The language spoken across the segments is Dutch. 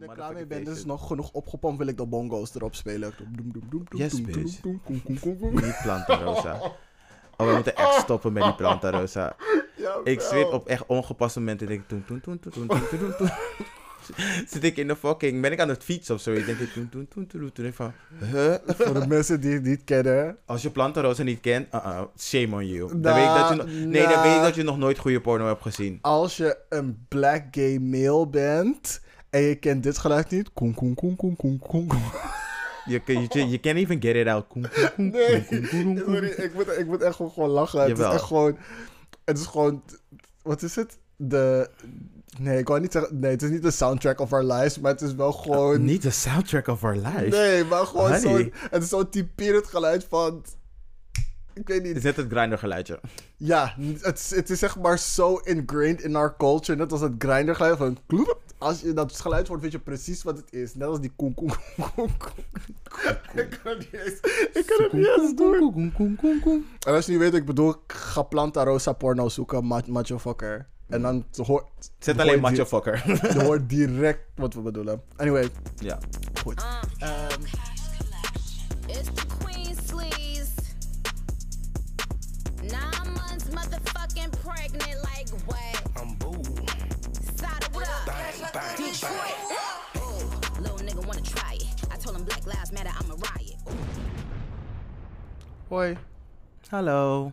er klaar mee bent, is nog genoeg opgepompt, wil ik dat bongo's erop spelen. yes, bitch. Niet Plantarosa. Oh, we moeten echt stoppen met die Plantarosa. ik zweer op echt ongepaste momenten, denk ik, toen, toen, toen, toen, toen, toen, toen. Zit ik in de fucking, ben ik aan het fietsen of zoiets, denk ik, toen, toen, toen, toen, toen, van, huh? Voor de mensen die het niet kennen. Als je Plantarosa niet kent, uh shame on you. Dan weet dat je, nee, dan weet ik dat je nog nooit goede porno hebt gezien. Als je een black gay male bent en je kent dit geluid niet. Koem, koem, koem, koem, koem, koem. Je, je, je, je can't even get it out. Koem, koem, koem, Nee, ik moet, ik moet echt gewoon, gewoon lachen. Het is echt gewoon... Het is gewoon... Wat is het? De... Nee, ik wou niet zeggen... Nee, het is niet de soundtrack of our lives, maar het is wel gewoon... Niet de soundtrack of our life. Nee, maar gewoon zo'n... Het is zo'n typerend geluid van... Ik weet niet. Is net het grinder geluidje. Ja, het, is- het is zeg maar zo ingrained in our culture. Net als het grinder geluid van... kloep. Als je dat geluid hoort, weet je precies wat het is. Net als die koen koen koen. Ik kan het niet eens, ik kan het niet eens doen. En als je niet weet wat ik bedoel, ga Planta Rosa porno zoeken, ma- macho fucker. En dan hoor, Zet alleen macho fucker. Je hoort direct wat we bedoelen. Anyway, ja. goed. Ehm, Nine months motherfucking pregnant, like what? I'm boo. Saddle what up? Bang, bang, Detroit. Ooh, little nigga wanna try it. I told him Black Lives Matter, I'm a riot. hoi, Hallo.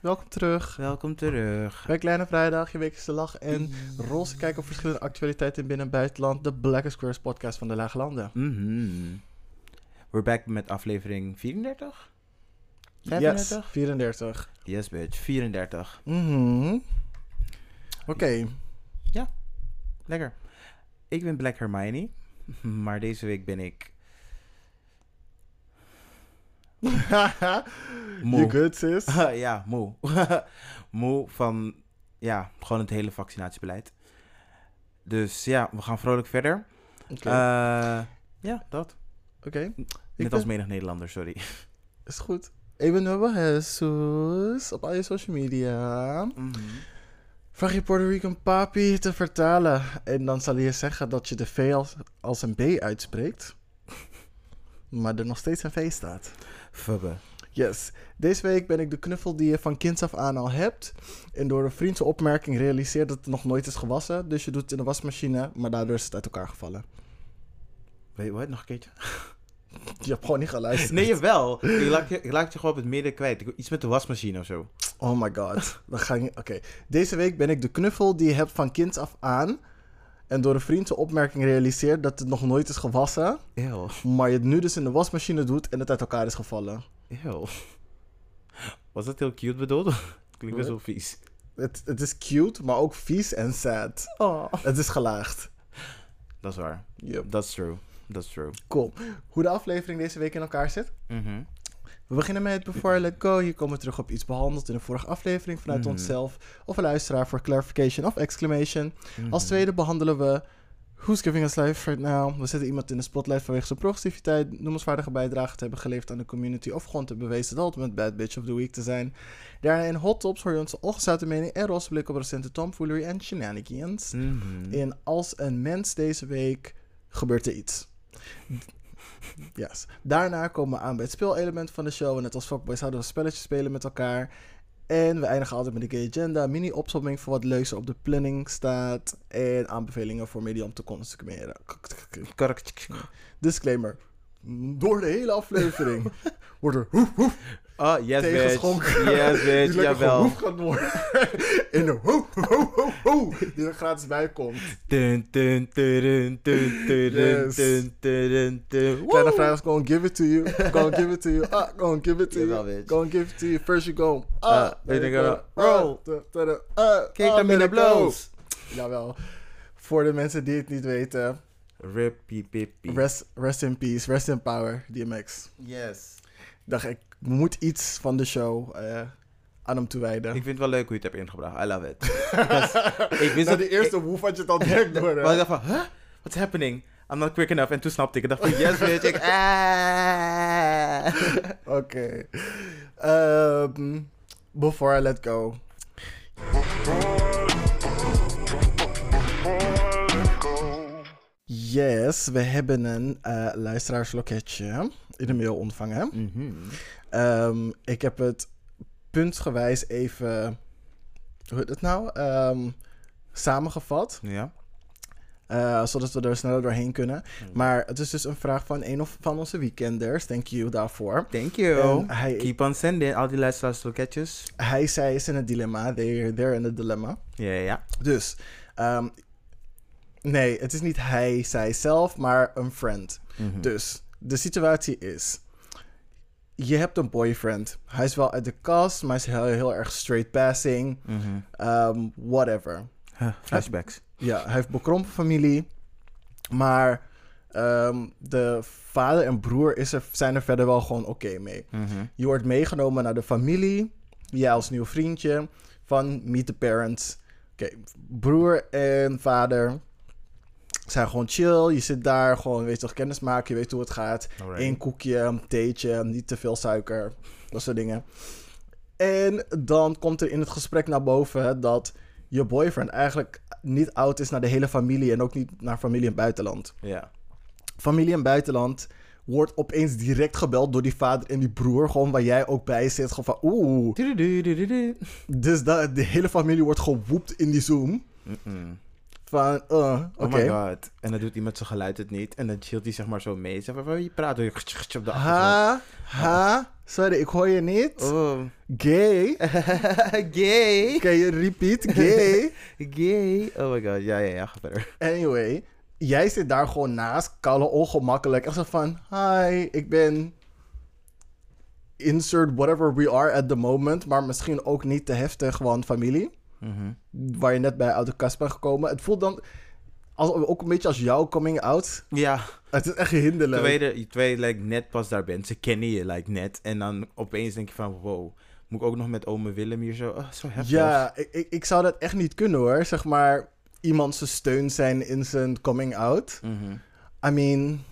welkom terug. Welkom terug. Bij Kleine Vrijdag, je wekelijkse lach en roze kijk op verschillende actualiteiten in binnen- en buitenland. De Black Squares podcast van de Lage Landen. Mhm. We're back met aflevering 34? Yes, 35? 34. Yes, bitch. 34. Mhm. Oké. Lekker. Ik ben Black Hermione. Maar deze week ben ik... Moe. you good, sis? ja, moe. moe van, ja, gewoon het hele vaccinatiebeleid. Dus ja, we gaan vrolijk verder. Oké. Eh, ja, dat. Oké. Net Ik als ben- menig Nederlander, sorry. Is goed. Ik ben Nubba Jesus op al je social media. Mhm. Vraag je Puerto Rican papi te vertalen. En dan zal je zeggen dat je de V als, als een B uitspreekt. Maar er nog steeds een V staat. Fubbe. Yes. Deze week ben ik de knuffel die je van kinds af aan al hebt. En door een vriendse opmerking realiseert dat het nog nooit is gewassen. Dus je doet het in de wasmachine, maar daardoor is het uit elkaar gevallen. Weet wat? Nog een keertje? Je hebt gewoon niet geluisterd. Nee, jawel. Ik laat, je, ik laat je gewoon op het midden kwijt. Iets met de wasmachine of zo. Oh my god. Dan ga ik... Oké. Deze week ben ik de knuffel die je hebt van kinds af aan. En door een vriendse opmerking realiseert dat het nog nooit is gewassen. Eeuw. Maar je het nu dus in de wasmachine doet en het uit elkaar is gevallen. Eeuw. Was dat heel cute bedoeld? Klinkt best wel vies. Het, het is cute, maar ook vies en sad. Oh. Het is gelaagd. Dat is waar. Yep. That's true. That's true. Cool. Hoe de aflevering deze week in elkaar zit? Mhm. We beginnen met Before I Let Go. Hier komen we terug op iets behandeld in de vorige aflevering vanuit Mhm. onszelf. Of een luisteraar voor clarification of exclamation. Mhm. Als tweede behandelen we Who's Giving Us Life Right Now. We zetten iemand in de spotlight vanwege zijn progressiviteit, noemenswaardige bijdrage te hebben geleverd aan de community of gewoon te bewezen de ultimate bad bitch of the week te zijn. Daarna in Hot Tops hoor je onze ongezouten mening en roze blik op recente tomfoolery en shenanigans. Mhm. In Als een Mens deze week gebeurt er iets. Yes. Daarna komen we aan bij het speelelement van de show. En net als fuckboys houden we spelletjes spelen met elkaar. En we eindigen altijd met de gay agenda. Mini-opsomming voor wat leuks op de planning staat. En aanbevelingen voor media om te consumeren. Disclaimer. Door de hele aflevering wordt er hoef, hoef Oh, yes, bitch. tegengeschonken. Yes, Die bitch. lekker Jawel. gaat worden. In de ho, ho, ho, ho. Die er gratis bij komt. Dun, dun, dun, dun, dun, dun, Yes. dun, dun, dun, dun. Kleine Woe! vrijdag, go and give it to you. Go and give it to you. Ah, go and give it to you. bitch. Go and give it to you. First you go. Ah, Ah, then then you go. Roll. Ah, ah, Kijk ah, it go. blows. Jawel. Voor de mensen die het niet weten. Rippie, pippie. Rest, rest in peace. Rest in power. DMX. Yes. Dacht ik, moet iets van de show eh, aan hem toewijden. Ik vind het wel leuk hoe je het hebt ingebracht. I love it. Ik wist dat de eerste woef had je het al direct door. Maar ik dacht van, huh? What's happening? I'm not quick enough. En toen snapte ik het. dacht van, yes, bitch. Ik, ah. Oké. Ehm, before I let go. Yes, we hebben een eh luisteraarsloketje in de mail ontvangen. Mhm. Ehm, ik heb het puntgewijs even, hoe heet het nou, Ehm, samengevat. Ja. eh, zodat we er sneller doorheen kunnen. Mm. Maar het is dus een vraag van een of van onze weekenders. Thank you daarvoor. Thank you. Hij, Keep on sending. Al die luisteraarslokketjes. hij zei is in een dilemma. They're, they're in a dilemma. Ja, ja, ja. Dus, ehm, nee, het is niet hij, zij zelf, maar een friend. Mhm. Dus, de situatie is... Je hebt een boyfriend. Hij is wel uit de kast, maar hij is heel, heel erg straight passing. Mhm. ehm, whatever. Huh, flashbacks. Ja, hij heeft bekrompen familie. Maar ehm, de vader en broer is er, zijn er verder wel gewoon oké mee. Mhm. Je wordt meegenomen naar de familie. Jij als nieuw vriendje. Van meet the parents. Oké, broer en vader zijn gewoon chill. Je zit daar gewoon, weet toch, kennis maken. Je weet hoe het gaat. Alright. Eén koekje, een theetje, niet te veel suiker. Dat soort dingen. En dan komt er in het gesprek naar boven dat je boyfriend eigenlijk niet oud is naar de hele familie en ook niet naar familie in het buitenland. Ja. Familie in het buitenland wordt opeens direct gebeld door die vader en die broer, gewoon waar jij ook bij zit. Gewoon van oeh. Dus dat, de hele familie wordt gewoept in die Zoom. Van, uh, oké. Oh my god. En dan doet iemand zijn geluid het niet. En dan chillt hij zeg maar zo mee. Zeg maar, je praat door je op de achtergrond. ha, ha, sorry, ik hoor je niet. Oh. Gay. Gay. Kan je repeat? Gay. Gay. Oh my god. Ja, ja, ja. Ga verder. Anyway, jij zit daar gewoon naast, koude ongemakkelijk. En zo van, hi, ik ben insert whatever we are at the moment. Maar misschien ook niet te heftig, gewoon familie. Mhm. Waar je net bij uit de kast bent gekomen. Het voelt dan als, ook een beetje als jouw coming out. Ja. Het is echt hinderlijk. Je like, net pas daar bent. Ze kennen je like, net. En dan opeens denk je van, wow. Moet ik ook nog met ome Willem hier zo... Oh, zo heftig. Ja, ik, ik, ik zou dat echt niet kunnen hoor. Zeg maar, iemand zijn steun zijn in zijn coming out. Mhm. I mean...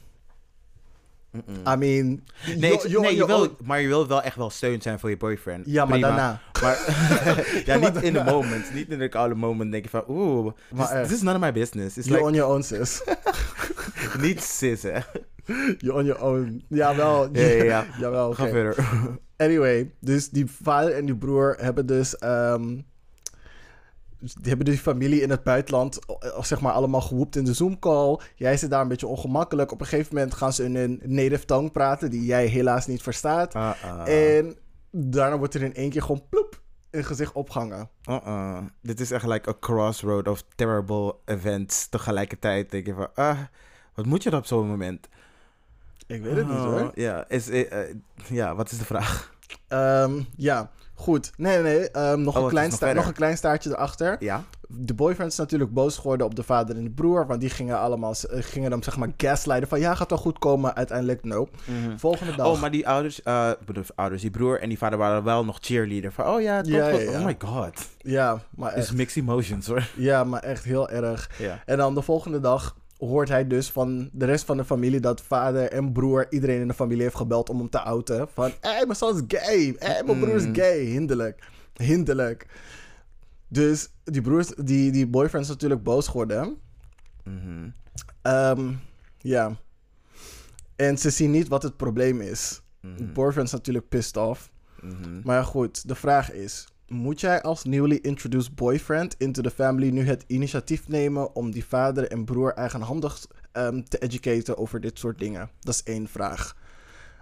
Mm-mm. I mean... Nee, ik- nee je wil, maar je wil wel echt wel steun zijn voor je boyfriend. Ja, maar daarna. Maar, ja, niet in de moment. Niet in de koude moment denk je van, oeh, this, is none of my business. It's You like, on your own, sis. niet sis, hè. You on your own. Jawel. Ja, ja, ja. Jawel. Ga verder. Anyway, dus die vader en die broer hebben dus... ehm, die hebben die familie in het buitenland, eh, zeg maar, allemaal gewoept in de Zoom-call. Jij zit daar een beetje ongemakkelijk. Op een gegeven moment gaan ze in hun native tongue praten, die jij helaas niet verstaat. Ah, ah. En daarna wordt er in één keer gewoon ploep het gezicht opgehangen. Uh-uh. Dit is echt like a crossroad of terrible events. Tegelijkertijd denk je van, ah, wat moet je dan op zo'n moment? Ik weet het niet hoor. Ja, is, eh, eh, ja, wat is de vraag? Ehm, ja, goed. Nee, nee, nee. ehm, nog, Oh, een klein nog een klein staartje erachter. Ja? De boyfriend is natuurlijk boos geworden op de vader en de broer. Want die gingen allemaal, eh, gingen hem zeg maar gaslighten van ja, gaat wel goed komen. Uiteindelijk no. Volgende dag. Oh, maar die ouders, bedoel, ouders, die broer en die vader waren wel nog cheerleader. Van, oh ja, toch Ja, wel- ja, ja. Oh my god. Ja, maar Het is echt. mixed emotions hoor. Ja, maar echt heel erg. Ja. En dan de volgende dag hoort hij dus van de rest van de familie dat vader en broer iedereen in de familie heeft gebeld om hem te outen. Van, hé, hey, mijn zoon is gay. Hé, hey, mijn broer is Mm. gay. Hinderlijk. Hinderlijk. Dus die, broers, die, die boyfriend is natuurlijk boos geworden. Mhm. Ehm, ja. En ze zien niet wat het probleem is. Mhm. De boyfriend is natuurlijk pissed off. Mhm. Maar goed, de vraag is... Moet jij als newly introduced boyfriend into the family nu het initiatief nemen om die vader en broer eigenhandig ehm, te educaten over dit soort dingen? Dat is één vraag.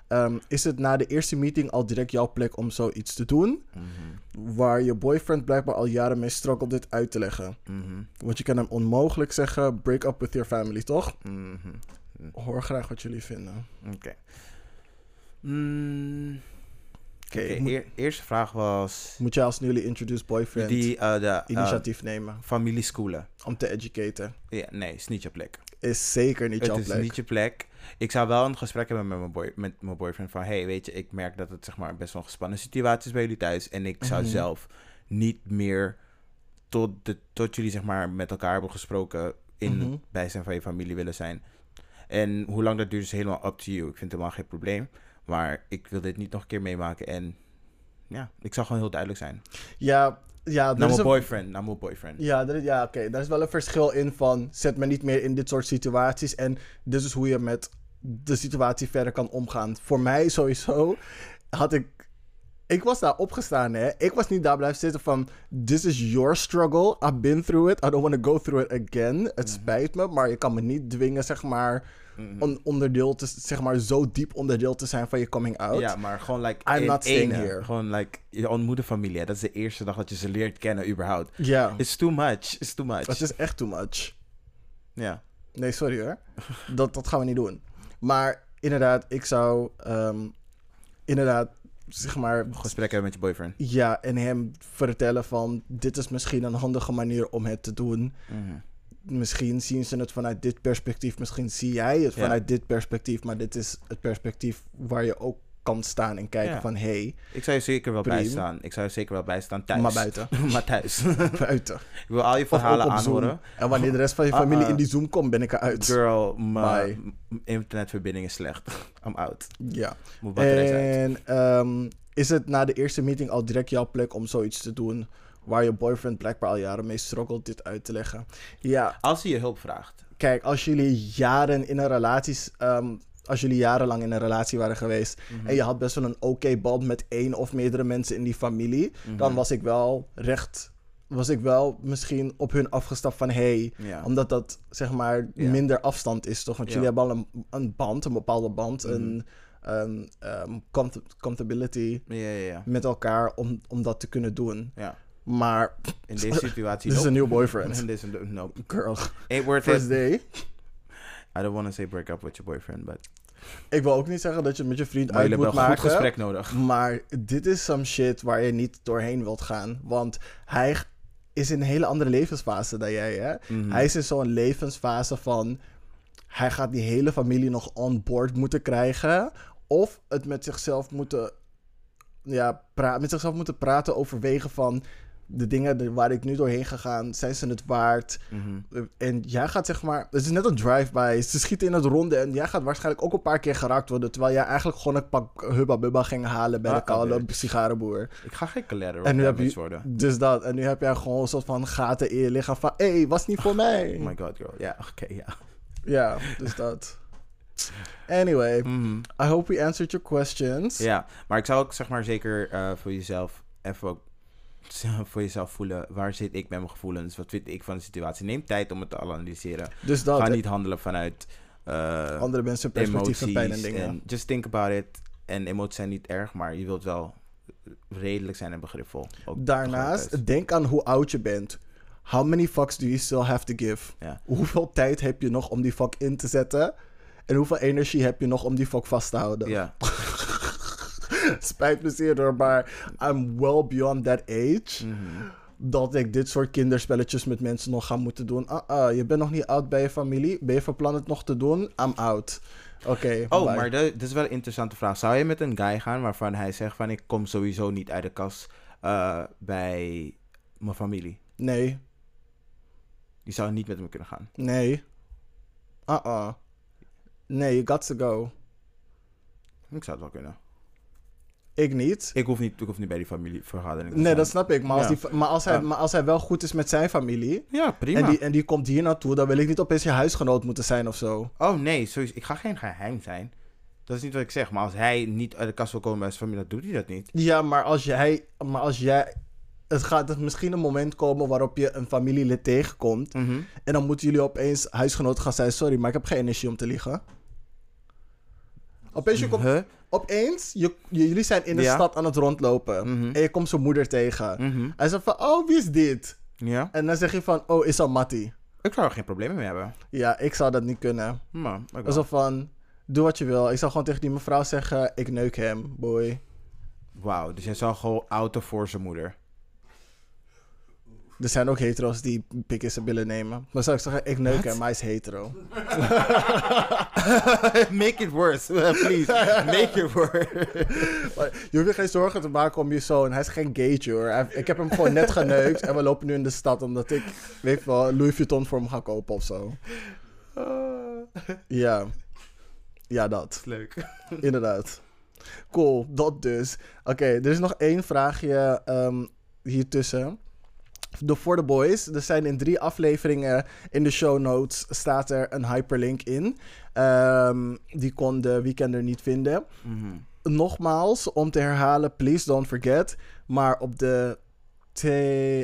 Ehm, is het na de eerste meeting al direct jouw plek om zoiets te doen? Mhm. Waar je boyfriend blijkbaar al jaren mee struggelt dit uit te leggen. Mhm. Want je kan hem onmogelijk zeggen: break up with your family, toch? Mhm. Hoor graag wat jullie vinden. Oké. Mm, Oké, moet, eerste vraag was moet jij als newly introduced boyfriend die eh, de eh, initiatief nemen familieschoolen. om te educaten? Ja, nee, is niet je plek. Is zeker niet jouw het is plek. niet je plek. Ik zou wel een gesprek hebben met mijn, boy, met mijn boyfriend van... hey, weet je, ik merk dat het zeg maar best wel een gespannen situatie is bij jullie thuis. En ik zou Mhm. zelf niet meer tot, de, tot jullie zeg maar met elkaar hebben gesproken... in Mhm. het bijzijn van je familie willen zijn. En hoe lang dat duurt is helemaal up to you. Ik vind het helemaal geen probleem. Maar ik wil dit niet nog een keer meemaken. En ja, ik zou gewoon heel duidelijk zijn. Ja, Ja, Naar mijn boyfriend, naar mijn boyfriend. ja, ja oké. Daar is wel een verschil in van... Zet me niet meer in dit soort situaties. En dit is hoe je met de situatie verder kan omgaan. Voor mij sowieso had ik... Ik was daar opgestaan, hè. Ik was niet daar blijven zitten van... This is your struggle. I've been through it. I don't want to go through it again. Mhm. Het spijt me, maar je kan me niet dwingen, zeg maar... Een onderdeel te, zeg maar, zo diep onderdeel te zijn van je coming out. Ja, maar gewoon like I'm in not staying here. Gewoon like je ontmoet een familie. hè. Dat is de eerste dag dat je ze leert kennen überhaupt. Ja, It's too much. It's too much. het is echt too much. Ja. Nee, sorry hoor. Dat, dat gaan we niet doen. Maar inderdaad, ik zou ehm, inderdaad, zeg maar, Gesprek hebben met je boyfriend. ja, en hem vertellen van, dit is misschien een handige manier om het te doen. Mhm. Misschien zien ze het vanuit dit perspectief, misschien zie jij het Ja. vanuit dit perspectief, maar dit is het perspectief waar je ook kan staan en kijken Ja. van, hé, hey, Ik zou je zeker wel bijstaan. Ik zou je zeker wel bijstaan thuis. maar buiten. maar thuis. buiten. ik wil al je verhalen aanhoren. En wanneer de rest van je Ah, familie ah. in die Zoom komt, ben ik eruit. Girl, mijn internetverbinding is slecht. I'm out. Ja. Moet. En ehm, is het na de eerste meeting al direct jouw plek om zoiets te doen waar je boyfriend blijkbaar al jaren mee struggelt dit uit te leggen? Ja, Als hij je hulp vraagt. kijk, als jullie jaren in een relatie, ehm, als jullie jarenlang in een relatie waren geweest Mhm. en je had best wel een oké band met één of meerdere mensen in die familie, Mhm. dan was ik wel recht, was ik wel misschien op hun afgestapt van hey, Ja. omdat dat zeg maar Ja. minder afstand is, toch? Want Ja. jullie hebben al een, een band, een bepaalde band, Mhm. een, een um, comfort- comfortability Ja, ja, ja. met elkaar om, om dat te kunnen doen. ja. Maar In deze situatie. dit is een nieuw boyfriend. In deze, nope. Girl, Ain't worth first it. day. I don't want to say break up with your boyfriend, but... Ik wil ook niet zeggen dat je met je vriend Maar uit moet een goed maken. gesprek nodig. Maar dit is some shit waar je niet doorheen wilt gaan. Want hij is in een hele andere levensfase dan jij, hè? Mhm. Hij is in zo'n levensfase van... Hij gaat die hele familie nog on board moeten krijgen. Of het met zichzelf moeten... Ja, met zichzelf moeten praten, overwegen van... De dingen waar ik nu doorheen gegaan, zijn ze het waard? Mhm. En jij gaat zeg maar... Het is net een drive-by. Ze schieten in het ronde en jij gaat waarschijnlijk ook een paar keer geraakt worden. Terwijl jij eigenlijk gewoon een pak Hubba Bubba ging halen bij de Ah, koude sigarenboer. Ik ga geen collateral En nu heb damage je- worden. Dus dat. En nu heb jij gewoon een soort van gaten in je lichaam van... Hé, hey, was niet voor mij. Oh my god, girl. Ja, oké, ja. Ja, dus dat. Anyway, Mhm. I hope we answered your questions. Ja, maar ik zou ook zeg maar zeker eh, voor jezelf even ook voor jezelf voelen. Waar zit ik met mijn gevoelens? Wat vind ik van de situatie? Neem tijd om het te analyseren. Dus dat. Ga niet handelen vanuit eh, Andere mensen perspectief en pijn en dingen. En just think about it. En emoties zijn niet erg, maar je wilt wel redelijk zijn en begripvol. Daarnaast, denk aan hoe oud je bent. How many fucks do you still have to give? Ja. Hoeveel tijd heb je nog om die fuck in te zetten? En hoeveel energie heb je nog om die fuck vast te houden? Ja, Spijt me zeer door, maar I'm well beyond that age. Mhm. Dat ik dit soort kinderspelletjes met mensen nog ga moeten doen. Ah, ah, je bent nog niet oud bij je familie. Ben je van plan het nog te doen? I'm out. Oké. Oh, bye. maar dat, dat is wel een interessante vraag. Zou je met een guy gaan waarvan hij zegt van ik kom sowieso niet uit de kast eh, bij mijn familie? Nee, Je zou niet met hem kunnen gaan. nee. Uh-uh. Nee, you got to go. Ik zou het wel kunnen. Ik niet. Ik hoef niet, ik hoef niet bij die familievergadering te Nee, zijn. dat snap ik. Maar, als, die, maar, als, hij, Ja. maar als hij wel goed is met zijn familie. Ja, prima. En die, en die komt hier naartoe. Dan wil ik niet opeens je huisgenoot moeten zijn of zo. Oh nee, sowieso. ik ga geen geheim zijn. Dat is niet wat ik zeg. Maar als hij niet uit de kast wil komen bij zijn familie, dan doet hij dat niet. Ja, maar als jij. Maar als jij. Het gaat er misschien een moment komen waarop je een familielid tegenkomt. Mhm. En dan moeten jullie opeens huisgenoten gaan zijn. Sorry, maar ik heb geen energie om te liegen. Opeens, je komt, Huh? Opeens je, jullie zijn in de Ja. stad aan het rondlopen. Mhm. En je komt zijn moeder tegen. Mhm. Hij zegt van, oh, wie is dit? Ja. En dan zeg je van, oh, is dat Mattie? Ik zou er geen problemen mee hebben. Ja, ik zou dat niet kunnen. Maar, wel. Alsof van, doe wat je wil. Ik zou gewoon tegen die mevrouw zeggen, ik neuk hem, boy. Wauw, dus jij zou gewoon auto voor zijn moeder. Er zijn ook hetero's die pik in zijn billen nemen. Maar zou ik zeggen, ik neuk hem, maar hij is hetero. Make it worse, please. Make it worse. Maar je hoeft je geen zorgen te maken om je zoon. Hij is geen gaytje hoor. Ik heb hem gewoon net geneukt en we lopen nu in de stad omdat ik, weet ik wel, Louis Vuitton voor hem ga kopen of zo. Ja. Ja, dat. Leuk. Inderdaad. Cool, dat dus. Oké, er is nog één vraagje ehm hier tussen. De For The Boys. Er zijn in drie afleveringen in de show notes staat er een hyperlink in. Ehm, die kon de weekender niet vinden. Mhm. Nogmaals, om te herhalen, please don't forget. Maar op de,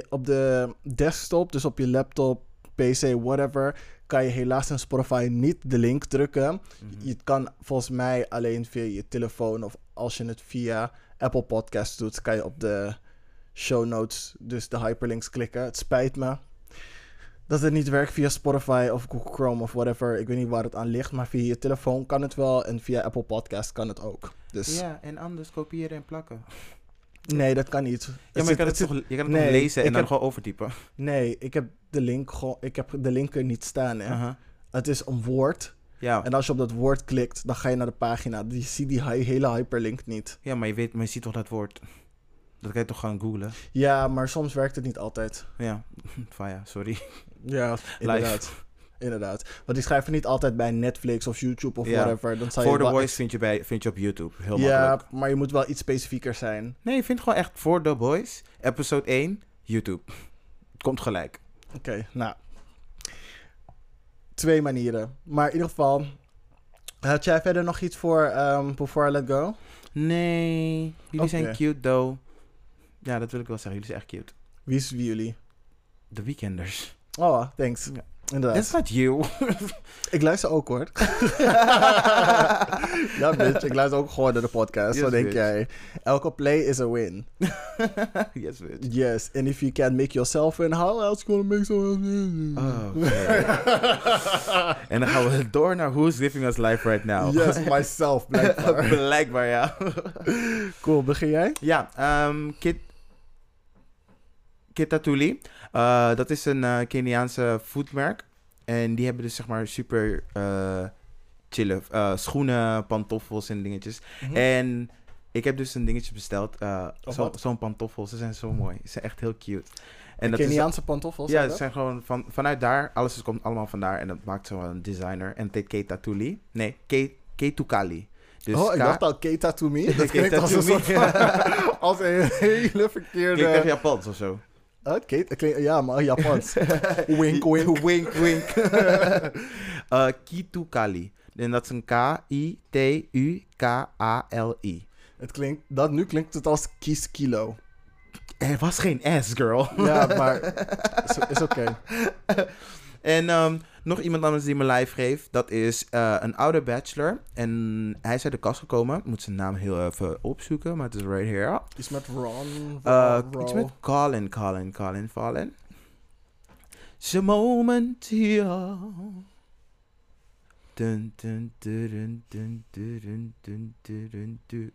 op de desktop, dus op je laptop, PC, whatever, kan je helaas in Spotify niet de link drukken. Mhm. Je kan volgens mij alleen via je telefoon of als je het via Apple Podcasts doet, kan je op de show notes dus de hyperlinks klikken. Het spijt me dat het niet werkt via Spotify of Google Chrome of whatever. Ik weet niet waar het aan ligt, maar via je telefoon kan het wel en via Apple Podcast kan het ook. Dus Ja, en anders kopiëren en plakken. nee, dat kan niet. Ja, Het maar je kan het, zit- toch, je kan het nee, toch lezen en dan heb- gewoon overtypen. Nee, ik heb de link gewoon, ik heb de link er niet staan. Hè. Het is een woord Ja. en als je op dat woord klikt, dan ga je naar de pagina. Je ziet die hele hyperlink niet. ja, maar je, weet, maar je ziet toch dat woord. Dat kan je toch gaan googlen? Ja, maar soms werkt het niet altijd. Ja, Faya, sorry. Ja, inderdaad. Inderdaad. Want die schrijven niet altijd bij Netflix of YouTube of Ja. whatever. Dan je the Boys vind je, bij, vind je op YouTube. Heel Ja, makkelijk. maar je moet wel iets specifieker zijn. Nee, je vindt gewoon echt For the Boys, episode 1, YouTube. Het komt gelijk. Oké, nou. Twee manieren. Maar in ieder geval... Had jij verder nog iets voor ehm Before I Let Go? Nee, jullie zijn cute, though. Ja, dat wil ik wel zeggen. Jullie zijn echt cute. Wie is wie jullie? The Weekenders. Oh, thanks. Ja. Inderdaad. That's not you. Ik luister ook hoor. ja, bitch. Ik luister ook gewoon naar de podcast. Yes, Wat denk bitch. jij? Elke play is a win. yes, bitch. Yes. And if you can't make yourself win, how else gonna make someone win? Oh, en dan gaan we door naar Who's Giving Us Life Right Now. Yes, myself, blijkbaar. Blijkbaar, ja. cool, begin jij? Ja, ehm Kit... Kitatuli. Eh dat is een eh, Keniaanse foodmerk. En die hebben dus zeg maar super eh chille schoenen, pantoffels en dingetjes. En ik heb dus een dingetje besteld. Oh, zo-? Zo'n pantoffel. Ze zijn zo mooi. Ze zijn echt heel cute. En En dat is, Keniaanse pantoffels? ja, ze zijn gewoon van, vanuit daar. Alles is- komt allemaal vandaar. En dat maakt zo'n designer. En het heet Ketatuli. Nee, Ke- Ketukali. Dus oh, ik dacht al Keita to me. Dat klinkt als een soort van, als een hele verkeerde... Klinkt echt Japans of zo. Klinkt- ja, maar Japans. wink, wink. wink, wink. Eh, Kitukali. En dat is een K-I-T-U-K-A-L-I. Het klinkt, dat, nu klinkt het als kies kilo. Er was geen S, girl. Ja, maar is, is oké. En ehm, nog iemand anders die me live geeft. Dat is eh, een oude bachelor. En hij is uit de kast gekomen. Ik moet zijn naam heel even opzoeken. Maar het is right here. is met Ron. Uh, iets met Colin, Colin, Colin, Colin. It's a moment here.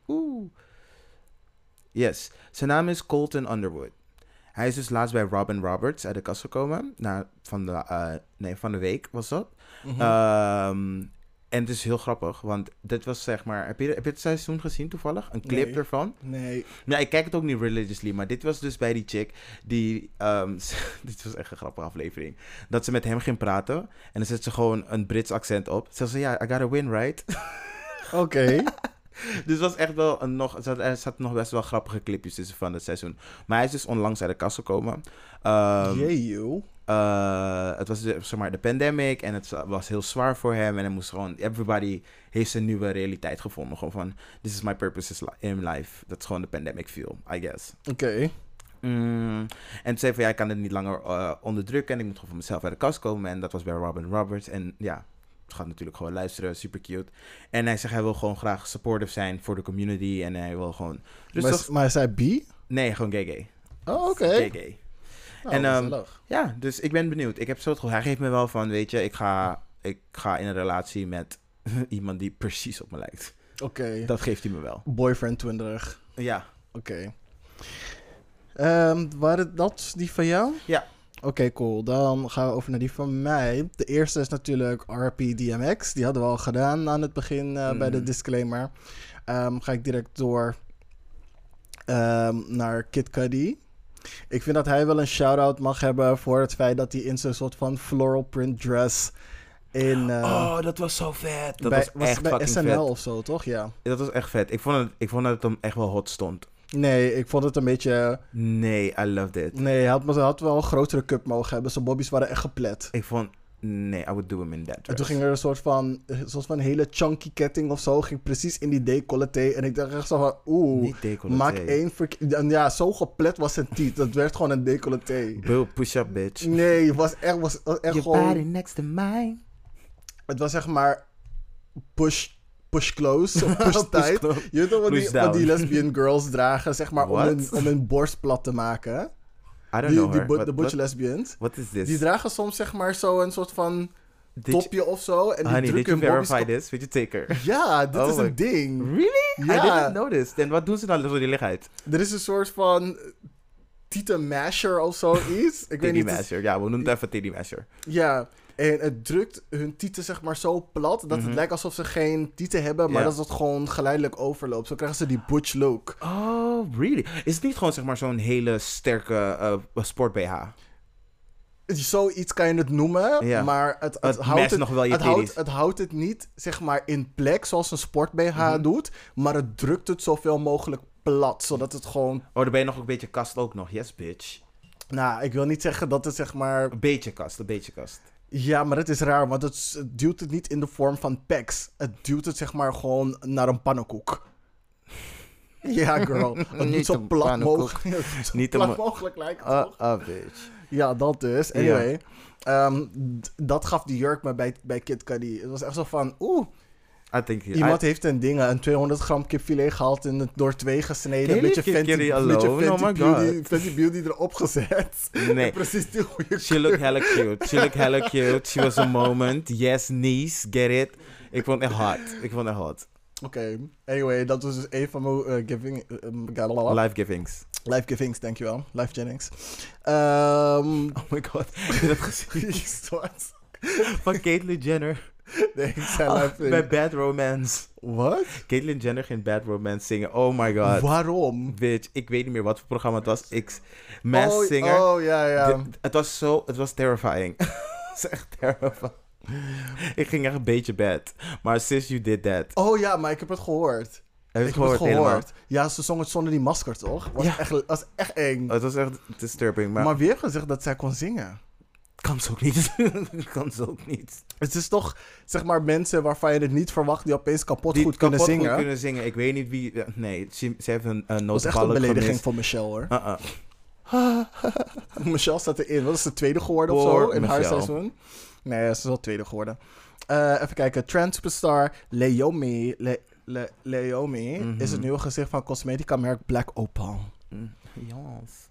Oeh. Yes. Zijn naam is Colton Underwood. Hij is dus laatst bij Robin Roberts uit de kast gekomen. Nou, van de, eh, nee, van de week was dat. Mhm. Ehm, en het is heel grappig, want dit was zeg maar... Heb je, heb je het seizoen gezien toevallig? Een clip Nee. ervan? nee. Ja, ik kijk het ook niet religiously, maar dit was dus bij die chick die... ehm, dit was echt een grappige aflevering. Dat ze met hem ging praten en dan zet ze gewoon een Brits accent op. Ze zei, ja, I gotta win, right? Oké. dus het was echt wel een nog... Er zat- er zaten nog best wel grappige clipjes tussen van het seizoen. Maar hij is dus onlangs uit de kast gekomen. Ehm, Jee, joh. eh, het was zeg maar de pandemic en het was heel zwaar voor hem. En hij moest gewoon, everybody heeft zijn nieuwe realiteit gevonden. Gewoon van, this is my purpose in life. Dat is gewoon de pandemic feel, I guess. Oké. Mm, en toen zei hij van, ja, ik kan het niet langer eh, onderdrukken. En ik moet gewoon van mezelf uit de kast komen. En dat was bij Robin Roberts. En ja, gaat natuurlijk gewoon luisteren, super cute. En hij zegt, hij wil gewoon graag supportive zijn voor de community. En hij wil gewoon rustig... Maar, maar hij zei B? Nee, gewoon gay gay. Oh, oké. Gay gay. Nou, En, gezellig. Ja, dus ik ben benieuwd. Ik heb zo het gevoel, hij geeft me wel van, weet je, ik ga, ik ga in een relatie met iemand die precies op me lijkt. Oké. Dat geeft hij me wel. Boyfriend 20. Ja. Oké. Ehm, waren dat die van jou? Ja. Oké, cool. Dan gaan we over naar die van mij. De eerste is natuurlijk RP DMX. Die hadden we al gedaan aan het begin eh, bij de Mhm. disclaimer. Ehm, ga ik direct door ehm, naar Kid Cudi. Ik vind dat hij wel een shout-out mag hebben voor het feit dat hij in zo'n soort van floral print dress in... eh, oh, dat was zo vet. Dat bij, was echt bij SNL vet. of zo, toch? Ja. Dat was echt vet. Ik vond, het, ik vond dat het hem echt wel hot stond. Nee, ik vond het een beetje... Nee, I loved it. Nee, hij had, had wel een grotere cup mogen hebben. Zijn bobby's waren echt geplet. Ik vond... Nee, I would do him in that En dress. toen ging er een soort van, een soort van hele chunky ketting of zo. Ging precies in die decolleté. En ik dacht echt zo van, oeh, maak één verk- en Ja, zo geplet was zijn tiet. Dat werd gewoon een decolleté. Bill, push up, bitch. Nee, het was echt, was was echt Your gewoon... body next to mine. Het was zeg maar push, push close of push tight. Je weet toch wat die, wat die lesbian girls dragen, zeg maar, om hun, om hun borst plat te maken. I don't Die, know die, her. What- de butch lesbians. What is this? Die dragen soms zeg maar zo een soort van you- topje of zo. En die Honey, did drukken you verify this? Did you take her? Ja, dit Oh is een ding. Really? I didn't know this. En wat doen ze dan zo die lichtheid? Er is een soort van tieten masher of zoiets. Ik weet niet. masher. Ja, we noemen het even titty masher. Ja, en het drukt hun tieten zeg maar zo plat dat het lijkt alsof ze geen tieten hebben, maar Mhm. Dat het gewoon geleidelijk overloopt. Zo krijgen ze die butch look. Oh, really? Is het niet gewoon zeg maar zo'n hele sterke uh, sport BH? Zoiets kan je het noemen, maar het, het, Het houdt het, nog wel je het, houdt, titties. het houdt het niet zeg maar in plek zoals een sport BH Mhm. doet, maar het drukt het zoveel mogelijk plat, zodat het gewoon... Oh, dan ben je nog een beetje kast ook nog. Yes, bitch. Nou, ik wil niet zeggen dat het zeg maar... Een beetje kast, een beetje kast. Ja, maar het is raar, want het, het duwt het niet in de vorm van packs. Het duwt het zeg maar gewoon naar een pannenkoek. Ja, girl. Het Niet zo plat mogelijk, zo Niet plat mogelijk lijken, Uh, toch? uh, bitch. Ja, dat dus. Anyway. Ehm, dat gaf die jurk me bij, bij Kid Cudi. Het was echt zo van, oeh, I think he, iemand I, heeft een ding, een 200 gram kipfilet gehaald en het door twee gesneden. Een je beetje Fenty, beetje Oh my beauty, God. Fenty Beauty erop gezet. Nee. Precies die goede She looked hella cute. She looked hella cute. She was a moment. Yes, niece. Get it? Ik vond het echt hot. Ik vond het hot. Oké, anyway, dat was dus een van mijn eh, giving... eh, um, galalala. Life givings. Life Givings, dankjewel. Life Jennings. Ehm Oh my god. Heb je dat gezien? Van Caitlyn Jenner. Nee, ik zei Ah, bij Bad Romance. Wat? Caitlyn Jenner ging Bad Romance zingen. Oh my god. Waarom? Bitch, ik weet niet meer wat voor programma het was. Ik, Mass oh, Singer. Oh, ja, ja. Het was zo, het was terrifying. het is echt terrifying. ik ging echt een beetje bad. Maar since you did that. Oh ja, maar ik heb het gehoord. Heb je ik het gehoord, heb het helemaal? gehoord. Ja, ze zong het zonder die masker, toch? Was Ja. echt, was echt eng. Het was echt disturbing. Maar, Maar wie heeft gezegd dat zij kon zingen? Kan ze ook niet. kan ze ook niet. Het is toch, zeg maar, mensen waarvan je het niet verwacht... die opeens kapot Die goed kunnen kapot zingen. Goed kunnen zingen. Ik weet niet wie. Nee, ze, ze heeft een, een dat is echt een belediging gemist. voor Michelle, hoor. Uh-uh. Michelle staat erin. Wat is de tweede geworden of zo in haar seizoen? Nee, ze is wel tweede geworden. Eh, even kijken. Trend superstar Leomi, Le, Le, Leomi Mhm. is het nieuwe gezicht van cosmetica merk Black Opal. Mm, Yes.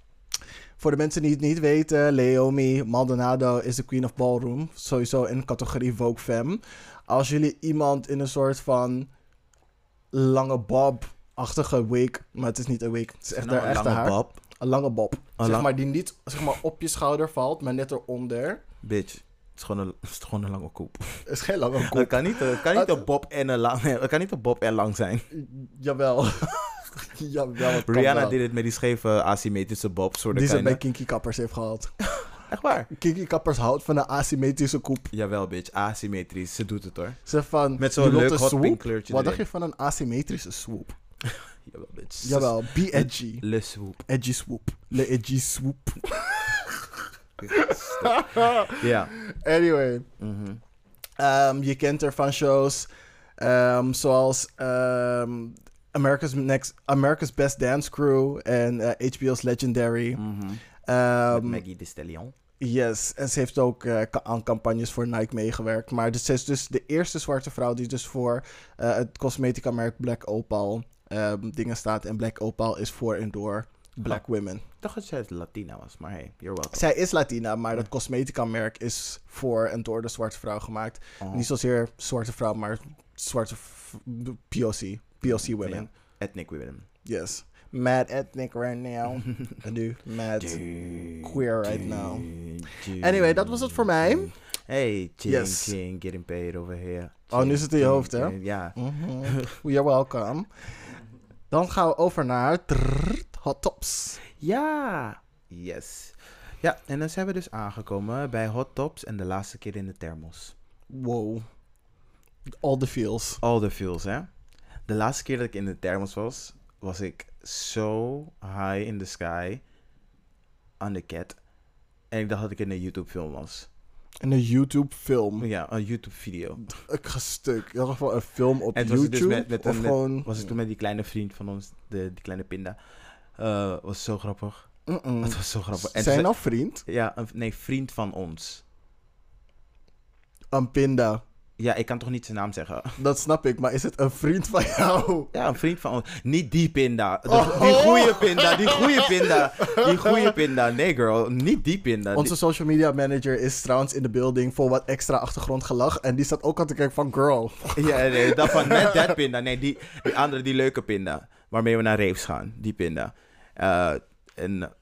Voor de mensen die het niet weten, Leomi Maldonado is de queen of ballroom. Sowieso in categorie Vogue Femme. Als jullie iemand in een soort van lange bob-achtige wig, maar het is niet een wig, het is echt Nou, een echte lange haar. bob. Een lange bob. zeg lang- maar, die niet zeg maar, op je schouder valt, maar net eronder. Bitch. Het is gewoon een, het is gewoon een lange koep. Het is geen lange Het kop. kan niet, het kan niet Het- een bob en een lang. Het kan niet een bob en lang zijn. Jawel. Jawel, Rihanna deed het met die scheve asymmetrische bob. Soort Die ze bij Kinky Kappers heeft gehad. Echt waar? Kinky Kappers houdt van een asymmetrische koep. Jawel, bitch. Asymmetrisch. Ze doet het hoor. Ze van, Met zo'n leuk hot swoop? pink kleurtje Wat dacht je van een asymmetrische swoop? Jawel, bitch. Jawel, be edgy. Le swoop. Edgy swoop. Le edgy swoop. Ja. Anyway. Mhm. ehm, je kent haar van shows ehm, zoals ehm, America's, Next, America's Best Dance Crew en eh, HBO's Legendary. Mhm. Ehm, Met Maggie de Stallion. Yes, en ze heeft ook eh, aan campagnes voor Nike meegewerkt. Maar dus, ze is dus de eerste zwarte vrouw die dus voor eh, het cosmetica merk Black Opal ehm, dingen staat. En Black Opal is voor en door black women. Ik dacht dat zij Latina was, maar hey, you're welcome. Zij is Latina, maar dat cosmetica merk is voor en door de zwarte vrouw gemaakt. Oh. Niet zozeer zwarte vrouw, maar zwarte POC. POC women. Ethnic women. Yes. Mad ethnic right now. en nu mad queer right now. Anyway, dat was het voor mij. Hey, ching, Yes. ching, getting paid over here. Oh, nu is het in je hoofd, hè? Ja. Mhm. You're welcome. Dan gaan we over naar Hot Tops. Ja. Yes. Ja, en dan zijn we dus aangekomen bij Hot Tops en de laatste keer in de thermos. Wow. All the feels. All the feels, hè? De laatste keer dat ik in de thermos was, was ik zo high in the sky aan de cat. En ik dacht dat ik in een YouTube-film was. In een YouTube-film. Ja, een YouTube-video. Ik ga stuk. In ieder geval een film op En was YouTube. dus met, met, of gewoon... was het toen met die kleine vriend van ons, de, die kleine pinda. Eh was zo grappig. Het was zo grappig. En Zijn toen- nou vriend? Ja, een, nee, vriend van ons. Een pinda. Ja, ik kan toch niet zijn naam zeggen? Dat snap ik, maar is het een vriend van jou? Ja, een vriend van ons. Niet die pinda. Oh. Die goede pinda. Die goede pinda. Die goede pinda. Nee, girl. Niet die pinda. Onze social media manager is trouwens in de building voor wat extra achtergrondgelach. En die staat ook aan te kijken van girl. Ja, nee, dat van net dat pinda. Nee, die, die andere, die leuke pinda. Waarmee we naar Reefs gaan. Die pinda. Eh, en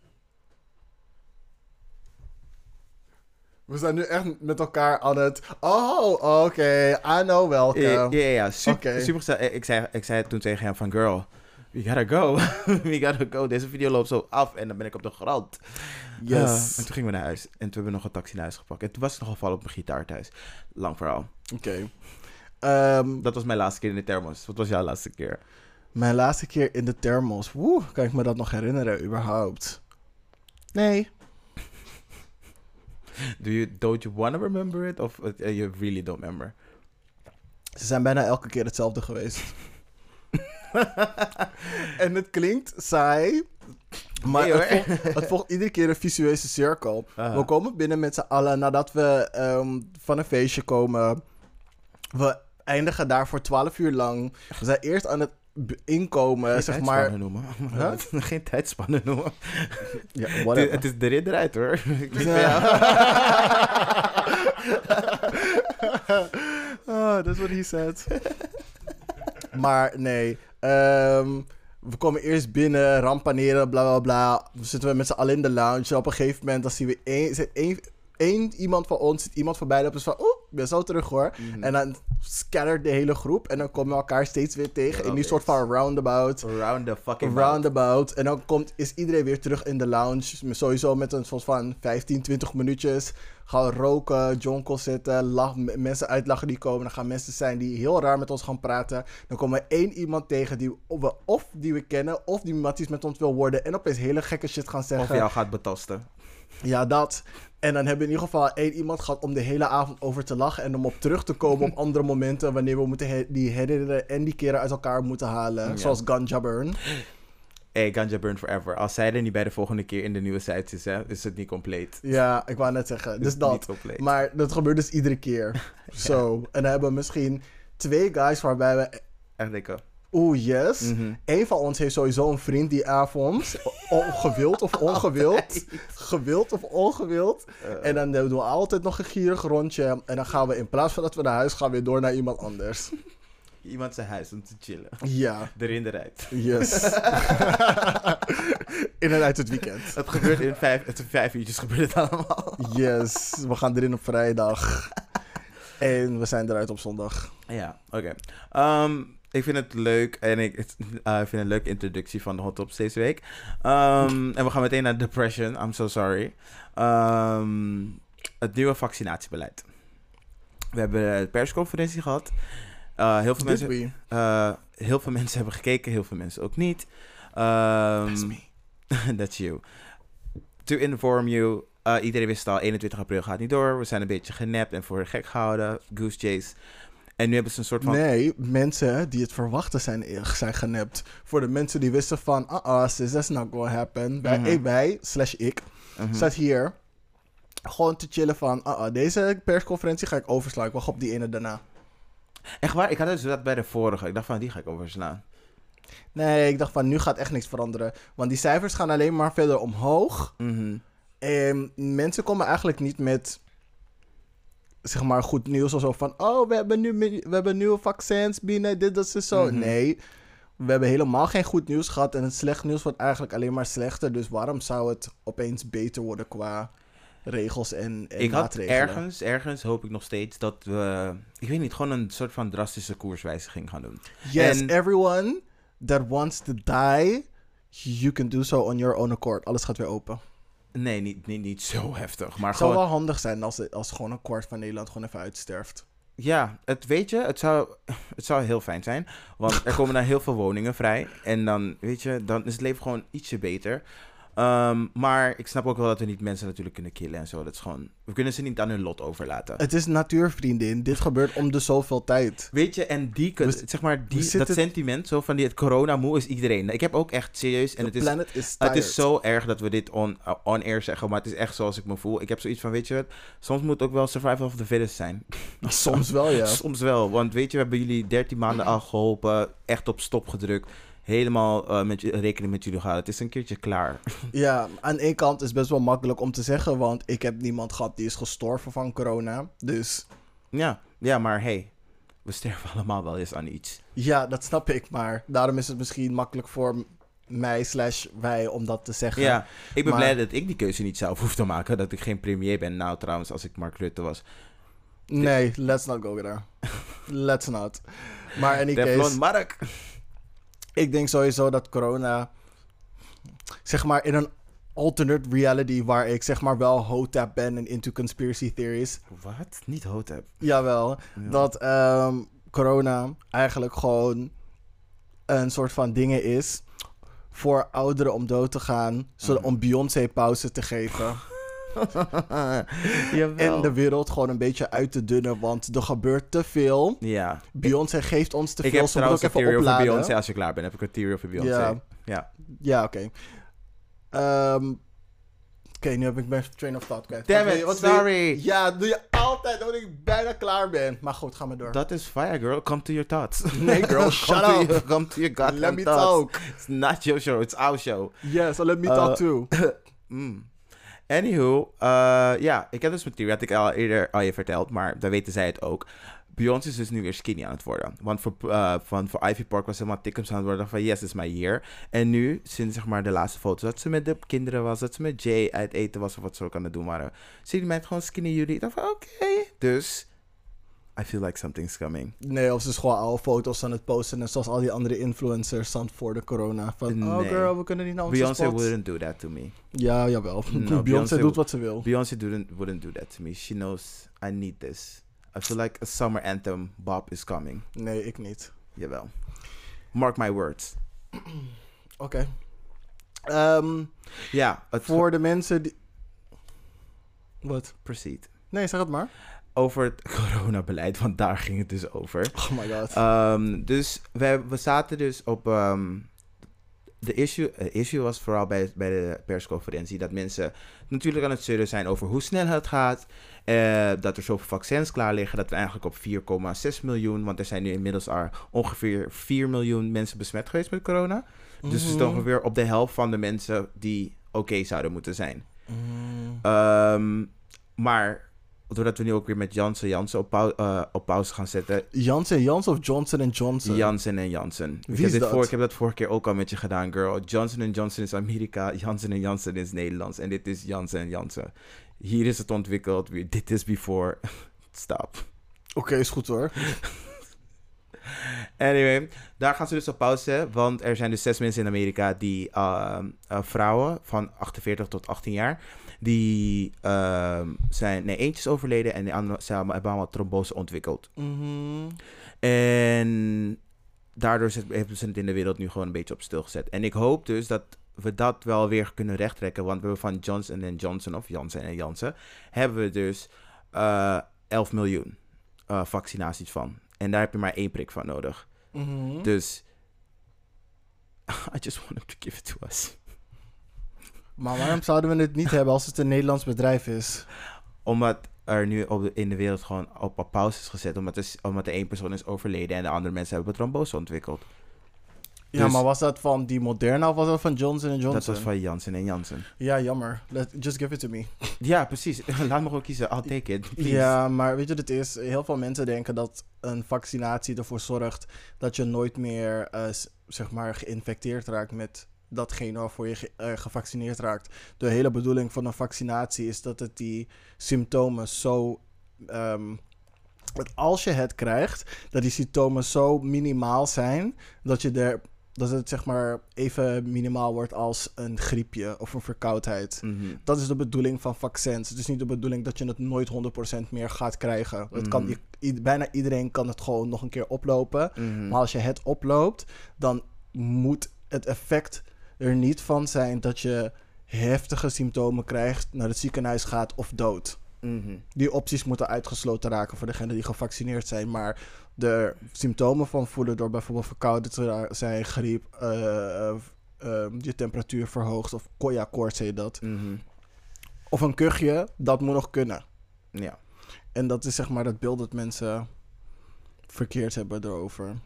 We zijn nu echt met elkaar aan het... Oh, oké. I know welke. Ja, ja, ja. Super, super gezellig. Ik zei, ik zei toen tegen hem van, girl, we gotta go. we gotta go. Deze video loopt zo af en dan ben ik op de grond. Yes. Ah, en toen gingen we naar huis. En toen hebben we nog een taxi naar huis gepakt. En toen was het nogal vallen op mijn gitaar thuis. Lang verhaal. Oké. Ehm, Dat was mijn laatste keer in de thermos. Wat was jouw laatste keer? mijn laatste keer in de thermos. Woe, kan ik me dat nog herinneren überhaupt? Nee. Do you, don't you want to remember it? Of uh, you really don't remember? Ze zijn bijna elke keer hetzelfde geweest. en het klinkt saai. Maar Nee, het, volgt, het volgt iedere keer een visueuze cirkel. We komen binnen met z'n allen nadat we ehm, van een feestje komen. We eindigen daar voor 12 uur lang. We zijn eerst aan het inkomen, Geen zeg maar. noemen. Huh? Geen tijdspannen noemen. Ja, Het, het is de rit eruit hoor. Ja. oh, that's what he said. maar nee. ehm, we komen eerst binnen, rampaneren, bla bla bla. Dan zitten we met z'n allen in de lounge. En op een gegeven moment dan zien we één, zit één, één iemand van ons, zit iemand voorbij. Dat is van, oeh, ben zo terug hoor. Mhm. En dan scattert de hele groep. En dan komen we elkaar steeds weer tegen in die soort van roundabout. Around the fucking roundabout. En dan komt, is iedereen weer terug in de lounge. Sowieso met een soort van 15, 20 minuutjes. Gaan roken, jonkel zitten, lach, mensen uitlachen die komen. Dan gaan mensen zijn die heel raar met ons gaan praten. Dan komen we één iemand tegen die we of die we kennen, of die matties met ons wil worden. En opeens hele gekke shit gaan Of zeggen. jou gaat betasten. Ja, dat. En dan hebben we in ieder geval één iemand gehad om de hele avond over te lachen. En om op terug te komen op andere momenten. Wanneer we moeten he- die herinneren en die keren uit elkaar moeten halen. Ja. Zoals Ganja Burn. Hey, Ganja Burn Forever. Als zij er niet bij de volgende keer in de nieuwe site is, hè, is het niet compleet. Ja, ik wou net zeggen. Dus dat. Maar dat gebeurt dus iedere keer. Zo. En dan hebben we misschien twee guys waarbij we... Echt dikke. Oeh, yes. Mhm. Eén van ons heeft sowieso een vriend die avond. gewild of ongewild. Gewild of ongewild. Eh, En dan doen we altijd nog een gierig rondje. En dan gaan we in plaats van dat we naar huis gaan, weer door naar iemand anders. Iemand zijn huis om te chillen. Ja, Erin, eruit. yes. in en uit het weekend. Het gebeurt in vijf, het vijf uurtjes gebeurt het allemaal. Yes, we gaan erin op vrijdag. En we zijn eruit op zondag. Ja, oké. Ehm, ik vind het leuk en ik het, eh, vind een leuke introductie van de Hot Tops deze week. Ehm, en we gaan meteen naar depression. I'm so sorry. Ehm, het nieuwe vaccinatiebeleid. We hebben een persconferentie gehad. Eh, heel, veel Did mensen, eh, heel veel mensen hebben gekeken, heel veel mensen ook niet. Ehm, That's me. That's you. To inform you, uh, iedereen wist al, 21 april gaat niet door. We zijn een beetje genept en voor gek gehouden. Goose chase. En nu hebben ze een soort van... Nee, mensen die het verwachten zijn, zijn genept. Voor de mensen die wisten van, ah, uh sis, that's not gonna happen. Wij, Mhm. wij slash ik, Mhm. staat hier gewoon te chillen van, ah, uh deze persconferentie ga ik overslaan. Ik wacht op die ene daarna. Echt waar? Ik had dus dat bij de vorige. Ik dacht van, die ga ik overslaan. Nee, ik dacht van, nu gaat echt niks veranderen. Want die cijfers gaan alleen maar verder omhoog. Mhm. En mensen komen eigenlijk niet met, zeg maar, goed nieuws of zo van... Oh, we hebben, nu, we hebben nieuwe vaccins binnen, dit, dat, is zo. Mhm. Nee, we hebben helemaal geen goed nieuws gehad. En het slecht nieuws wordt eigenlijk alleen maar slechter. Dus waarom zou het opeens beter worden qua regels en, en Ik had ergens, ergens hoop ik nog steeds dat we... Ik weet niet, gewoon een soort van drastische koerswijziging gaan doen. Yes, en- everyone that wants to die, you can do so on your own accord. Alles gaat weer open. Nee, niet, niet, niet zo heftig. Maar Het zou gewoon... wel handig zijn als, als gewoon een kwart van Nederland gewoon even uitsterft. Ja, het weet je, het zou, het zou heel fijn zijn. Want er komen daar heel veel woningen vrij. En dan, weet je, dan is het leven gewoon ietsje beter. Ehm, maar ik snap ook wel dat we niet mensen natuurlijk kunnen killen en zo. Dat is gewoon, we kunnen ze niet aan hun lot overlaten. Het is natuurvriendin. Dit gebeurt om de zoveel tijd. Weet je, en die, We- zeg maar, die, dat sentiment, zo van die het corona moe is iedereen. Ik heb ook echt serieus, en The het is, is het is zo erg dat we dit on, uh, on air zeggen, maar het is echt zoals ik me voel. Ik heb zoiets van, weet je wat, soms moet het ook wel survival of the fittest zijn. Soms wel, ja. Soms wel, want weet je, we hebben jullie 13 maanden al geholpen, echt op stop gedrukt. Helemaal eh, met rekening met jullie gehouden. Het is een keertje klaar. Ja, aan één kant is best wel makkelijk om te zeggen, want ik heb niemand gehad die is gestorven van corona. Dus Ja, ja, maar hey, we sterven allemaal wel eens aan iets. ja, dat snap ik, maar daarom is het misschien makkelijk voor mij slash wij om dat te zeggen. Ja, ik ben Maar- blij dat ik die keuze niet zelf hoef te maken. Dat ik geen premier ben. Nou, trouwens, als ik Mark Rutte was. Nee, let's not go there. let's not. Maar in Teflon case, Mark. Ik denk sowieso dat corona, zeg maar in een alternate reality waar ik zeg maar wel hotep ben en into conspiracy theories, Wat? Niet Hotep. jawel, Ja. dat ehm, corona eigenlijk gewoon een soort van dingen is voor ouderen om dood te gaan, zodat Mhm. om Beyoncé pauze te geven. en de wereld gewoon een beetje uit te dunnen, want er gebeurt te veel. Ja. Beyoncé geeft ons te ik veel, trouwens een even theory over. Beyoncé. Als je klaar bent, heb ik een theory over Beyoncé. Ja. Ja. Ja, oké. Ehm, Oké, nu heb ik mijn train of thought kwijt. Damn it, je- sorry. Ja, doe je altijd wanneer ik bijna klaar ben. Maar goed, ga maar door. Dat is fire, girl. Come to your thoughts. Nee, girl, shut come To up. your, come to your goddamn Let me thoughts. talk. It's not your show, it's our show. Yes, so let me Uh, talk too. Mm. Anywho, eh, ja, ik heb dus Theory, had ik al eerder al je verteld, maar daar weten zij het ook. Beyoncé is dus nu weer skinny aan het worden. Want voor, eh, van, voor Ivy Park was ze helemaal tikkums aan het worden van yes, is my year. En nu, sinds zeg maar de laatste foto's, dat ze met de kinderen was, dat ze met Jay uit eten was of wat ze ook aan het doen waren. Zie die meid gewoon skinny jullie. Ik dacht van oké. Dus, I feel like something's coming. Nee, of ze is gewoon oude foto's aan het posten. Net zoals al die andere influencers dan voor de corona. Van, oh girl, we kunnen niet naar onze Beyoncé spots. wouldn't do that to me. Ja, jawel. No, Beyoncé doet wat ze wil. Beyoncé wouldn't, wouldn't do that to me. She knows I need this. I feel like a summer anthem bop is coming. Nee, ik niet. Jawel. Mark my words. Oké. Ehm, Ja, het voor de mensen die... Wat? proceed. Nee, zeg het maar. Over het coronabeleid, want daar ging het dus over. Oh my god. Ehm, dus we, we zaten dus op. ehm, de issue, eh, issue was vooral bij, bij de persconferentie dat mensen natuurlijk aan het zeuren zijn over hoe snel het gaat. eh, dat er zoveel vaccins klaar liggen. Dat we eigenlijk op 4,6 miljoen. Want er zijn nu inmiddels al ongeveer 4 miljoen mensen besmet geweest met corona. Dus het is Mhm. ongeveer op de helft van de mensen die oké zouden moeten zijn. Mm. Ehm, maar doordat we nu ook weer met Janssen Janssen op, pau- eh, op pauze gaan zetten. Janssen Jans of Johnson Johnson? Janssen en Janssen. Ik Wie heb, is dat? Voor, ik heb dat vorige keer ook al met je gedaan, girl. Johnson Johnson is Amerika, Janssen Janssen is Nederlands. En dit is Janssen Janssen. Hier is het ontwikkeld. Dit is before. Stop. Oké, is goed hoor. Anyway, daar gaan ze dus op pauze. Want er zijn dus zes mensen in Amerika die, ehm, eh, vrouwen van 48 tot 18 jaar, die ehm, zijn, nee, eentje is overleden en de andere ze hebben hebben allemaal trombose ontwikkeld. Mhm. En daardoor zet- heeft ze het in de wereld nu gewoon een beetje op stilgezet. En ik hoop dus dat we dat wel weer kunnen rechttrekken. Want we hebben van Johnson Johnson, of Janssen en Janssen, hebben we dus eh 11 miljoen eh, vaccinaties van. En daar heb je maar één prik van nodig. Mhm. Dus I just want them to give it to us. Maar waarom zouden we het niet hebben als het een Nederlands bedrijf is? Omdat er nu op de, in de wereld gewoon op, op pauze is gezet. Omdat, er, omdat er één persoon is overleden en de andere mensen hebben trombose ontwikkeld. Ja, Dus- maar was dat van die Moderna of was dat van Johnson Johnson? Dat was van Janssen en Janssen. Ja, jammer. Let, just give it to me. Ja, precies. Laat me gewoon kiezen. I'll take it. please. Ja, maar weet je wat het is? Heel veel mensen denken dat een vaccinatie ervoor zorgt dat je nooit meer, eh, zeg maar, geïnfecteerd raakt met datgene waarvoor je ge- eh, gevaccineerd raakt. De hele bedoeling van een vaccinatie is dat het die symptomen zo... ehm, dat als je het krijgt, dat die symptomen zo minimaal zijn dat je er dat het zeg maar even minimaal wordt als een griepje of een verkoudheid. Mhm. Dat is de bedoeling van vaccins. Het is niet de bedoeling dat je het nooit 100% meer gaat krijgen. Het kan, Mhm. bijna iedereen kan het gewoon nog een keer oplopen. Mhm. Maar als je het oploopt, dan moet het effect er niet van zijn dat je heftige symptomen krijgt, naar het ziekenhuis gaat of dood. Mhm. Die opties moeten uitgesloten raken voor degenen die gevaccineerd zijn. Maar de symptomen van voelen door bijvoorbeeld verkouden te zijn, griep, eh, eh, eh, je temperatuur verhoogt of ko- ja, koorts heet dat. Mhm. Of een kuchje, dat moet nog kunnen. Ja. En dat is zeg maar het beeld dat mensen verkeerd hebben erover.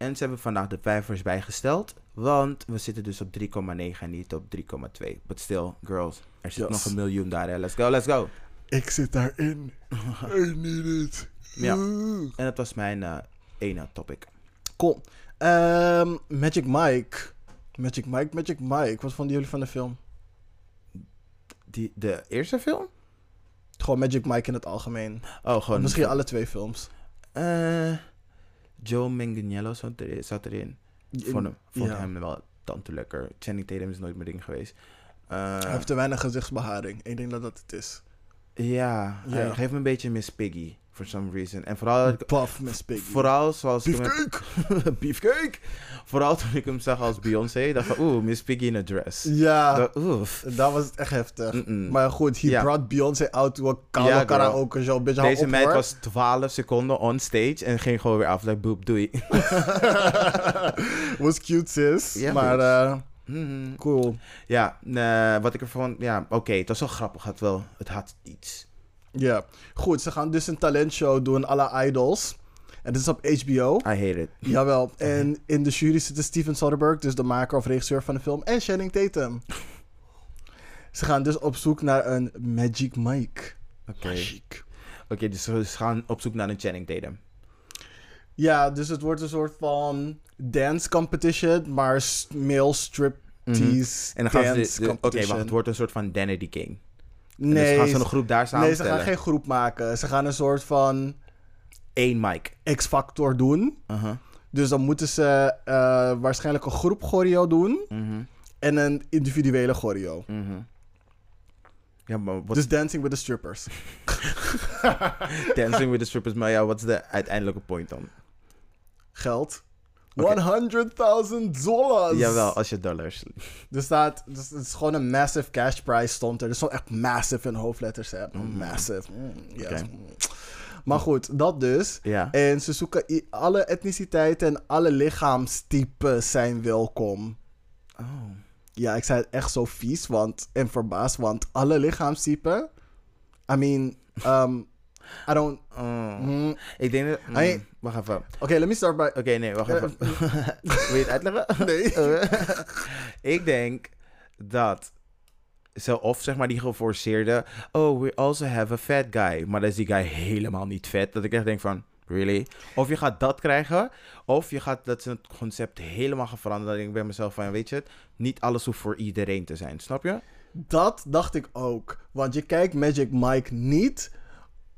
En ze hebben vandaag de cijfers bijgesteld. Want we zitten dus op 3,9 en niet op 3,2. But still, girls, er zit Yes. nog een miljoen daar. Hè. Let's go, let's go. Ik zit daarin. I need it. Ja. En dat was mijn eh, ene topic. Cool. Ehm, Magic Mike. Magic Mike, Magic Mike. Wat vonden jullie van de film? Die, de eerste film? Gewoon Magic Mike in het algemeen. Oh, gewoon... Misschien alle twee films. Eh, Joe Manganiello zat, er, zat erin. Vond, hem, vond Ja. hem wel tante lekker. Channing Tatum is nooit mijn ding geweest. Eh, Hij heeft te weinig gezichtsbeharing. Ik denk dat dat het is. ja, Ja. hij geeft me een beetje Miss Piggy. For some reason. En vooral... Puff, Miss Piggy. Vooral zoals... ik hem- Beefcake! Beefcake! Vooral toen ik hem zag als Beyoncé. dacht van, oeh, Miss Piggy in a dress. Ja, Dat, oef. dat was het echt heftig. Maar goed, he Ja. brought Beyoncé out to a girl. karaoke show. Beetje Deze meid hoor. was 12 seconden on stage en ging gewoon weer af. Like, boep, doei. was cute, sis. Ja, maar eh, Mhm. cool. Ja, eh, wat ik ervan... Ja, oké, het was wel grappig. Het, wel, het had iets. Ja. Goed, ze gaan dus een talentshow doen, alle idols. En dit is op HBO. I hate it. Jawel. En in de jury zitten Steven Soderbergh, dus de maker of regisseur van de film, en Channing Tatum. Ze gaan dus op zoek naar een Magic Mike. Oké. Oké, dus ze gaan op zoek naar een Channing Tatum. Ja, dus het wordt een soort van dance competition, maar male striptease En dan gaan dance ze... Oké, wacht. Het wordt een soort van Danity King. En nee, dus gaan ze een groep daar nee, ze gaan geen groep maken. Ze gaan een soort van Eén mic. X-factor doen. Uh-huh. Dus dan moeten ze eh, waarschijnlijk een groep choreo doen Mhm. en een individuele choreo. Mhm. Ja, maar wat Dus dancing with the strippers. Dancing with the Strippers. Maar ja, wat is de uiteindelijke point dan? Geld. Oké. 100.000 dollars. Jawel, als je dollars... Er staat, dus het is gewoon een massive cash prize stond er. Dus zo echt massive in hoofdletters. Hè. Mm. Massive. Mm, yes. Maar goed, dat dus. Ja. En ze zoeken alle etniciteiten en alle lichaamstypes zijn welkom. Oh. Ja, ik zei het echt zo vies want, en verbaasd, want alle lichaamstypen. I mean, um, I don't. Oh. mm, Ik denk dat... mm. Wacht even. Oké, Oké, let me start by. nee, wacht Eh, even. Wil je het uitleggen? Nee. ik denk dat ze of zeg maar die geforceerde... Oh, we also have a fat guy. Maar dan is die guy helemaal niet vet. Dat ik echt denk van... Really? Of je gaat dat krijgen. Of je gaat dat ze het concept helemaal gaan veranderen. Dat ik bij mezelf van... Weet je het? Niet alles hoeft voor iedereen te zijn. Snap je? Dat dacht ik ook. Want je kijkt Magic Mike niet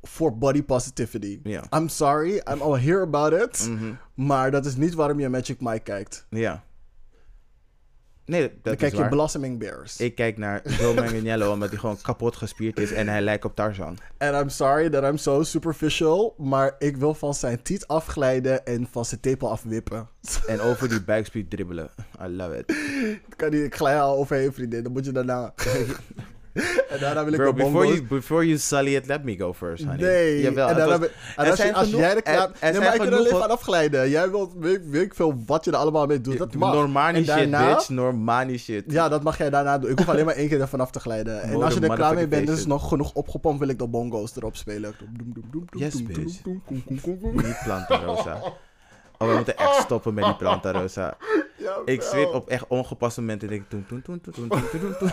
voor body positivity. Ja. I'm sorry, I'm all here about it. Mhm. Maar dat is niet waarom je Magic Mike kijkt. Ja. Nee, dat Dan is kijk je. Blossoming Bears. Ik kijk naar Joe Manganiello omdat hij gewoon kapot gespierd is en hij lijkt op Tarzan. En I'm sorry that I'm so superficial. Maar ik wil van zijn tiet afglijden en van zijn tepel afwippen. En over die buikspier dribbelen. I love it. kan niet, ik glij al overheen, vriendin. Dan moet je daarna. en daarna wil ik Bro, before you, before you sully it, let me go first, honey. Nee. En, daarna, was, en als, jij er klaar... Nee, maar ik kan er alleen van afglijden. Jij wilt, weet, ik veel wat je er allemaal mee doet. Dat mag. Shit, bitch. Normani shit. Ja, dat mag jij daarna doen. Ik hoef alleen maar één keer ervan af te glijden. en als je er klaar mee bent, is nog genoeg opgepompt, wil ik de bongo's erop spelen. Yes, bitch. Niet planten, Rosa. Oh, we moeten echt stoppen met die plantarosa. Ik zweet op echt ongepaste momenten. Denk ik, toen, toen, toen, toen, toen, toen, toen.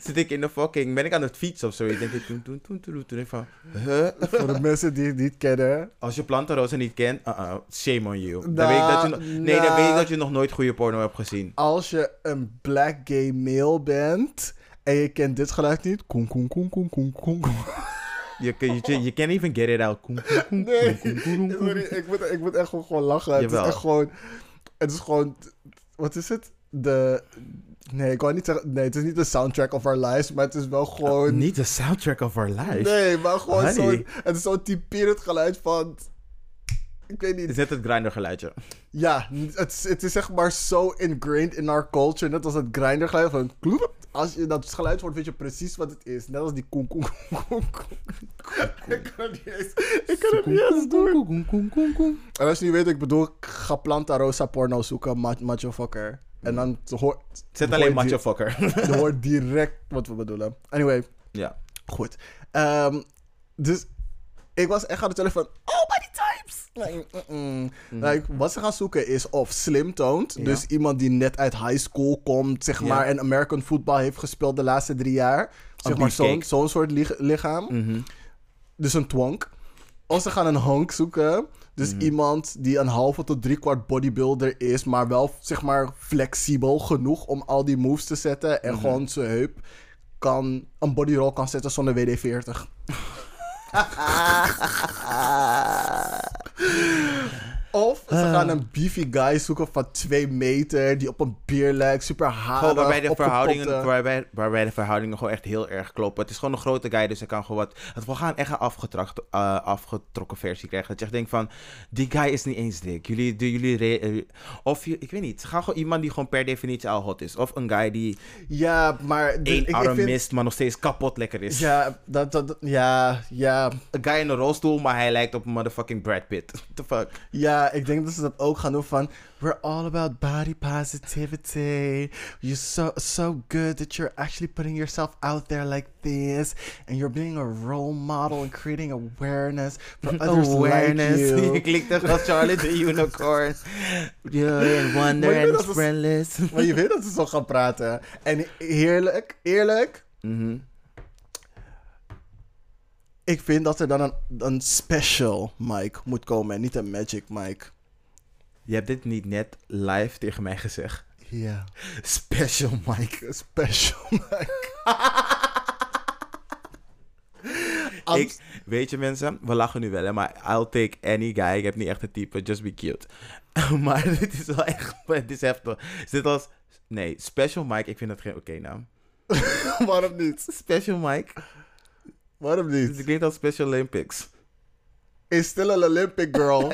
Zit ik in de fucking... Ben ik aan het fietsen of zoiets? Denk ik, toen, toen, toen, toen, toen. Ik van, huh? Voor de mensen die het niet kennen. Als je Planta Rosa niet kent, uh-uh, shame on you. Dan weet ik dat je, nee, dan weet ik dat je nog nooit goede porno hebt gezien. Als je een black gay male bent en je kent dit geluid niet. Koen, koen, koen, koen, koen, koen, koen. Je, je, je, can't even get it out. Koen, koen, koen, Nee, sorry, ik moet, ik moet echt gewoon, lachen. Het is echt gewoon... Het is gewoon, wat is het? De, nee, ik wou niet zeggen, nee, het is niet de soundtrack of our lives, maar het is wel gewoon... Niet de soundtrack of our life. Nee, maar gewoon zo'n, het is zo'n typerend geluid van, ik weet niet, Is dit het grinder geluidje? Ja, het, is- het is zeg maar zo ingrained in our culture. Net als het grinder geluid van. Als je dat geluid hoort, weet je precies wat het is. Net als die koen koen koen. Ik kan het niet eens, ik kan het niet eens doen. En als je niet weet wat ik bedoel, ga Planta Rosa porno zoeken, ma- macho fucker. En dan hoor Zet alleen je macho di- fucker. Je hoort direct wat we bedoelen. Anyway, ja. Goed. Ehm, dus ik was echt aan het tellen van... Oh, body types! Like. Like, wat ze gaan zoeken is of slim toont. Ja. Dus iemand die net uit high school komt, zeg Ja. maar... en American football heeft gespeeld de laatste drie jaar. Zeg maar zo'n zo'n soort lich- lichaam. Mhm. Dus een twonk. Of ze gaan een honk zoeken. Dus Mhm. iemand die een halve tot driekwart bodybuilder is, maar wel zeg maar flexibel genoeg om al die moves te zetten. En Mhm. gewoon zijn heup kan, een bodyroll kan zetten zonder WD-40. Of ze gaan een beefy guy zoeken van 2 meter, die op een bier lijkt, super harig, Gewoon waarbij de, verhoudingen, waarbij, waarbij de verhoudingen gewoon echt heel erg kloppen. Het is gewoon een grote guy, dus hij kan gewoon wat... Het, we gaan echt een afgetrakt, eh, afgetrokken versie krijgen. Dat je echt denkt van, die guy is niet eens dik. Jullie, de, jullie eh, of je, ik weet niet, ga gewoon iemand die gewoon per definitie al hot is. Of een guy die Ja, maar... de- één ik- ik arm vind- mist, maar nog steeds kapot lekker is. Ja, dat, dat, ja, ja, Een guy in een rolstoel, maar hij lijkt op motherfucking Brad Pitt. What the fuck? ja, ik denk dat ze dat ook gaan doen van... We're all about body positivity. You're so, so good that you're actually putting yourself out there like this. And you're being a role model and creating awareness for others Awareness. like je you. klinkt echt als Charlie the Unicorn. You're wonder je and friendless. Maar je weet dat ze zo gaan praten. En heerlijk, eerlijk... Mhm. Ik vind dat er dan een, een special mic moet komen en niet een magic mic. Je hebt dit niet net live tegen mij gezegd. Ja. Special Mike. Een special mic. Ik, weet je mensen, we lachen nu wel, hè, maar I'll take any guy. Ik heb niet echt een type, just be cute. maar dit is wel echt, dit is heftig. Is dit als, nee, Special Mike, ik vind dat geen oké naam. Waarom niet? Special Mike, Waarom het niet? klinkt als Special Olympics. Is still an Olympic girl.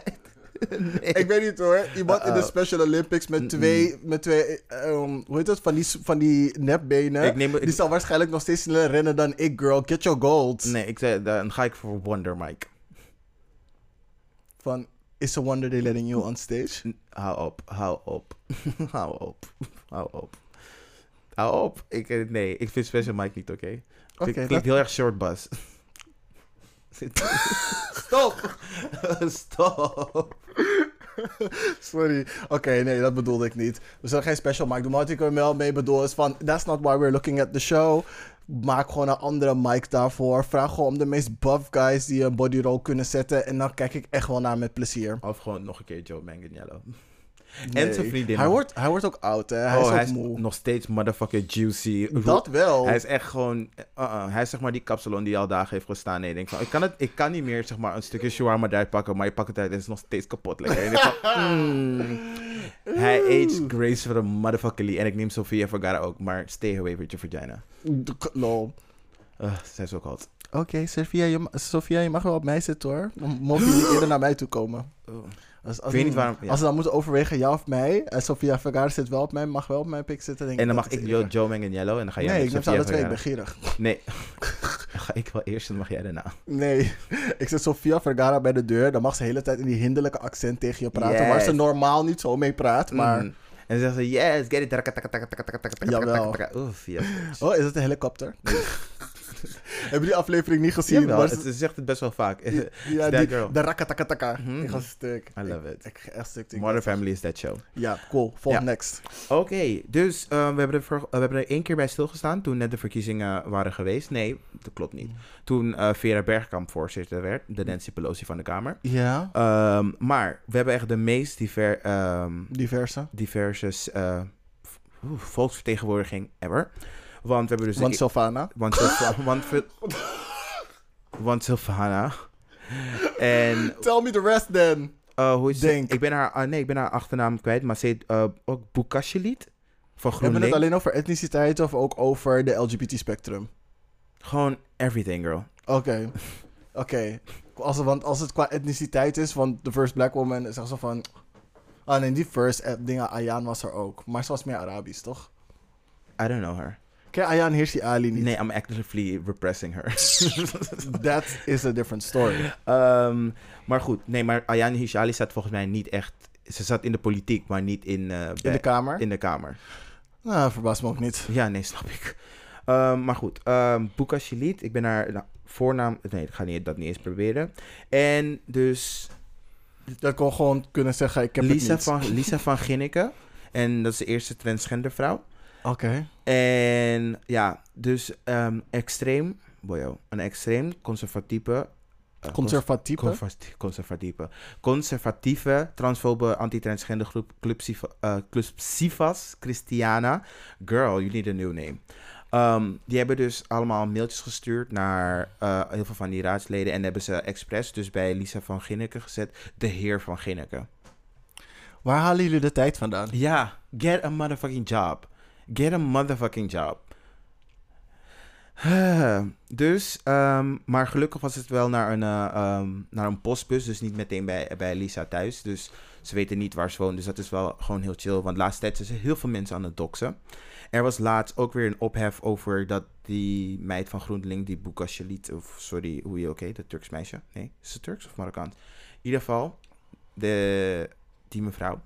nee. Ik weet niet hoor. Iemand in de. Special Olympics met twee, met twee ehm, hoe heet het, van die, van die nepbenen. Ik neem- ik- die zal waarschijnlijk nog steeds sneller rennen dan ik, girl. Get your gold. Nee, ik zei, dan ga ik voor Wonder Mike. Van, is a wonder they letting you on stage? Hou op, hou op, hou op, hou op. Hou op. Ik, eh, nee, ik vind Special Mike niet oké. Oké, dat- klinkt heel erg short bus. Stop! Stop! Sorry. Oké, nee, dat bedoelde ik niet. We zullen geen special doen. Maar wat ik er wel mee bedoel is van... That's not why we're looking at the show. Maak gewoon een andere mic daarvoor. Vraag gewoon om de meest buff guys die een bodyroll kunnen zetten. En dan kijk ik echt wel naar met plezier. Of gewoon nog een keer Joe Manganiello. Nee. En zijn vriendin. Hij wordt, hij wordt ook oud, hè. Hij oh, is ook hij is nog steeds motherfucking juicy. Dat wel. Hij is echt gewoon... uh-uh. Hij is zeg maar die kapsalon die al dagen heeft gestaan. En je denkt van, ik kan, het, ik kan niet meer zeg maar een stukje shawarma eruit pakken. Maar je pakt het uit en het is nog steeds kapot lekker. En je denkt van, mm. Hij aged gracefully motherfuckingly. En ik neem Sofia Vergara ook. Maar stay away with your vagina. Lol. Uh, zij is ook hot. Oké, Sophia, je, ma- Sophia, je mag wel op mij zitten hoor. Dan mogen jullie eerder naar mij toe komen. Oh. Als, als Ik weet we- niet waarom- ja. Als ze dan moeten overwegen, ja of mij. En Sophia Vergara zit wel op mij, mag wel op mijn pik zitten. Denk En dan dat mag ik. Joe, Joe Manganiello. En dan ga jij Nee, ik neem ze Sofia alle twee, ik ben gierig. Nee. Dan ga ik wel eerst en dan mag jij daarna. Nee, ik zet Sofia Vergara bij de deur. Dan mag ze de hele tijd in die hinderlijke accent tegen je praten. Waar Yes. ze normaal niet zo mee praat. Maar. Mm. En dan zeggen ze, yes, get it. Jawel. Oef, yes. Oh, is het een helikopter? Hebben die aflevering niet gezien? Jawel, het, ze- ze zegt het best wel vaak. ja, die, girl. de rakatakataka. Mhm. Ik ga stuk. I love it. Ik echt stuk. Modern Family is that show. Ja, cool. Volg Ja. next. Oké, dus eh, we, hebben er voor- we hebben er één keer bij stilgestaan toen net de verkiezingen waren geweest. Nee, dat klopt niet. Toen eh, Vera Bergkamp voorzitter werd, de Nancy Pelosi van de Kamer. Ja, Ehm, maar we hebben echt de meest diver, ehm, diverse. diverse eh, volksvertegenwoordiging ever. Want we hebben dus... Want Sylvana. Want, Sylva- want, want Sylvana. En Tell me the rest then. eh, hoe is Denk. Ik ben haar, ah, nee, ik ben haar achternaam kwijt, maar ze heet eh, ook Boekasjelit van Hebben we het alleen over etniciteit of ook over de LGBT-spectrum? Gewoon everything, girl. Oké. Oké. Als, het- Want als het qua etniciteit is, want de first black woman is echt zo van... Ah nee, die first dingen, Ayaan was er ook. Maar ze was meer Arabisch, toch? I don't know her. Je Ayaan Hirsi Ali niet? Nee, I'm actively repressing her. That is a different story. Ehm, maar goed, nee, maar Ayaan Hishali zat volgens mij niet echt... Ze zat in de politiek, maar niet in, eh, In de kamer? in de kamer. Nou, verbaast me ook niet. Ja, nee, snap ik. Ehm, maar goed, um, Buka Shalit, ik ben haar nou, voornaam... Nee, ik ga niet, dat niet eens proberen. En dus Dat kon gewoon kunnen zeggen, ik heb Lisa het niet. van, Lisa van Ginneke. En dat is de eerste transgender vrouw. Oké. En ja, dus ehm, extreem... Boyo, een extreem conservatieve... eh, Conservatieve? Conservati- conservatieve. Conservatieve, transfobe, anti-transgender groep Club, Siva, eh, Club Sivas Christiana. Girl, you need a new name. Ehm, die hebben dus allemaal mailtjes gestuurd naar eh, heel veel van die raadsleden. En hebben ze expres dus bij Lisa van Ginneke gezet. De heer van Ginneke. Waar halen jullie de tijd vandaan? Ja, get a motherfucking job. Get a motherfucking job. Dus, ehm, maar gelukkig was het wel naar een, ehm, naar een postbus, dus niet meteen bij, bij Lisa thuis. Dus ze weten niet waar ze woont, dus dat is wel gewoon heel chill. Want de laatste tijd zijn ze heel veel mensen aan het doxen. Er was laatst ook weer een ophef over dat die meid van GroenLinks, die Buka Shalit, of sorry, hoe je ook heet, dat Turks meisje. Nee, is het Turks of Marokkaans? In ieder geval, de, die mevrouw.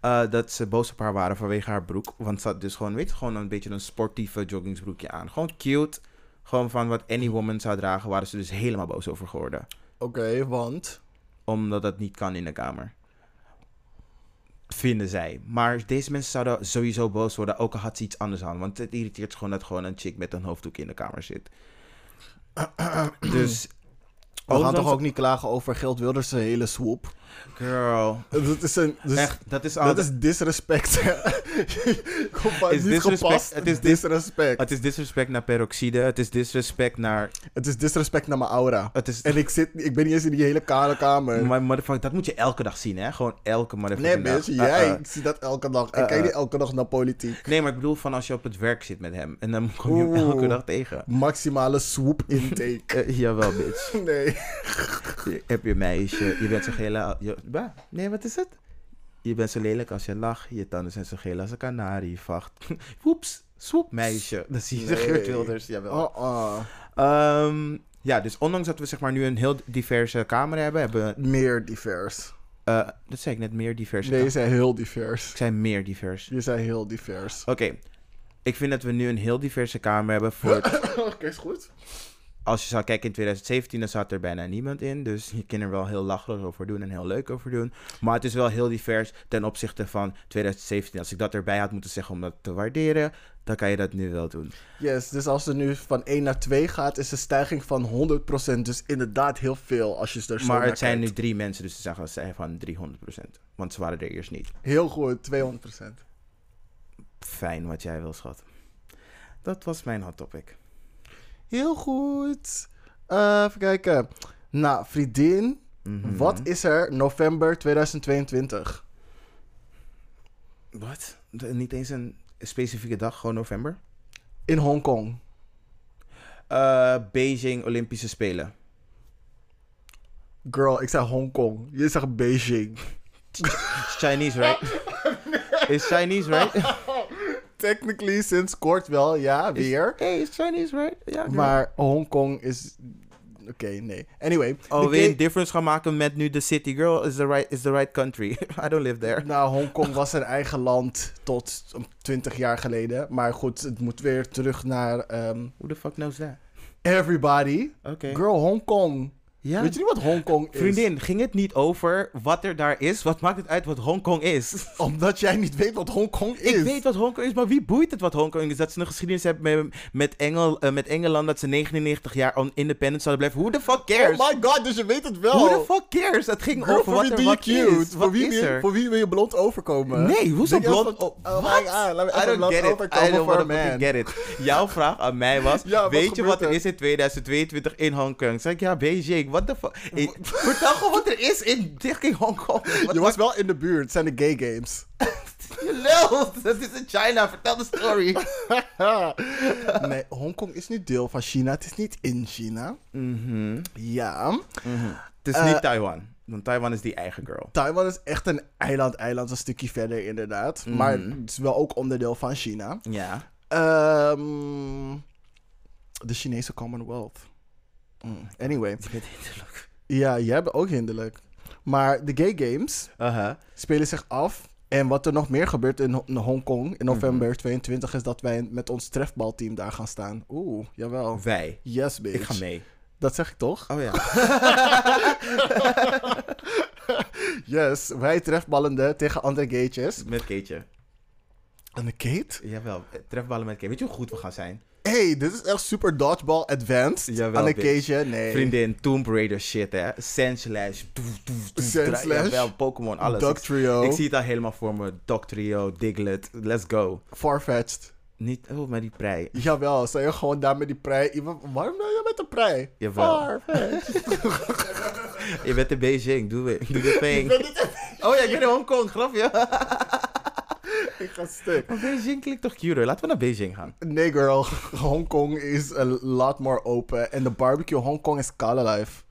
Eh, dat ze boos op haar waren vanwege haar broek. Want ze had dus gewoon, weet je, gewoon een beetje een sportieve joggingsbroekje aan. Gewoon cute. Gewoon van wat any woman zou dragen, waren ze dus helemaal boos over geworden. Oké, want... Omdat dat niet kan in de kamer. Vinden zij. Maar deze mensen zouden sowieso boos worden, ook al had ze iets anders aan. Want het irriteert gewoon dat gewoon een chick met een hoofddoek in de kamer zit. dus... We gaan toch ook niet klagen over Geld Wilders' hele swoop? Girl. Dat is een... Dus Echt, dat is dat is disrespect. Kom maar, Is niet gepast. het is is dis- disrespect. Het is disrespect naar peroxide. Het is disrespect naar... Het is disrespect naar mijn aura. Het is... En ik, zit, ik ben niet eens in die hele kale kamer. Maar motherfucker, dat moet je elke dag zien, hè? Gewoon elke nee, motherfucking dag. bitch, Uh, jij uh. ziet dat elke dag. Ik Uh, kijk niet elke dag naar politiek. Nee, maar ik bedoel van als je op het werk zit met hem. En dan kom je hem Oeh. elke dag tegen. Maximale swoop intake. Jawel, bitch. nee. Heb je meisje, je bent zo geel... Je, bah, nee, wat is het? Je bent zo lelijk als je lacht. Je tanden zijn zo geel als een kanarie. Vacht. Woeps. Swoep, meisje. Dat zie je Nee. Geert Wilders. Jawel. Oh, oh. Ehm, ja, dus ondanks dat we zeg maar nu een heel diverse kamer hebben, hebben we... Meer divers. eh, dat zei ik net, meer diverse Nee, je zei heel divers. Ik zei meer divers. Je zei heel divers. Oké. Ik vind dat we nu een heel diverse kamer hebben voor... Oké, is goed. Als je zou kijken in 2017, dan zat er bijna niemand in. Dus je kan er wel heel lacherig over doen en heel leuk over doen. Maar het is wel heel divers ten opzichte van 2017. Als ik dat erbij had moeten zeggen om dat te waarderen, dan kan je dat nu wel doen. Yes, dus als er nu van 1 naar 2 gaat, is een stijging van 100%. Dus inderdaad heel veel als je er zo maar het zijn nu drie mensen, dus ze zeggen zij van 300%. Want ze waren er eerst niet. Heel goed, 200%. Fijn wat jij wil, schat. Dat was mijn hot topic. Heel goed. Eh, even kijken. Nou, vriendin, Mhm. wat is er november 2022? Wat? Niet eens een specifieke dag, gewoon november? In Hongkong. Eh, Beijing Olympische Spelen. Girl, ik zei Hongkong. Je zegt Beijing. It's Chinese, right? Is Chinese, right? Technically, sinds kort wel, ja, weer. Hey, it's Chinese, right? Ja. Maar Hongkong is... Oké, nee. Anyway. Oh, wil je een difference gaan maken met nu de city? Girl, is the right, is the right country. I don't live there. Nou, Hongkong was een eigen land tot 20 jaar geleden. Maar goed, het moet weer terug naar ehm, Who the fuck knows that? everybody. Oké. Girl, Hongkong. Ja. Weet je niet wat Hongkong is? Vriendin, ging het niet over wat er daar is? Wat maakt het uit wat Hongkong is? Omdat jij niet weet wat Hongkong is. Ik weet wat Hongkong is, maar wie boeit het wat Hongkong is? Dat ze een geschiedenis hebben met, met, Engel, eh, met Engeland, dat ze 99 jaar on independent zouden blijven. Who the fuck cares? Oh my god, dus je weet het wel. Who the fuck cares? Het ging Girl, over voor wat wie er wat cute? is. Voor wie, is er? voor wie wil je blond overkomen? Nee, hoezo blond? Oh, Oh my god, laat me I don't get it. I don't get it. Jouw vraag aan mij was, Ja, weet je wat er er? is in 2022 in Hongkong? Zeg ik, ja, Beijing. What the fuck? Vertel gewoon wat er is in King Hongkong. Wat Je was wel in de buurt. Het zijn de gay games. je lult? Dat is in China. Vertel de story. nee, Hongkong is nu deel van China. Het is niet in China. Mhm. Ja. Het is Eh, niet Taiwan. Want Taiwan is die eigen girl. Taiwan is echt een eiland-eiland, een stukje verder inderdaad. Maar Mhm. het is wel ook onderdeel van China. Ja. Ehm, de Chinese Commonwealth. Mm, Anyway. Bent hinderlijk. Ja, jij bent ook hinderlijk. Maar de gay games spelen zich af. En wat er nog meer gebeurt in, Ho- in Hongkong in november Mhm. 22 is dat wij met ons trefbalteam daar gaan staan. Oeh, jawel. Wij. Yes, bitch. Ik ga mee. Dat zeg ik toch? Oh ja. Yes, wij trefballende tegen andere gaytjes. Met Keetje. De Kate? Jawel. Trefballen met Keetje. Weet je hoe goed we gaan zijn? Hey, dit is echt super dodgeball advanced. Jawel? Nee. Vriendin, Tomb Raider shit, hè. Sandslash. Sandslash. Jawel, Pokémon, alles. Duck Ik- Trio. Ik zie het al helemaal voor me. Dog Trio, Diglett. Let's go. Farfetched. Niet, oh, met die prei. Jawel, sta je gewoon daar met die prei. Iemand- Waarom ben je met de prei? Jawel. Farfetched. Je bent in Beijing, doe het. Doe de thing. Oh ja, ik ben in Hongkong, grapje. ik ga stuk. Maar Beijing klinkt toch cuter? Laten we naar Beijing gaan. Nee, girl. Hongkong is a lot more open. En de barbecue Hongkong is Kala Life.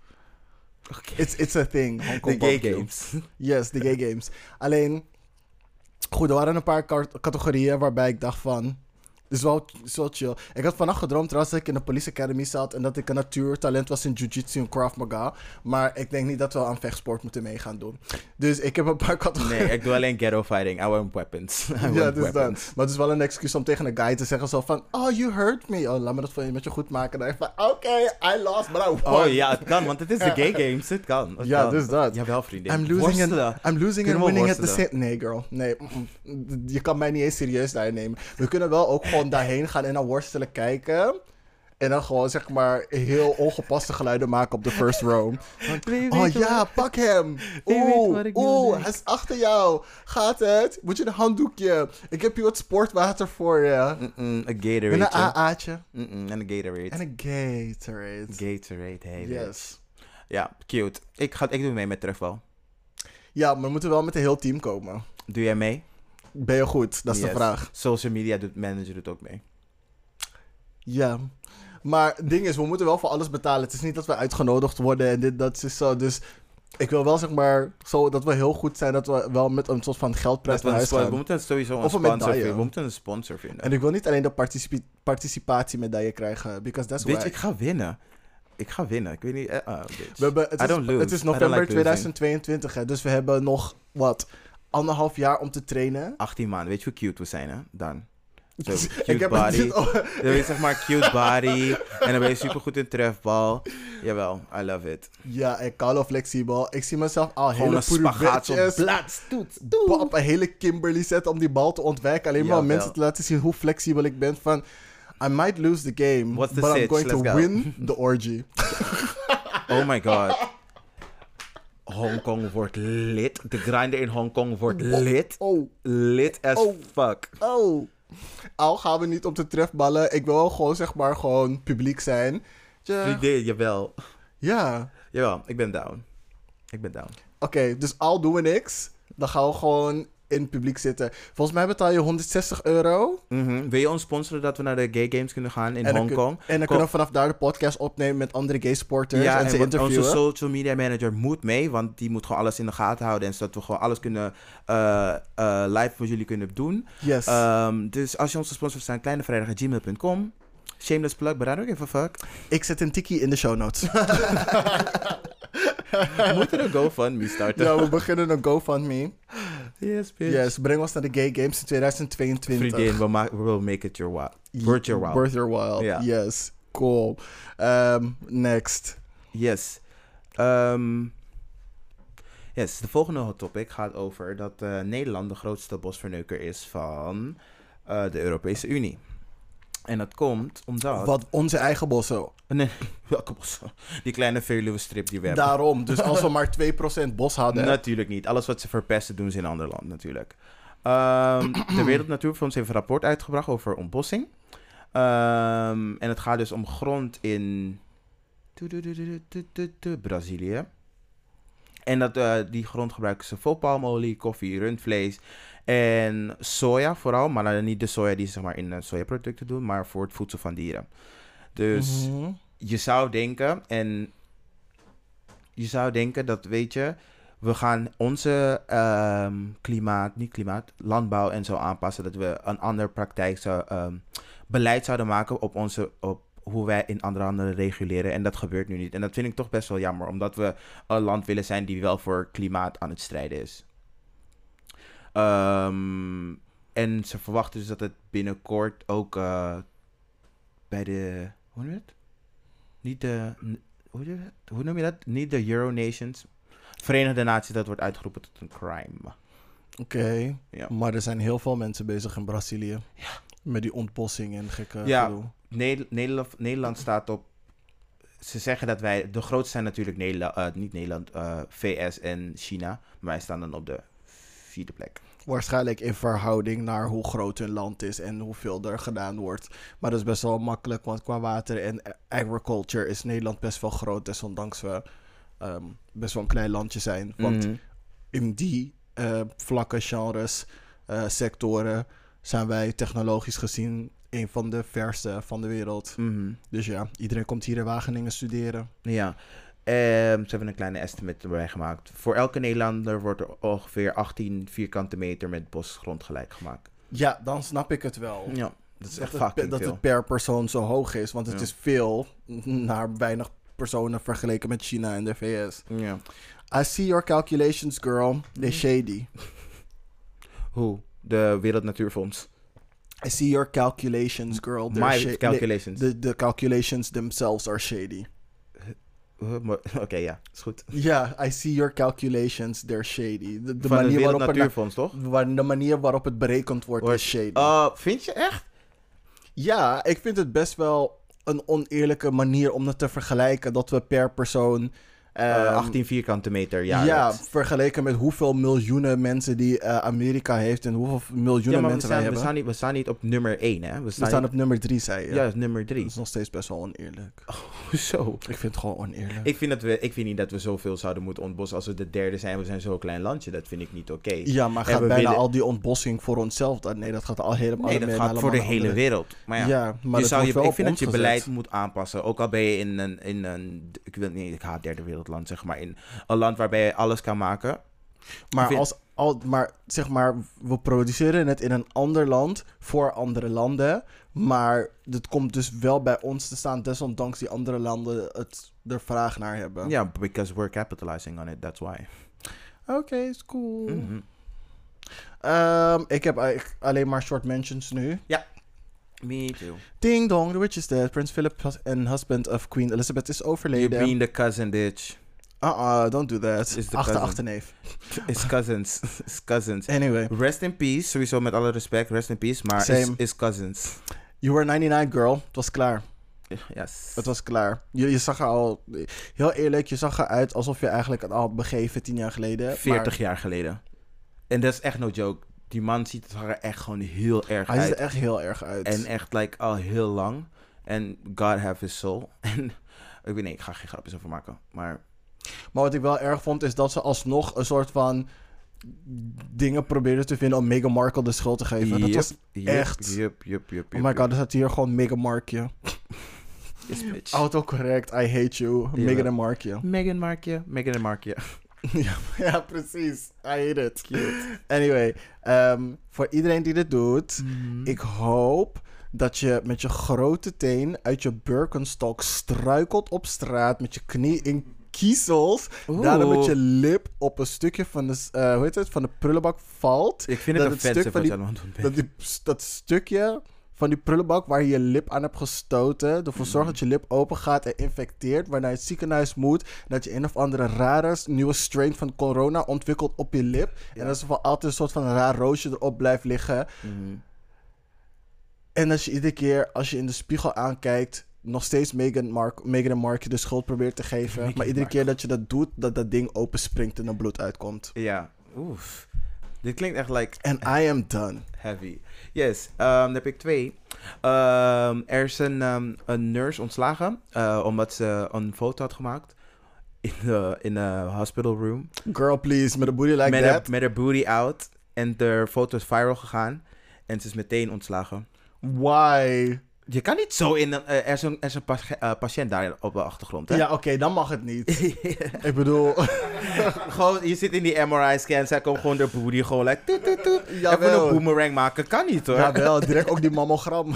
Oké. It's, it's a thing. Hongkong De gay games. Yes, de gay games. Alleen, goed, er waren een paar categorieën waarbij ik dacht van... Is wel, is wel chill. Ik had vannacht gedroomd trouwens dat ik in de police academy zat... en dat ik een natuurtalent was in jiu-jitsu en Krav Maga. Maar ik denk niet dat we aan vechtsport moeten mee gaan doen. Dus ik heb een paar categorieën... Nee, ik doe alleen ghetto fighting. I want weapons. I want Ja, dus dat. weapons. Maar het is wel een excuus om tegen een guy te zeggen zo van... Oh, you hurt me. Oh, laat me dat voor je met je goed maken. En dan van, oké, I lost, but I won. Oh ja, het kan, want het is de gay games. Het kan. het Ja, kan. dus dat. Jawel, vriendin. I'm losing, and, I'm losing and winning at the same... Nee, girl. Nee. mm-mm. Je kan mij niet eens serieus daar nemen. We kunnen wel ook gewoon daarheen gaan en naar worstelen kijken. En dan gewoon, zeg maar, heel ongepaste geluiden maken op de first row. Oh ja, pak hem. Oeh, hij is achter jou. Gaat het? Moet je een handdoekje? Ik heb hier wat sportwater voor je. Een En een Gatorade. AA'tje. En een Gatorade. En een Gatorade. Gatorade, hey. Yes. Ja, cute. Ik, ga, ik doe mee met terugval. Ja, maar we moeten wel met een heel team komen. Doe jij mee? Ben je goed? Dat is de vraag. Social media doet, manager doet ook mee. Ja. Maar het ding is, we moeten wel voor alles betalen. Het is niet dat we uitgenodigd worden en dit, dat is zo. Dus ik wil wel zeg maar, zo dat we heel goed zijn dat we wel met een soort van geldprijs naar huis spo- we gaan. moeten sowieso een Of een sponsor vinden. We moeten een sponsor vinden. En ik wil niet alleen de participi- participatiemedaille krijgen, because that's Bitch, why. ik ga winnen. Ik ga winnen. Ik weet niet... eh, ah. We hebben, het, I is, don't lose. het is november like losing. 2022, hè, dus we hebben nog, wat, anderhalf jaar om te trainen. 18 maanden. Weet je hoe cute we zijn, hè? Dan. Zo, ik cute heb body. oh, Dan ben je zeg maar cute body. en dan ben je super goed in trefbal. Jawel, I love it. Ja, en koude flexibel. Ik zie mezelf al Gewoon hele op poederbetjes plaats. Toet, op een hele Kimberly set om die bal te ontwijken. Alleen maar om mensen te laten zien hoe flexibel ik ben. Van, I might lose the game, What's the but I'm going to go. win the orgy. Oh my god. Hongkong wordt lit. De grinder in Hongkong wordt lit. Oh, Lit as Oh. fuck. oh. Al gaan we niet op de trefballen. Ik wil wel gewoon, zeg maar, gewoon publiek zijn. Ja, Vriendin, jawel. ja. Jawel, ik ben down. Ik ben down. Oké, dus al doen we niks. Dan gaan we gewoon in het publiek zitten. Volgens mij betaal je 160 euro. Mhm. Wil je ons sponsoren dat we naar de gay games kunnen gaan in Hongkong? en dan kunnen we vanaf daar de podcast opnemen met andere gay sporters. Ja, en en ze interviewen. onze social media manager moet mee, want die moet gewoon alles in de gaten houden. En zodat we gewoon alles kunnen eh, eh, live voor jullie kunnen doen. yes. Ehm, dus als je onze sponsor zijn, kleinevrijdag.gmail.com. Shameless plug, but I don't give a fuck. ik zet een tikkie in de show notes. We moeten een GoFundMe starten. ja, we beginnen een GoFundMe. Yes, bitch. Yes, breng ons naar de Gay Games in 2022. Vriendin, we, ma- we will make it your while. Worth your while. Worth your while. Yes. Cool. Um, next. Yes. Ehm, yes, de volgende hot topic gaat over dat eh, Nederland de grootste bosverneuker is van eh, de Europese Unie. En dat komt omdat... Wat onze eigen bossen. Nee, welke bos? Die kleine Veluwe-strip die we hebben. Daarom. Dus als we maar 2% bos hadden. Natuurlijk niet. Alles wat ze verpesten doen ze in een ander land natuurlijk. Ehm, de Wereld Natuurfonds heeft een rapport uitgebracht over ontbossing. Ehm, en het gaat dus om grond in Brazilië. En dat, eh, die grond gebruiken ze voor palmolie, koffie, rundvlees en soja vooral. Maar dan niet de soja die ze zeg maar, in eh, sojaproducten doen, maar voor het voedsel van dieren. Dus Mhm. je zou denken, en je zou denken dat, weet je, we gaan onze ehm, klimaat, niet klimaat, landbouw en zo aanpassen. Dat we een ander praktijk, zou, ehm, beleid zouden maken op, onze, op hoe wij in andere landen reguleren. En dat gebeurt nu niet. En dat vind ik toch best wel jammer, omdat we een land willen zijn die wel voor klimaat aan het strijden is. Ehm, en ze verwachten dus dat het binnenkort ook eh, bij de. Hoe noem je het? Niet de. Hoe noem je dat? Hoe noem je dat? Niet de Euro Nations. Verenigde Naties, dat wordt uitgeroepen tot een crime. Oké, Ja. maar er zijn heel veel mensen bezig in Brazilië. Met die ontbossing en gekke Ja. gedoe. Ne- Nederland, Nederland staat op. Ze zeggen dat wij. De grootste zijn natuurlijk Nederland, eh, niet Nederland, eh, VS en China. Maar wij staan dan op de vierde plek. Waarschijnlijk in verhouding naar hoe groot hun land is en hoeveel er gedaan wordt. Maar dat is best wel makkelijk, want qua water en agriculture is Nederland best wel groot. Desondanks we ehm, best wel een klein landje zijn. Want Mhm. in die eh, vlakken, genres, sectoren zijn wij technologisch gezien een van de verste van de wereld. Mhm. Dus ja, iedereen komt hier in Wageningen studeren. Ja, Ehm, ze hebben een kleine estimate erbij gemaakt. Voor elke Nederlander wordt er ongeveer 18 vierkante meter met bosgrond gelijk gemaakt. Ja, dan snap ik het wel. Ja, dat is dat, echt het, fucking dat het per persoon zo hoog is. Want het Ja. is veel naar weinig personen vergeleken met China en de VS. Ja. I see your calculations, girl. They're shady. Hoe? De Wereld Natuurfonds. I see your calculations, girl. They're My calculations. The, the calculations themselves are shady. Oké, ja, is goed. Ja, I see your calculations. They're shady. De, de, Van manier, waarop het, Natuurfonds, toch? waar- de manier waarop het berekend wordt is shady. Oh, vind je echt? Ja, ik vind het best wel een oneerlijke manier om het te vergelijken. Dat we per persoon... Eh, ehm, 18 vierkante meter, Ja, ja. vergeleken met hoeveel miljoenen mensen die eh, Amerika heeft en hoeveel miljoenen ja, mensen wij staan, we, hebben. staan niet, we staan niet op nummer 1, hè? We We staan, staan op nummer drie, zei je. Ja, dat is nummer Dat 3. is nog steeds best wel oneerlijk. Hoezo? Ik vind het gewoon oneerlijk. Ik vind, dat we, ik vind niet dat we zoveel zouden moeten ontbossen als we de derde zijn. We zijn zo'n klein landje. Dat vind ik niet oké. ja, maar En gaat bijna willen- al die ontbossing voor onszelf? dan? Nee, dat gaat al helemaal Nee, dat gaat voor de hele wereld. Maar ja, Ja, maar je zou je, ik vind dat je beleid moet aanpassen. Ook al ben je in een, in een ik wil niet, ik haat derde wereldland, zeg maar. In een land waarbij je alles kan maken. Maar, als, al, maar zeg maar, we produceren het in een ander land voor andere landen. Maar het komt dus wel bij ons te staan, desondanks die andere landen het er vraag naar hebben. Ja, because we're capitalizing on it, that's why. Oké, is cool. Mhm. Ehm, ik heb eigenlijk alleen maar short mentions nu. Me too. Ding dong, the witch is dead. Prince Philip and husband of Queen Elizabeth is You overleden. being the cousin, bitch. Uh-uh, don't do that. Is de Achter, achterneef. Is cousins. is cousins. Anyway, Rest in peace, sowieso met alle respect, rest in peace. Maar is, Same. is cousins. you were 99 girl. Het was klaar. Yes. Het was klaar. Je, je zag er al... Heel eerlijk, je zag eruit alsof je eigenlijk het al had begeven tien jaar geleden. 40 jaar geleden. En dat is echt no joke. Die man ziet er er echt gewoon heel erg Maar hij ziet uit. er echt heel erg uit. En echt like, al heel lang. En God have his soul. En ik weet niet, ik ga geen grapjes over maken. Maar Maar wat ik wel erg vond, is dat ze alsnog een soort van dingen probeerden te vinden om Meghan Markle de schuld te geven. dat was... yep, echt- Yup, yup, yup, Oh my god, er staat hier gewoon Meghan Markje. Yes, bitch. Autocorrect, I hate you. Ja. Meghan en Markje. Meghan Markje, Meghan en Markje. ja, ja, precies. I hate it. Anyway, ehm, voor iedereen die dit doet, Mhm. ik hoop dat je met je grote teen uit je Birkenstock struikelt op straat met je knie in kiezels. Daarna met je lip op een stukje van de, eh, hoe heet het, van de prullenbak valt. Ik vind dat het het stuk van die-. Dat, die, dat stukje van die prullenbak waar je je lip aan hebt gestoten, ervoor zorgt dat je lip open gaat en infecteert, waarna je het ziekenhuis moet, dat je een of andere rare nieuwe strain van corona ontwikkelt op je lip. En dat is wel altijd een soort van raar roosje erop blijft liggen. Mhm. En dat je iedere keer als je in de spiegel aankijkt, nog steeds Meghan, Mark, Meghan en Mark de schuld probeert te geven. Meghan maar iedere keer dat je dat doet, dat dat ding open springt en er bloed uitkomt. Ja, oef. Dit klinkt echt like And I am done. heavy. Yes, ehm, dan heb ik twee. Ehm, er is een, ehm, een nurse ontslagen eh, omdat ze een foto had gemaakt in de in hospital room. Girl, please, met een booty like met, that. met haar booty out. En de foto is viral gegaan. En ze is meteen ontslagen. Why? Je kan niet zo in een... eh, er is een, er is een pa- eh, patiënt daar op de achtergrond, hè? Ja, oké, dan mag het niet. Ik bedoel, gewoon, je zit in die MRI-scan. Zij komt gewoon de booty gewoon like... Toet, toet, toet. Even een boomerang maken. Kan niet, hoor. jawel, direct ook die mammogram.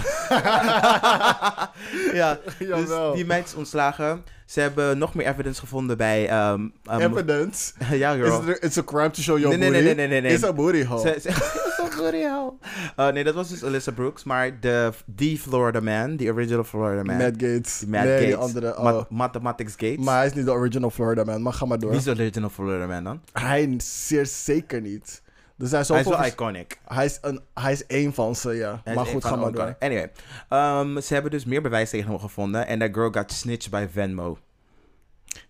ja, dus die meid is ontslagen. Ze hebben nog meer evidence gevonden bij... ehm, ehm, Evidence. ja, Is girl. it, it's a crime to show your Nee, nee, booty. nee, nee, nee, nee. It's a booty hole. Ze, Zo'n booty hole. Uh, nee, dat was dus Alyssa Brooks. Maar de, die Florida man, die original Florida man. Matt Gates. die Matt nee, Gates. die andere. Ma- Oh. Mathematics Gates. Maar hij is niet de original Florida man. Maar ga maar door. Wie is de original Florida man dan? Hij zeer zeker niet. Zijn Hij is wel iconic. hij, is een, hij is één van ze, ja. Hij maar goed, ga maar door. Anyway, um, ze hebben dus meer bewijs tegen hem gevonden. En that girl got snitched bij Venmo.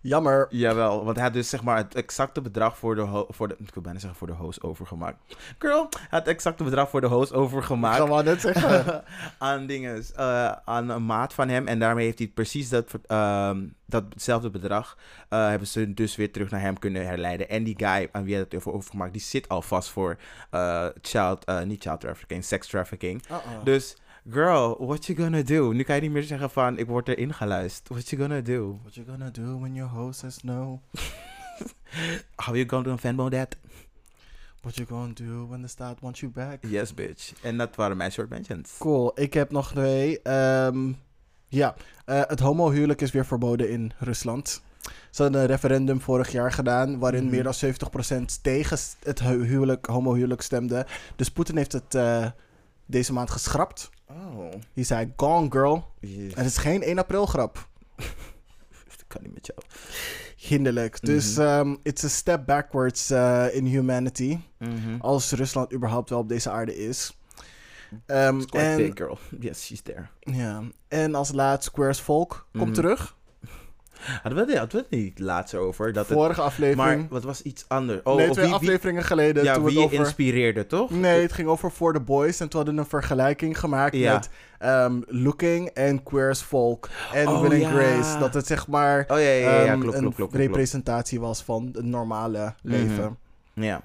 Jammer. Jawel, want hij had dus zeg maar het exacte bedrag voor de, voor de ik wil bijna zeggen voor de host overgemaakt. Girl, hij had het exacte bedrag voor de host Ik overgemaakt. maar net zeggen. aan dingen, eh, aan een maat van hem. En daarmee heeft hij precies dat, ehm, datzelfde bedrag, eh, hebben ze dus weer terug naar hem kunnen herleiden. En die guy aan wie hij het heeft overgemaakt, die zit al vast voor eh, child, niet child trafficking, sex trafficking. Dus, girl, what you gonna do? Nu kan je niet meer zeggen van, ik word erin geluisterd. What you gonna do? What you gonna do when your host says no? How you gonna Venmo that? What you gonna do when the staat wants you back? Yes, bitch. En dat waren mijn short mentions. Cool. Ik heb nog twee. Ehm, ja, eh, het homohuwelijk is weer verboden in Rusland. Ze hadden een referendum vorig jaar gedaan... waarin Mhm. meer dan 70% tegen het hu- huwelijk, homohuwelijk stemde. Dus Poetin heeft het eh, deze maand geschrapt. Oh. Hij zei, gone girl. En het is geen 1 april grap. Dat kan niet met jou. Hinderlijk. Dus Mhm. ehm, it's a step backwards eh, in humanity. Mhm. Als Rusland überhaupt wel op deze aarde is. Quite en, big, girl. Yes, she's there. ja. en als laatst Squares Volk komt Mhm. terug. Hadden we, het- hadden we het niet laatst over? Dat het, Vorige aflevering. maar wat was iets anders? Oh, nee, twee wie, afleveringen geleden. ja, toen wie het je over... inspireerde, toch? Nee, het ging over For the Boys. En toen hadden we een vergelijking gemaakt Ja. met ehm, Looking en Queers Folk en Oh, Will ja. Grace. Dat het zeg maar Oh ja, ja, ja, ja klopt, een representatie was van het normale leven. Ja.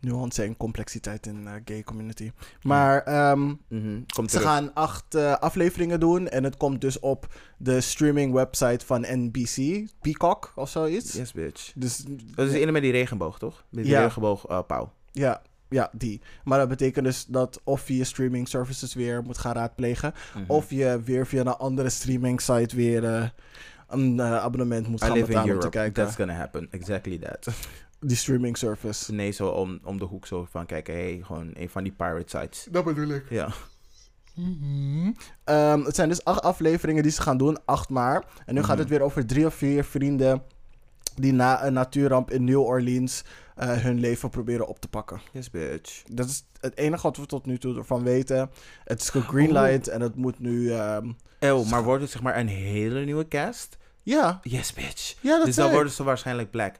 Nuance en complexiteit in de gay community. Maar ehm, Mhm. Ze terug. gaan acht eh, afleveringen doen. En het komt dus op de streaming website van NBC. Peacock of zoiets. Yes, bitch. Dus Dat is de ene met die regenboog, toch? Met die Ja. regenboog eh, pauw. Ja, ja, die. Maar dat betekent dus dat of je streaming services weer moet gaan raadplegen. Mhm. Of je weer via een andere streaming site weer eh, een eh, abonnement moet I gaan live in betalen om te kijken. That's gonna happen. Exactly that. Die streaming service. nee, zo om, om de hoek zo van kijken. hey, gewoon een van die pirate sites. Dat bedoel ik. Ja. Ehm, het zijn dus acht afleveringen die ze gaan doen, acht maar. En nu gaat Mhm. het weer over drie of vier vrienden die na een natuurramp in New Orleans eh, hun leven proberen op te pakken. Yes, bitch. Dat is het enige wat we tot nu toe ervan weten. Het is gegreenlight en het moet nu... ehm, Oh, maar wordt het zeg maar een hele nieuwe cast? ja, Yes, bitch. ja, dat dus dan worden ze waarschijnlijk black.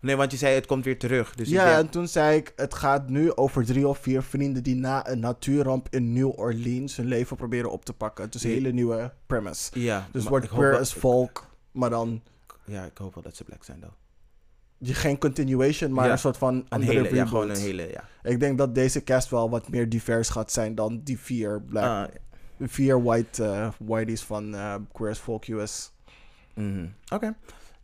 Nee, want je zei het komt weer terug. Dus ja, denk, en toen zei ik, het gaat nu over drie of vier vrienden die na een natuurramp in New Orleans hun leven proberen op te pakken. Het is een hele nieuwe premise. ja, Dus het wordt queer as folk, maar dan Ja, ik hoop wel dat ze black zijn dan. je- geen continuation, maar Ja, een soort van Een andere hele, ja, gewoon een hele, ja. Ik denk dat deze cast wel wat meer divers gaat zijn dan die vier, black, Ah, vier white uh, whiteys van eh Queer as Folk US. mhm. Oké,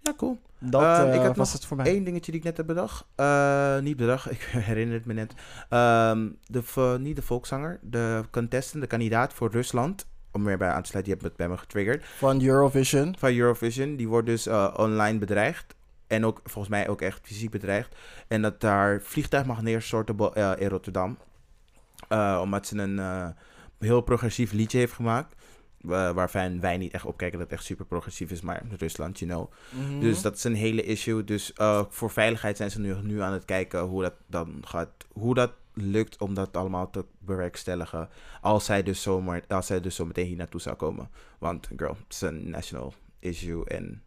ja, cool. Dat Ehm, eh, ik was het voor mij. Eén dingetje die ik net heb bedacht. Eh, niet bedacht, ik herinner het me net. Ehm, de, niet de volkszanger, de contestant, de kandidaat voor Rusland. Om weer bij aan te sluiten, die heeft het bij me getriggerd. Van Eurovision. Van Eurovision, die wordt dus eh, online bedreigd. En ook volgens mij ook echt fysiek bedreigd. En dat daar vliegtuig mag neerstorten in Rotterdam. Omdat ze een heel progressief liedje heeft gemaakt. Wa- waarvan wij niet echt opkijken dat het echt super progressief is. Maar Rusland, you know. Mhm. Dus dat is een hele issue. Dus eh, voor veiligheid zijn ze nu, nu aan het kijken hoe dat dan gaat. Hoe dat lukt om dat allemaal te bewerkstelligen. Als zij dus, zomaar, als zij dus zo meteen hier naartoe zou komen. Want, girl, het is een national issue. En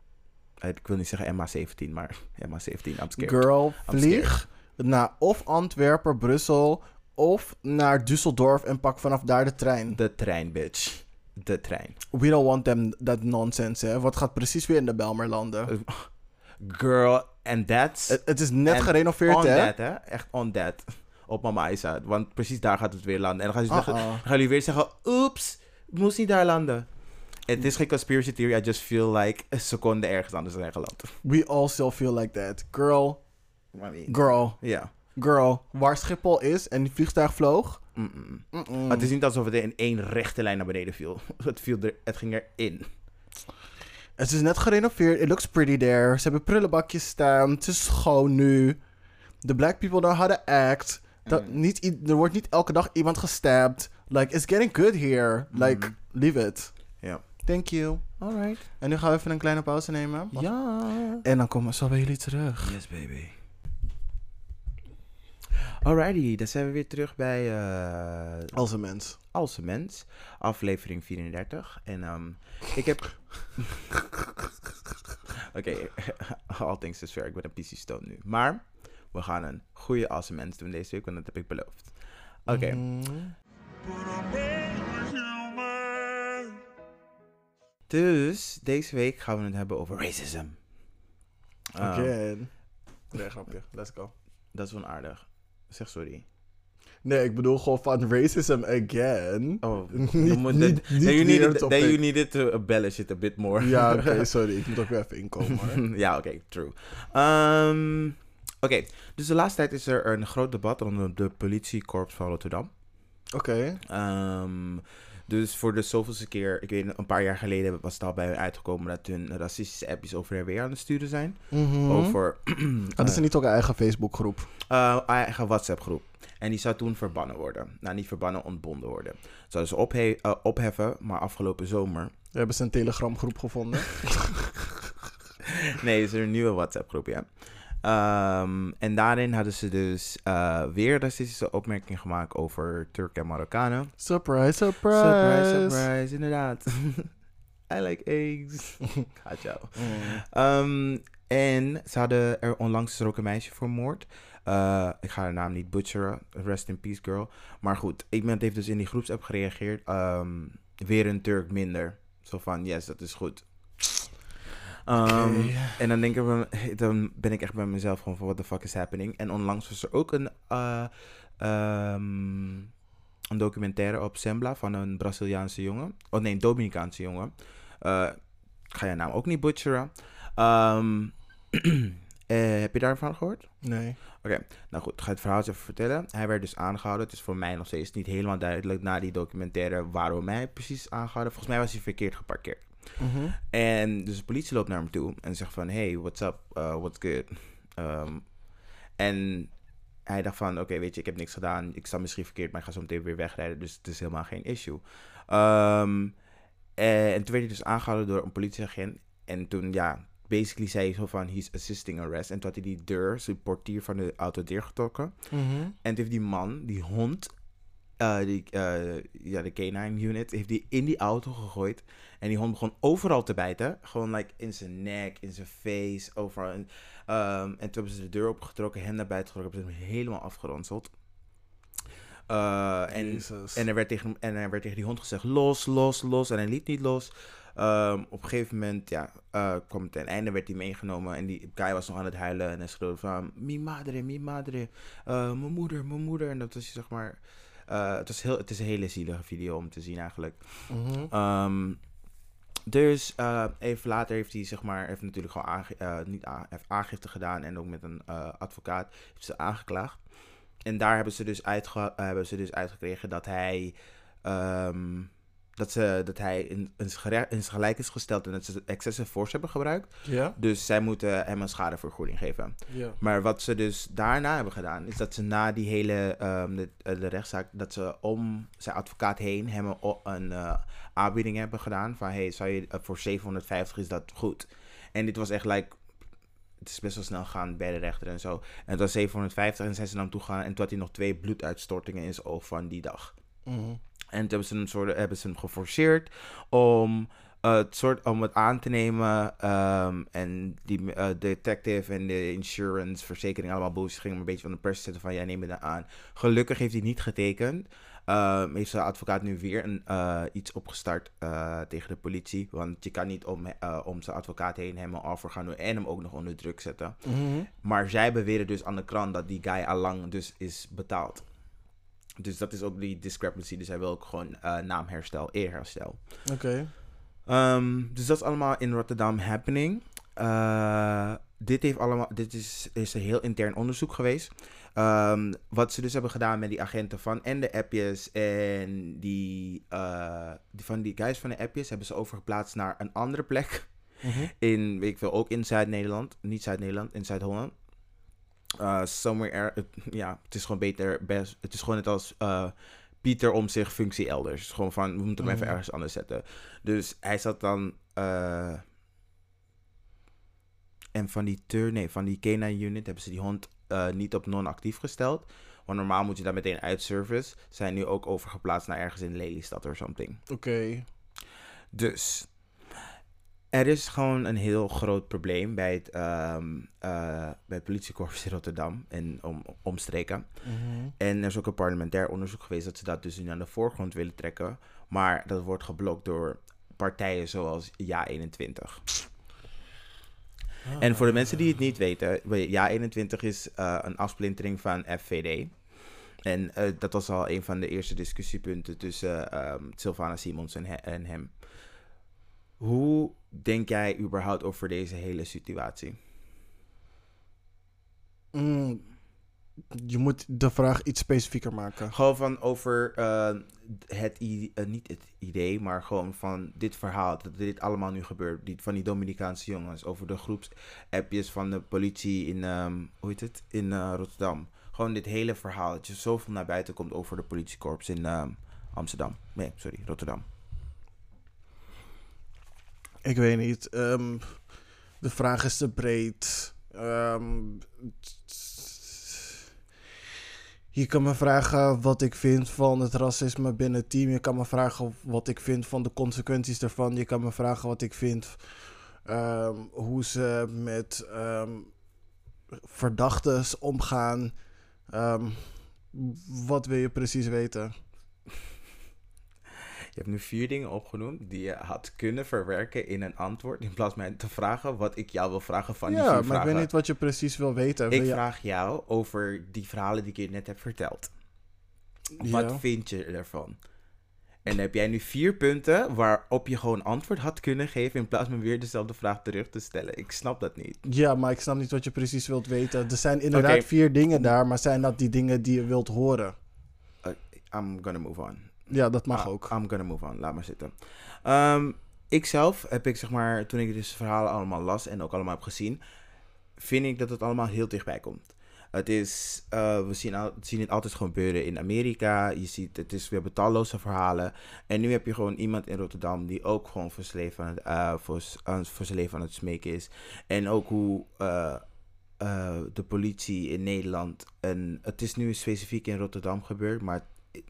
eh, ik wil niet zeggen MH17, maar MH17, I'm scared. Girl, I'm vlieg. naar of Antwerpen, Brussel of naar Düsseldorf en pak vanaf daar de trein. De trein, bitch. De trein. We don't want them that nonsense, hè. Wat gaat precies weer in de Belmer landen? Girl, and that's... Het, het is net gerenoveerd, on hè? that, hè? Echt on that. Op mama Isa. Want precies daar gaat het weer landen. En dan gaan, ze dan gaan jullie weer zeggen... Oeps, moest niet daar landen. Het is geen conspiracy theory. I just feel like een seconde ergens anders zijn geland. We all still feel like that. Girl, I mean, girl, Ja. girl. Waar Schiphol is en die vliegtuig vloog... Het is niet alsof het in één rechte lijn naar beneden viel. Het, viel er, het ging erin. Het is net gerenoveerd. It looks pretty there. Ze hebben prullenbakjes staan. Het is schoon nu. The black people know how to act. Dat Mm. niet, er wordt niet elke dag iemand gestabbed. Like, it's getting good here. Like, leave it. Ja. Thank you. Alright. En nu gaan we even een kleine pauze nemen. Ja. En dan komen we zo bij jullie terug. Yes, baby. Alrighty, dan zijn we weer terug bij uh, Als een mens. Als een Mens, aflevering 34. En ehm, ik heb... Oké, all things is fair. Ik ben een PC stone nu. Maar we gaan een goede Als een Mens doen deze week, want dat heb ik beloofd. Oké, Mhm. dus deze week gaan we het hebben over racism. Ehm, Again. Nee, grapje. Let's go. dat is onaardig. Zeg sorry. Nee, ik bedoel gewoon van racism again. Oh, Niet- niet- that- you needed, that you needed to embellish it a bit more. Ja, oké, sorry. Ik moet ook weer even inkomen ja, oké, true. Ehm, oké, dus de laatste tijd is er een groot debat rondom de politiekorps van Rotterdam. Oké. Ehm, dus voor de zoveelste keer, ik weet een paar jaar geleden was het al bij hun uitgekomen dat hun racistische appjes over en weer aan het sturen zijn. Mhm. Over Hadden ze niet ook een eigen Facebookgroep? eh, eigen WhatsApp groep. En die zou toen verbannen worden. Nou, niet verbannen, ontbonden worden. Zouden ze ophe- eh, opheffen, maar afgelopen zomer We hebben ze een Telegram groep gevonden. nee, het is een nieuwe WhatsApp-groep, ja. Ehm, en daarin hadden ze dus eh, weer racistische opmerkingen gemaakt over Turken en Marokkanen. surprise, surprise. Surprise, surprise, inderdaad. I like eggs. Gaat jou. Mm. Ehm, en ze hadden er onlangs er ook een meisje vermoord. Eh, ik ga haar naam niet butcheren. Rest in peace, girl. Maar goed, iemand heeft dus in die groepsapp gereageerd. ehm, weer een Turk minder. Zo van, yes, dat is goed. Ehm, Oké. En dan, denk ik, dan ben ik echt bij mezelf gewoon van, what the fuck is happening? En onlangs was er ook een, eh, ehm, een documentaire op Sembla van een Braziliaanse jongen. Oh nee, een Dominicaanse jongen. Ik ga je naam ook niet butcheren. Ehm, eh, heb je daarvan gehoord? Nee. Nou goed, ik ga het verhaal even vertellen. Hij werd dus aangehouden. Het is voor mij nog steeds niet helemaal duidelijk na die documentaire waarom hij precies aangehouden. Volgens mij was hij verkeerd geparkeerd. Mhm. En dus de politie loopt naar hem toe en zegt van... Hey, what's up? Uh, what's good? Ehm, en hij dacht van... Oké, weet je, ik heb niks gedaan. Ik sta misschien verkeerd, maar ik ga zo meteen weer wegrijden. Dus het is helemaal geen issue. Ehm, en toen werd hij dus aangehouden door een politieagent. En toen, ja, basically zei hij zo van... He's assisting arrest. En toen had hij die deur, zijn portier van de auto dichtgetrokken. Mhm. En toen heeft die man, die hond, eh, die, eh, ja, de K9 unit, heeft die in die auto gegooid. En die hond begon overal te bijten. Gewoon like in zijn nek, in zijn face, overal. En, ehm, en toen hebben ze de deur opgetrokken, hem naar buiten getrokken, hebben ze hem helemaal afgeronseld. Eh, en, en, er werd tegen, en er werd tegen die hond gezegd, los, los, los. En hij liet niet los. Ehm, op een gegeven moment ja, eh, kwam het ten einde, werd hij meegenomen. En die guy was nog aan het huilen. En hij schreeuwde van, mi madre, mi madre. Mijn moeder, mijn moeder. En dat was zeg maar... eh, het, was heel, het is een hele zielige video om te zien eigenlijk. Mhm. Ehm, dus eh, even later heeft hij zeg maar, heeft natuurlijk gewoon aange, eh, niet heeft aangifte gedaan en ook met een advocaat heeft ze aangeklaagd. En daar hebben ze dus, uitge, hebben ze dus uitgekregen dat hij, ehm, dat ze, dat hij in, in, gelijk is gesteld en dat ze excessive force hebben gebruikt. Ja? Dus zij moeten hem een schadevergoeding geven. Ja. Maar wat ze dus daarna hebben gedaan, is dat ze na die hele ehm, de, eh, de rechtszaak, dat ze om zijn advocaat heen hem een, eh, aanbieding hebben gedaan. Van hey, zou je eh, voor 750 is dat goed? En dit was echt like, het is best wel snel gegaan bij de rechter en zo. En het was 750 en zijn ze naar hem toe gegaan en toen had hij nog twee bloeduitstortingen in zijn oog van die dag. Mhm. En toen hebben ze hem, soort, hebben ze hem geforceerd om eh, het soort om het aan te nemen. ehm, en die eh, detective en de insurance, verzekering, allemaal boos. Ging hem een beetje van de pers zetten van, jij neemt het aan. Gelukkig heeft hij niet getekend. Ehm, heeft zijn advocaat nu weer een, eh, iets opgestart tegen de politie. Want je kan niet om, om zijn advocaat heen hem een offer gaan doen en hem ook nog onder druk zetten. Mhm. Maar zij beweren dus aan de krant dat die guy allang dus is betaald. Dus dat is ook die discrepancy. Dus hij wil ook gewoon eh, naamherstel, eerherstel. Oké. Ehm, dus dat is allemaal in Rotterdam happening. Eh, dit, heeft allemaal, dit is, is een heel intern onderzoek geweest. Ehm, wat ze dus hebben gedaan met die agenten van en de appjes en die, eh, die van die guys van de appjes hebben ze overgeplaatst naar een andere plek. Mhm. In, weet ik veel, ook in Zuid-Nederland. Niet Zuid-Nederland, in Zuid-Holland. Uh, somewhere, er, het- ja, het is gewoon beter, best, het is gewoon net als eh, Pieter om zich functie elders. Het is gewoon van, we moeten hem even Mhm. ergens anders zetten. Dus hij zat dan, eh, en van die turn, nee, van die canine unit hebben ze die hond niet op non-actief gesteld. Want normaal moet je dat meteen uit service. Zijn nu ook overgeplaatst naar ergens in Lelystad of something. Oké. Dus er is gewoon een heel groot probleem bij het, eh, bij het politiekorps in Rotterdam en om, omstreken. Mhm. En er is ook een parlementair onderzoek geweest dat ze dat dus nu aan de voorgrond willen trekken. Maar dat wordt geblokt door partijen zoals Ja21. En voor de mensen die het niet weten, Ja21 is eh, een afsplintering van FVD. En eh, dat was al een van de eerste discussiepunten tussen ehm Sylvana Simons en, he- en hem. Hoe denk jij überhaupt over deze hele situatie? Mm, je moet de vraag iets specifieker maken. Gewoon van over eh, het, eh, niet het idee, maar gewoon van dit verhaal, dat dit allemaal nu gebeurt. Die, van die Dominicaanse jongens, over de groepsappjes van de politie in, ehm, hoe heet het, in eh, Rotterdam. Gewoon dit hele verhaal, dat je zoveel naar buiten komt over de politiekorps in ehm, Amsterdam. Nee, sorry, Rotterdam. Ik weet niet. ehm, de vraag is te breed. Ehm, je kan me vragen wat ik vind van het racisme binnen het team. Je kan me vragen wat ik vind van de consequenties daarvan. Je kan me vragen wat ik vind ehm, hoe ze met ehm verdachtes omgaan. Wat wil je precies weten? Je hebt nu vier dingen opgenoemd die je had kunnen verwerken in een antwoord. In plaats van mij te vragen wat ik jou wil vragen van die ja, vier maar vragen. ik weet niet wat je precies wil weten. Wil Ik je- vraag jou over die verhalen die ik je net heb verteld. Ja. Wat vind je ervan? En dan heb jij nu vier punten waarop je gewoon antwoord had kunnen geven in plaats van weer dezelfde vraag terug te stellen. Ik snap dat niet. Ja, maar ik snap niet wat je precies wilt weten. Er zijn inderdaad vier dingen daar, maar zijn dat die dingen die je wilt horen? Uh, I'm gonna move on. Ja, dat mag Ah, ook. I'm gonna move on. Laat maar zitten. Ehm ik zelf heb ik zeg maar, toen ik dus verhalen allemaal las en ook allemaal heb gezien, vind ik dat het allemaal heel dichtbij komt. Het is, eh, we zien, al, zien het altijd gewoon gebeuren in Amerika. Je ziet, het is, we hebben talloze verhalen. En nu heb je gewoon iemand in Rotterdam die ook gewoon voor zijn leven aan het, eh, voor, s- aan, voor zijn leven aan het smeken is. En ook hoe eh, de politie in Nederland, en het is nu specifiek in Rotterdam gebeurd, maar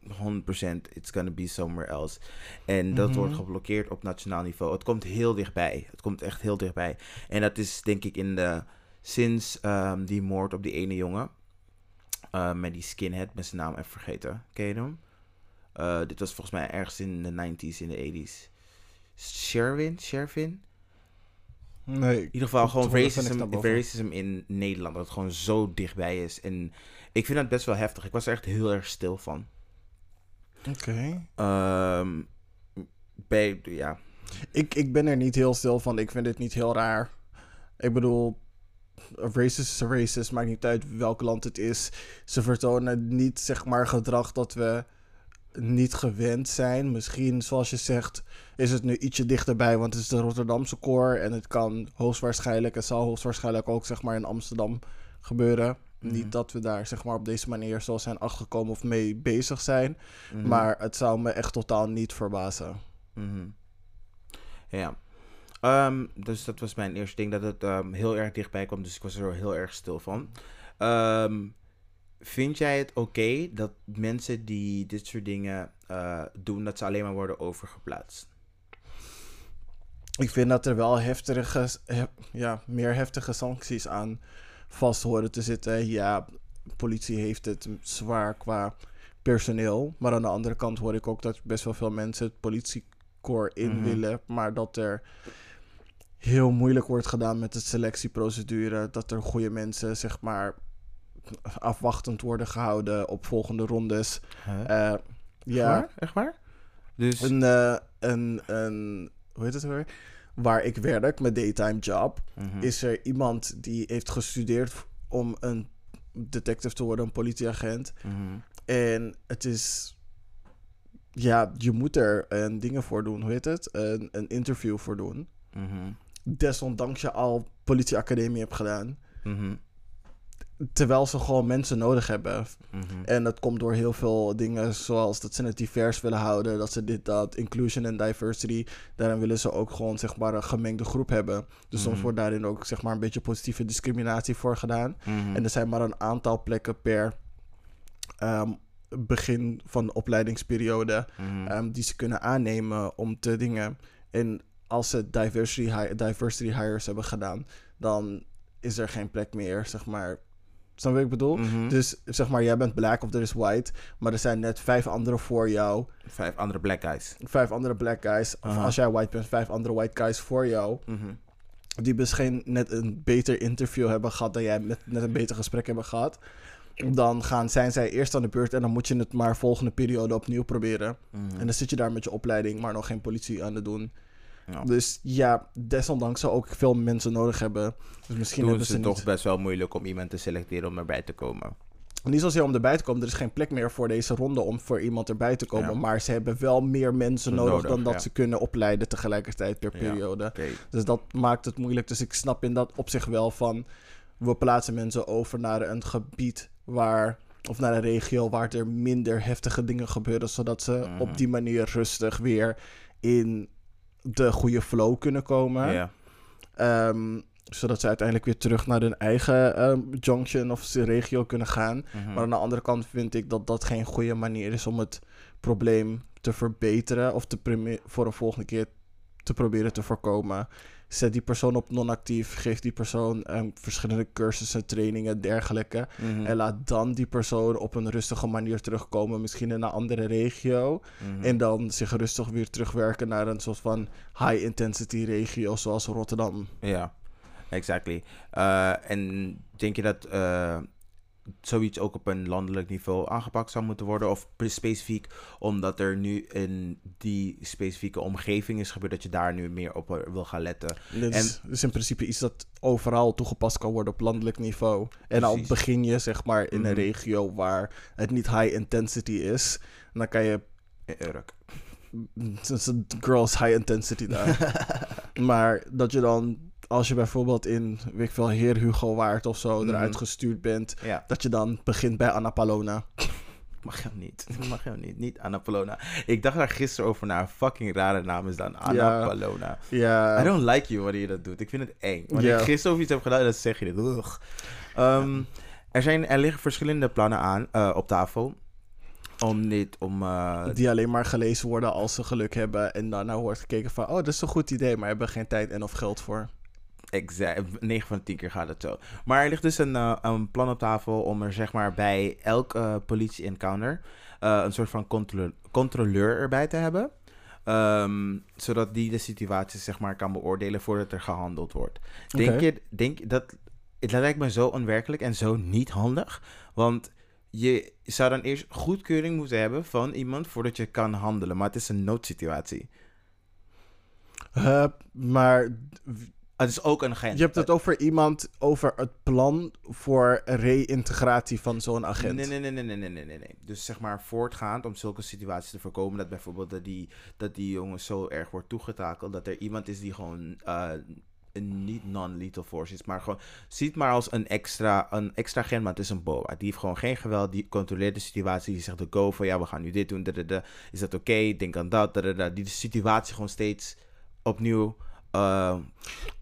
100% it's gonna be somewhere else. En dat Mhm. wordt geblokkeerd op nationaal niveau. Het komt heel dichtbij. Het komt echt heel dichtbij. En dat is denk ik in de sinds ehm, die moord op die ene jongen eh, met die skinhead, met zijn naam even vergeten. Ken je hem? Eh, dit was volgens mij ergens in de 90s, in de 80s. Sherwin? Sherwin? Nee. In ieder geval gewoon racism, racism in Nederland. Dat het gewoon zo dichtbij is. En ik vind dat best wel heftig. Ik was er echt heel erg stil van. Oké. Ehm, bij, ja, Ik, ik ben er niet heel stil van. Ik vind het niet heel raar. Ik bedoel, racist is racist. Maakt niet uit welk land het is. Ze vertonen niet, zeg maar, gedrag dat we niet gewend zijn. Misschien, zoals je zegt, is het nu ietsje dichterbij. Want het is de Rotterdamse core. En het kan hoogstwaarschijnlijk, het zal hoogstwaarschijnlijk ook, zeg maar, in Amsterdam gebeuren. Mhm. Niet dat we daar, zeg maar, op deze manier zo zijn achtergekomen of mee bezig zijn. mhm, Maar het zou me echt totaal niet verbazen. mhm. Ja. Ehm, dus dat was mijn eerste ding, dat het ehm, heel erg dichtbij kwam. Dus ik was er heel erg stil van. Ehm, vind jij het oké dat mensen die dit soort dingen eh, doen, dat ze alleen maar worden overgeplaatst? ik vind dat er wel heftige, he- ja, meer heftige sancties aan vast horen te zitten. Ja, politie heeft het zwaar qua personeel. Maar aan de andere kant hoor ik ook dat best wel veel mensen het politiekorps in Mhm. willen. Maar dat er heel moeilijk wordt gedaan met de selectieprocedure. Dat er goede mensen, zeg maar, afwachtend worden gehouden op volgende rondes. Huh? Eh, Echt ja, waar? Echt waar? Dus... een, eh, een, een, hoe heet het weer? Waar ik werk, mijn daytime job, Mhm. is er iemand die heeft gestudeerd om een detective te worden, een politieagent. Mhm. En het is, ja, je moet er een dingen voor doen, hoe heet het? Een, een interview voor doen. Mhm. Desondanks je al politieacademie hebt gedaan. Terwijl ze gewoon mensen nodig hebben. Mhm. En dat komt door heel veel dingen, zoals dat ze het divers willen houden, dat ze dit, dat, inclusion en diversity. Daarin willen ze ook gewoon, zeg maar, een gemengde groep hebben. Dus soms Mhm. wordt daarin ook, zeg maar, een beetje positieve discriminatie voor gedaan. Mhm. En er zijn maar een aantal plekken per ehm, begin van de opleidingsperiode ehm, die ze kunnen aannemen om te dingen. En als ze diversity, hi- diversity hires hebben gedaan, dan is er geen plek meer, zeg maar. Snap je wat ik bedoel? Mhm. Dus zeg maar, jij bent black of er is white, maar er zijn net vijf andere voor jou. Vijf andere black guys. Vijf andere black guys. Of als jij white bent, vijf andere white guys voor jou. Mhm. Die misschien net een beter interview hebben gehad dan jij met net een beter gesprek hebben gehad. Dan gaan, zijn zij eerst aan de beurt en dan moet je het maar volgende periode opnieuw proberen. Mhm. En dan zit je daar met je opleiding, maar nog geen politie aan het doen. Ja. Dus ja, desondanks zou ook veel mensen nodig hebben. Dus misschien Doen hebben ze ze het toch niet... best wel moeilijk om iemand te selecteren om erbij te komen. Niet zozeer om erbij te komen. Er is geen plek meer voor deze ronde om voor iemand erbij te komen. Ja. Maar ze hebben wel meer mensen nodig, Nodig, dan dat ja. ze kunnen opleiden tegelijkertijd per periode. Dus dat maakt het moeilijk. Dus ik snap in dat opzicht wel van... We plaatsen mensen over naar een gebied waar... Of naar een regio waar er minder heftige dingen gebeuren. Zodat ze Mhm. op die manier rustig weer in de goede flow kunnen komen. Ja. Ehm, zodat ze uiteindelijk weer terug naar hun eigen ehm, junction of regio kunnen gaan. Mhm. Maar aan de andere kant vind ik dat dat geen goede manier is om het probleem te verbeteren of te voor een volgende keer te proberen te voorkomen. Zet die persoon op non-actief, geef die persoon ehm, verschillende cursussen, trainingen, dergelijke. Mhm. En laat dan die persoon op een rustige manier terugkomen, misschien in een andere regio. Mhm. En dan zich rustig weer terugwerken naar een soort van high-intensity regio, zoals Rotterdam. Ja, exactly. Eh, en denk je dat eh, zoiets ook op een landelijk niveau aangepakt zou moeten worden? Of specifiek omdat er nu in die specifieke omgeving is gebeurd, dat je daar nu meer op eh, wil gaan letten? Dit is, is in principe iets dat overal toegepast kan worden op landelijk niveau. En al begin je zeg maar in een Mhm. regio waar het niet high intensity is, dan kan je Urk. het is een girls high intensity daar. maar dat je dan als je bijvoorbeeld in weet ik veel Heer Hugo Waard of zo Mhm. eruit gestuurd bent, Ja, dat je dan begint bij Annapolona. mag jou niet. Mag jou niet. Niet Annapolona. Ik dacht daar gisteren over na. Een fucking rare naam is dan Annapolona. Ja. I don't like you wanneer je dat doet. Ik vind het eng. Wanneer Ja. ik gisteren over iets heb gedaan, dan zeg je dit. Ehm, er, zijn, er liggen verschillende plannen aan eh, op tafel. Om dit, om... eh, die alleen maar gelezen worden als ze geluk hebben. En daarna wordt gekeken van, oh, dat is een goed idee, maar hebben geen tijd en of geld voor. Exact. 9 van de 10 keer gaat het zo. Maar er ligt dus een, eh, een plan op tafel om er zeg maar bij elk eh, politie-encounter eh, een soort van controle- controleur erbij te hebben. Ehm, zodat die de situatie zeg maar kan beoordelen voordat er gehandeld wordt. Denk je, denk dat, het lijkt me zo onwerkelijk en zo niet handig. Want je zou dan eerst goedkeuring moeten hebben van iemand voordat je kan handelen. Maar het is een noodsituatie. Maar het is ook een agent. Je hebt het over iemand, over het plan voor reïntegratie van zo'n agent. Nee, nee, nee, nee, nee, nee, nee, nee. Dus zeg maar voortgaand om zulke situaties te voorkomen. Dat bijvoorbeeld dat die, dat die jongen zo erg wordt toegetakeld. Dat er iemand is die gewoon uh, niet non-lethal force is. Maar gewoon, ziet maar als een extra, een extra agent, maar het is een BOA. Die heeft gewoon geen geweld, die controleert de situatie. Die zegt de go van, ja, we gaan nu dit doen. Is dat oké? Denk aan dat. Die de situatie gewoon steeds opnieuw eh,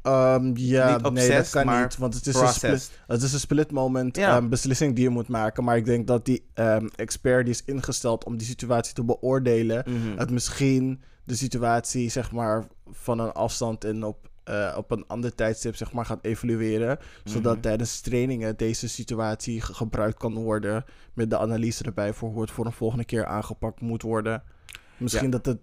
Ehm, ja, Niet nee, dat kan maar niet. Want het is, een split, het is een split moment Ja. ehm, beslissing die je moet maken. Maar ik denk dat die ehm, expert die is ingesteld om die situatie te beoordelen... mhm. het misschien de situatie zeg maar van een afstand en op, eh, op een ander tijdstip zeg maar gaat evalueren. Zodat Mhm. tijdens trainingen deze situatie ge- gebruikt kan worden. Met de analyse erbij voor hoe het voor een volgende keer aangepakt moet worden. Misschien dat het...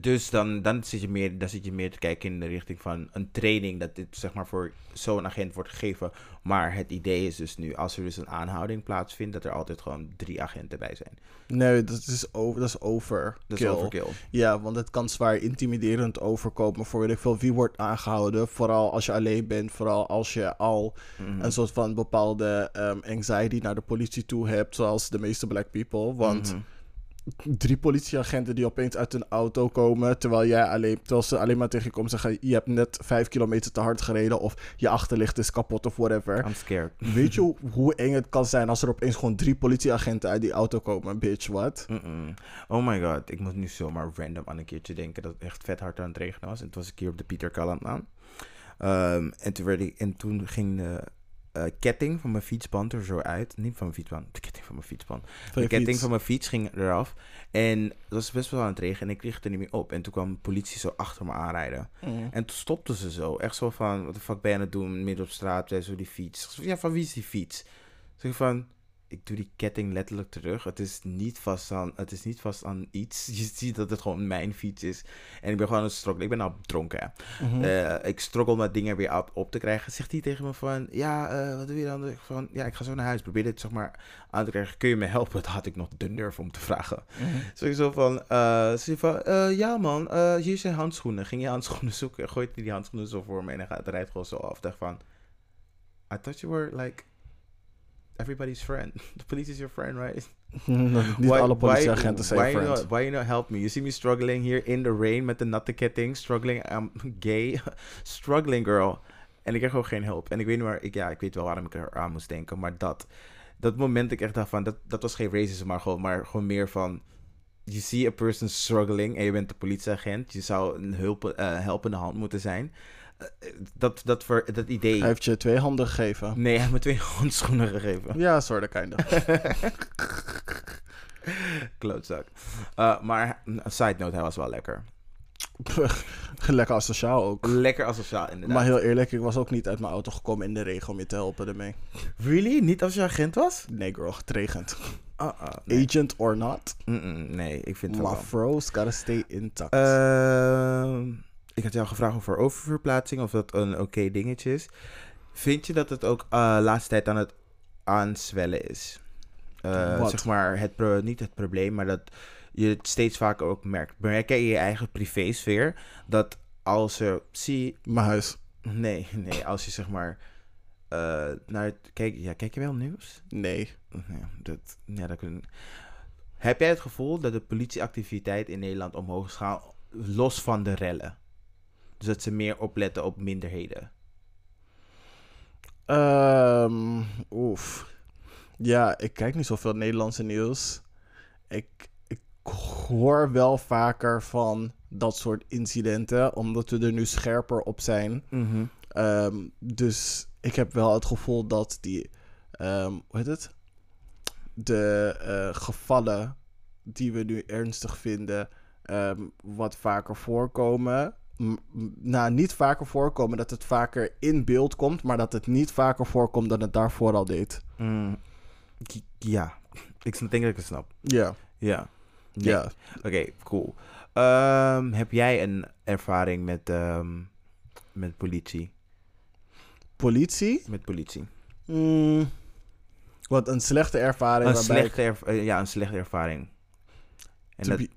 Dus dan, dan, zit je meer, dan zit je meer te kijken in de richting van een training. Dat dit zeg maar voor zo'n agent wordt gegeven. Maar het idee is dus nu, als er dus een aanhouding plaatsvindt, dat er altijd gewoon drie agenten bij zijn. Nee, dat is, over, dat is over. Dat is overkill. Ja, want het kan zwaar intimiderend overkomen voor weet ik veel wie wordt aangehouden. Vooral als je alleen bent, vooral als je al Mhm. een soort van bepaalde ehm, anxiety naar de politie toe hebt, zoals de meeste black people. Want Mhm. Drie politieagenten die opeens uit een auto komen, terwijl jij alleen, terwijl ze alleen maar tegen je komen zeggen, je hebt net vijf kilometer te hard gereden of je achterlicht is kapot of whatever. I'm scared. Weet je hoe- eng het kan zijn als er opeens gewoon drie politieagenten uit die auto komen, bitch, wat? Oh my god, ik moet nu zomaar random aan een keertje denken dat het echt vet hard aan het regenen was. En toen was ik hier op de Pieter Kalland aan. Ehm, en, toen werd ik, en toen ging de eh, ketting van mijn fietsband er zo uit. Niet van mijn fietsband, de ketting van mijn fietsband. Van De ketting fiets. van mijn fiets ging eraf. En het was best wel aan het regenen en ik kreeg het er niet meer op. En toen kwam de politie zo achter me aanrijden. Mm. En toen stopten ze zo. Echt zo van, wat de fuck ben je aan het doen? Midden op straat, eh, zo die fiets. Ja, van wie is die fiets? Zeg van, ik doe die ketting letterlijk terug. Het is niet vast aan, het is niet vast aan iets. Je ziet dat het gewoon mijn fiets is. En ik ben gewoon een. Ik ben al dronken. Mhm. Eh, ik struggle met dingen weer op, op te krijgen. Zegt hij tegen me van, ja, eh, wat doe je dan? Ik Van, ja, ik ga zo naar huis. Probeer dit zeg maar aan te krijgen. Kun je me helpen? Dat had ik nog de durf om te vragen. Mhm. Sowieso van, eh, ze van, ja man, hier zijn handschoenen. Ging je handschoenen zoeken? Gooit hij die handschoenen zo voor me en dan gaat, rijdt gewoon zo af. Ik dacht van, I thought you were like everybody's friend. The police is your friend, right? Niet alle politieagenten zijn why you friends. not, why you not help me? You see me struggling here in the rain met de natte ketting. Struggling, I'm gay. struggling, girl. En ik kreeg gewoon geen hulp. En ik weet niet waar, ik, ja, ik weet wel waarom ik er aan moest denken. Maar dat, dat moment ik echt dacht van, dat, dat was geen racism, maar gewoon, maar gewoon meer van... You see a person struggling en je bent de politieagent. Je zou een hulp, eh, helpende hand moeten zijn. Dat, dat, voor, dat idee... Hij heeft je twee handen gegeven. Nee, hij heeft me twee handschoenen gegeven. Ja, soort kind of. Klootzak. Eh, maar, een side note, hij was wel lekker. Lekker asociaal ook. Lekker asociaal, inderdaad. Maar heel eerlijk, ik was ook niet uit mijn auto gekomen in de regen om je te helpen ermee. Really? Niet als je agent was? Nee, girl, het regent. Ah, ah, nee. Agent or not, nee, ik vind het my wel. fro's gotta stay intact. Ehm, ik had jou gevraagd over oververplaatsing, of dat een oké dingetje is. Vind je dat het ook eh laatste tijd aan het aanzwellen is? Eh, zeg maar, het pro- niet het probleem, maar dat je het steeds vaker ook merkt. Merk jij in je eigen privésfeer dat als er, zie, mijn huis. nee, nee, als je zeg maar eh, naar het, kijk, ja, kijk je wel nieuws? Nee. Ja, dat, ja, dat kun... Heb jij het gevoel dat de politieactiviteit in Nederland omhoog is gaan, los van de rellen? Dus dat ze meer opletten op minderheden. Ehm oef. Ja, ik kijk niet zoveel Nederlandse nieuws. Ik, ik hoor wel vaker van dat soort incidenten, omdat we er nu scherper op zijn. Ehm, dus ik heb wel het gevoel dat die, ehm, hoe heet het? De eh, gevallen die we nu ernstig vinden, wat vaker voorkomen. Nou, niet vaker voorkomen dat het vaker in beeld komt, maar dat het niet vaker voorkomt dan het daarvoor al deed. Mm, ja, ik denk dat ik het snap. Ja, Ja. Ja. Oké, cool. Ehm, heb jij een ervaring met, ehm, met politie? Politie? Met politie? Mm, wat een slechte ervaring. Een slechte, erv- eh, ja, een slechte ervaring. En dat, be-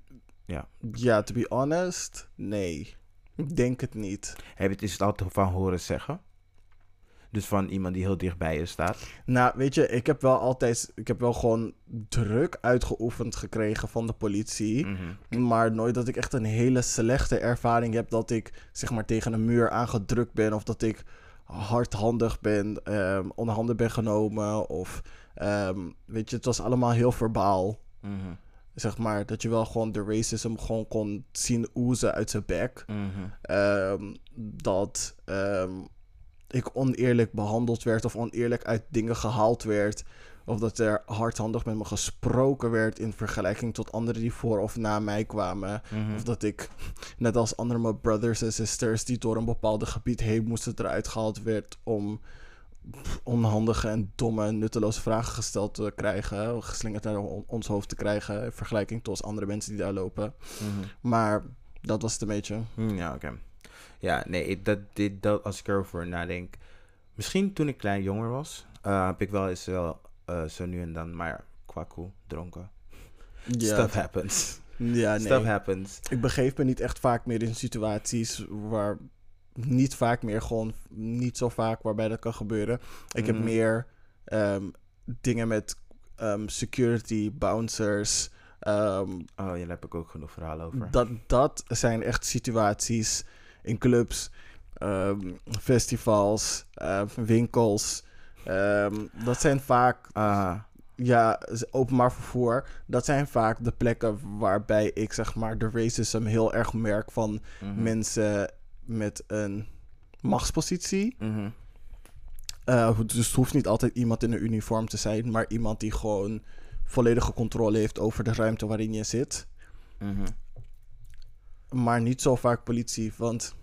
ja. Ja, to be honest, nee. Ik denk het niet. heb je het, is het altijd van horen zeggen? Dus van iemand die heel dichtbij je staat? Nou, weet je, ik heb wel altijd, ik heb wel gewoon druk uitgeoefend gekregen van de politie. Mhm. Maar nooit dat ik echt een hele slechte ervaring heb dat ik zeg maar tegen een muur aangedrukt ben. Of dat ik hardhandig ben, ehm onder handen ben genomen. Of ehm, weet je, het was allemaal heel verbaal. Mhm. Zeg maar, dat je wel gewoon de racism gewoon kon zien oezen uit zijn bek. Mhm. Ehm, dat ehm, ik oneerlijk behandeld werd of oneerlijk uit dingen gehaald werd. Of dat er hardhandig met me gesproken werd in vergelijking tot anderen die voor of na mij kwamen. Mhm. Of dat ik, net als andere mijn brothers en sisters die door een bepaald gebied heen moesten eruit gehaald werd om onhandige en domme en nutteloze vragen gesteld te krijgen. Geslingerd naar on- ons hoofd te krijgen in vergelijking tot andere mensen die daar lopen. Mhm. Maar dat was het een beetje. Hmm, Ja, oké. Ja, nee, dat, dit, dat, als ik erover nadenk. Misschien toen ik klein jonger was, eh, heb ik wel eens wel eh, zo nu en dan, maar kwakkoe, dronken. Ja, Stuff happens. ja nee. Stuff happens. ik begeef me niet echt vaak meer in situaties waar niet vaak meer gewoon niet zo vaak waarbij dat kan gebeuren. Ik heb Mhm. meer ehm, dingen met ehm, security, bouncers. ehm, Oh, ja, daar heb ik ook genoeg verhalen over. dat, dat zijn echt situaties in clubs, festivals, winkels. Dat zijn vaak Ah, ja, openbaar vervoer, dat zijn vaak de plekken waarbij ik zeg maar de racism heel erg merk van mhm. mensen met een machtspositie. Eh, dus het hoeft niet altijd iemand in een uniform te zijn, maar iemand die gewoon volledige controle heeft over de ruimte waarin je zit. Mhm. Maar niet zo vaak politie, want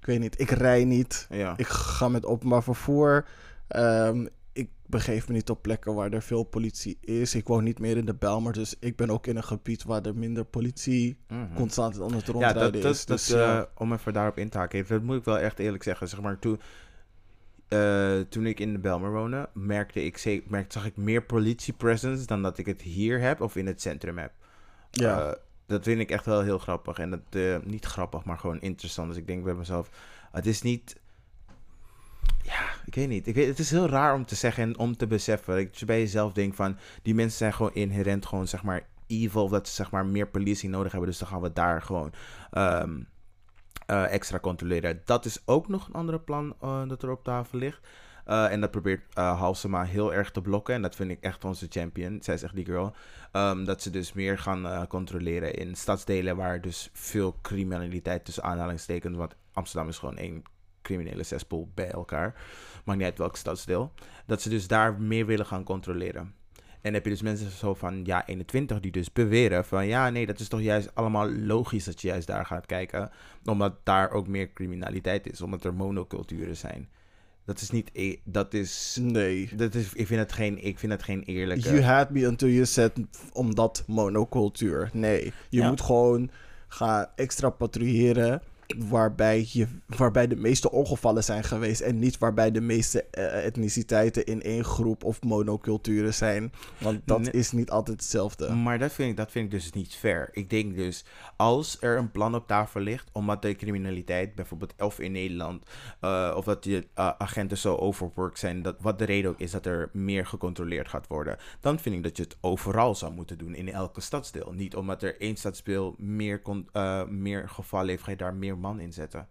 ik weet niet, ik rij niet. Ja. Ik ga met openbaar vervoer. Ehm, ik begeef me niet op plekken waar er veel politie is. Ik woon niet meer in de Bijlmer, dus ik ben ook in een gebied waar er minder politie Mhm. constant aan het Ja, rondrijden dat, dat, is. Dus, eh, ja. om even daarop in te haken, dat moet ik wel echt eerlijk zeggen. Zeg maar, toen, eh, toen ik in de Belmer woonde, merkte ik, merkte, zag ik meer politie-presence dan dat ik het hier heb of in het centrum heb. ja. Eh, dat vind ik echt wel heel grappig. En dat, niet grappig, maar gewoon interessant. Dus ik denk bij mezelf, het is niet... Ja, ik weet niet. Ik weet, het is heel raar om te zeggen en om te beseffen. Dat je bij jezelf denkt van, die mensen zijn gewoon inherent gewoon, zeg maar, evil. Of dat ze, zeg maar, meer politie nodig hebben. Dus dan gaan we daar gewoon ehm, eh, extra controleren. Dat is ook nog een andere plan eh, dat er op tafel ligt. Eh, en dat probeert Halsema heel erg te blokken. En dat vind ik echt onze champion. Zij is echt die girl. Ehm, dat ze dus meer gaan controleren in stadsdelen waar dus veel criminaliteit tussen aanhalingstekens. Want Amsterdam is gewoon één criminele cesspool bij elkaar. Maakt niet uit welk stadsdeel. Dat ze dus daar meer willen gaan controleren. En heb je dus mensen zo van ja 21 die dus beweren van ja nee dat is toch juist allemaal logisch dat je juist daar gaat kijken. Omdat daar ook meer criminaliteit is. Omdat er monoculturen zijn. Dat is niet e- dat is Nee. dat is, ik vind het geen, ik vind het geen eerlijke. You had me until you said omdat monocultuur. Nee, je Ja. moet gewoon gaan extra patrouilleren waarbij, je, waarbij de meeste ongevallen zijn geweest en niet waarbij de meeste eh, etniciteiten in één groep of monoculturen zijn. Want dat Nee. is niet altijd hetzelfde. Maar dat vind, ik, dat vind ik dus niet fair. Ik denk dus, als er een plan op tafel ligt, omdat de criminaliteit, bijvoorbeeld of in Nederland, eh, of dat je eh, agenten zo overworked zijn, dat, wat de reden ook is dat er meer gecontroleerd gaat worden, dan vind ik dat je het overal zou moeten doen, in elke stadsdeel. Niet omdat er één stadsdeel meer, eh, meer gevallen heeft, ga je daar meer man in zetten.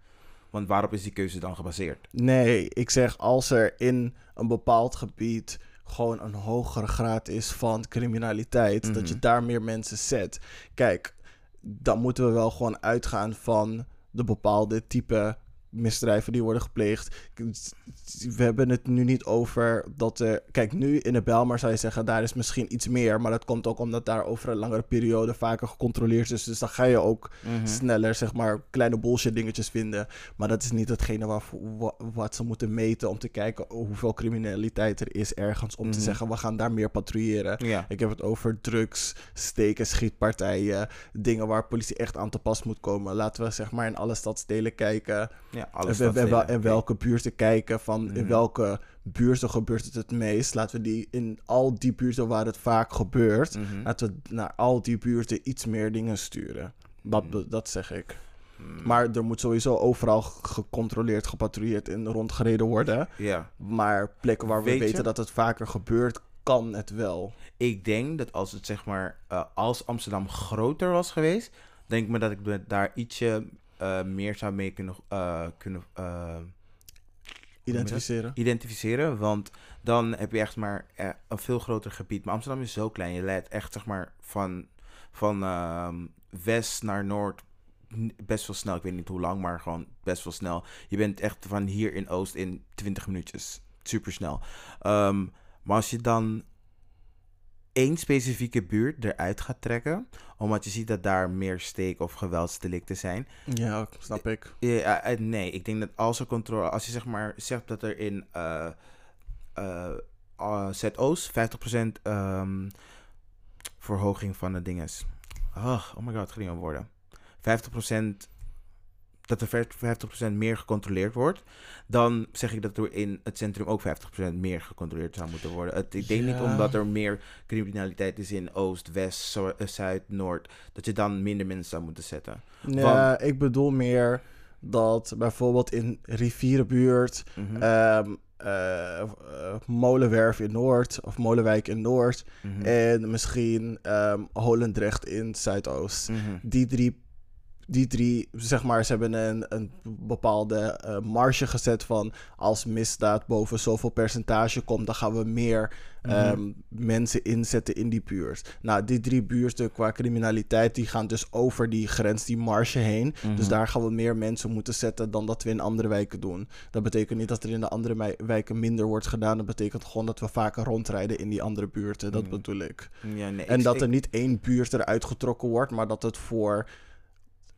Want waarop is die keuze dan gebaseerd? Nee, ik zeg als er in een bepaald gebied gewoon een hogere graad is van criminaliteit, dat je Mhm. daar meer mensen zet. Kijk, dan moeten we wel gewoon uitgaan van de bepaalde type misdrijven die worden gepleegd. We hebben het nu niet over dat er... Kijk, nu in de Belmar zou je zeggen, daar is misschien iets meer. Maar dat komt ook omdat daar over een langere periode vaker gecontroleerd is. Dus dan ga je ook sneller, zeg maar, kleine bullshit dingetjes vinden. Maar dat is niet hetgene waar, wa- wat ze moeten meten om te kijken hoeveel criminaliteit er is ergens. Om te Mhm. zeggen, we gaan daar meer patrouilleren. Ja. Ik heb het over drugs, steken, schietpartijen. Dingen waar politie echt aan te pas moet komen. Laten we zeg maar in alle stadsdelen kijken. ja, En, alles wel- en, wel- welke buurten kijken van in Mhm. welke buurten gebeurt het het meest. Laten we die in al die buurten waar het vaak gebeurt. Mhm. Laten we naar al die buurten iets meer dingen sturen. Dat, Mhm. dat zeg ik. Maar er moet sowieso overal gecontroleerd, gepatrouilleerd en rondgereden worden. Ja. Maar plekken waar we Weet je- weten dat het vaker gebeurt, kan het wel. Ik denk dat als het zeg maar, eh, als Amsterdam groter was geweest, denk ik me dat ik daar ietsje eh, meer zou mee kunnen, eh, kunnen eh, Identificeren. identificeren. Want dan heb je echt maar een veel groter gebied. Maar Amsterdam is zo klein. Je leidt echt zeg maar van, van ehm, west naar noord best wel snel. Ik weet niet hoe lang, maar gewoon best wel snel. Je bent echt van hier in oost in 20 minuutjes. Super snel. Ehm, maar als je dan één specifieke buurt eruit gaat trekken, omdat je ziet dat daar meer steek- of geweldsdelicten zijn, Ja, snap ik. ja, eh, nee, ik denk dat als er controle, als je zeg maar zegt dat er in eh uh, ZO's 50% ehm, verhoging van de dinges. Oh, oh my god, het ging worden. 50% dat er 50% meer gecontroleerd wordt, dan zeg ik dat er in het centrum ook 50% meer gecontroleerd zou moeten worden. Het, ik denk niet omdat er meer criminaliteit is in Oost, West, eh, Zuid, Noord, dat je dan minder mensen zou moeten zetten. Ja, ik bedoel meer dat bijvoorbeeld in Rivierenbuurt, Mhm. ehm, eh, eh, Molenwerf in Noord of Molenwijk in Noord Mhm. en misschien ehm Holendrecht in Zuidoost. Mhm. Die drie, die drie, zeg maar, ze hebben een, een bepaalde eh, marge gezet van als misdaad boven zoveel percentage komt, dan gaan we meer Mhm. ehm, mensen inzetten in die buurt. Nou, die drie buurten qua criminaliteit, die gaan dus over die grens, die marge heen. Mhm. Dus daar gaan we meer mensen moeten zetten dan dat we in andere wijken doen. Dat betekent niet dat er in de andere wijken minder wordt gedaan. Dat betekent gewoon dat we vaker rondrijden in die andere buurten. Dat Mhm. bedoel ik. Ja, nee, En ik- dat ik- er niet één buurt eruit getrokken wordt, maar dat het voor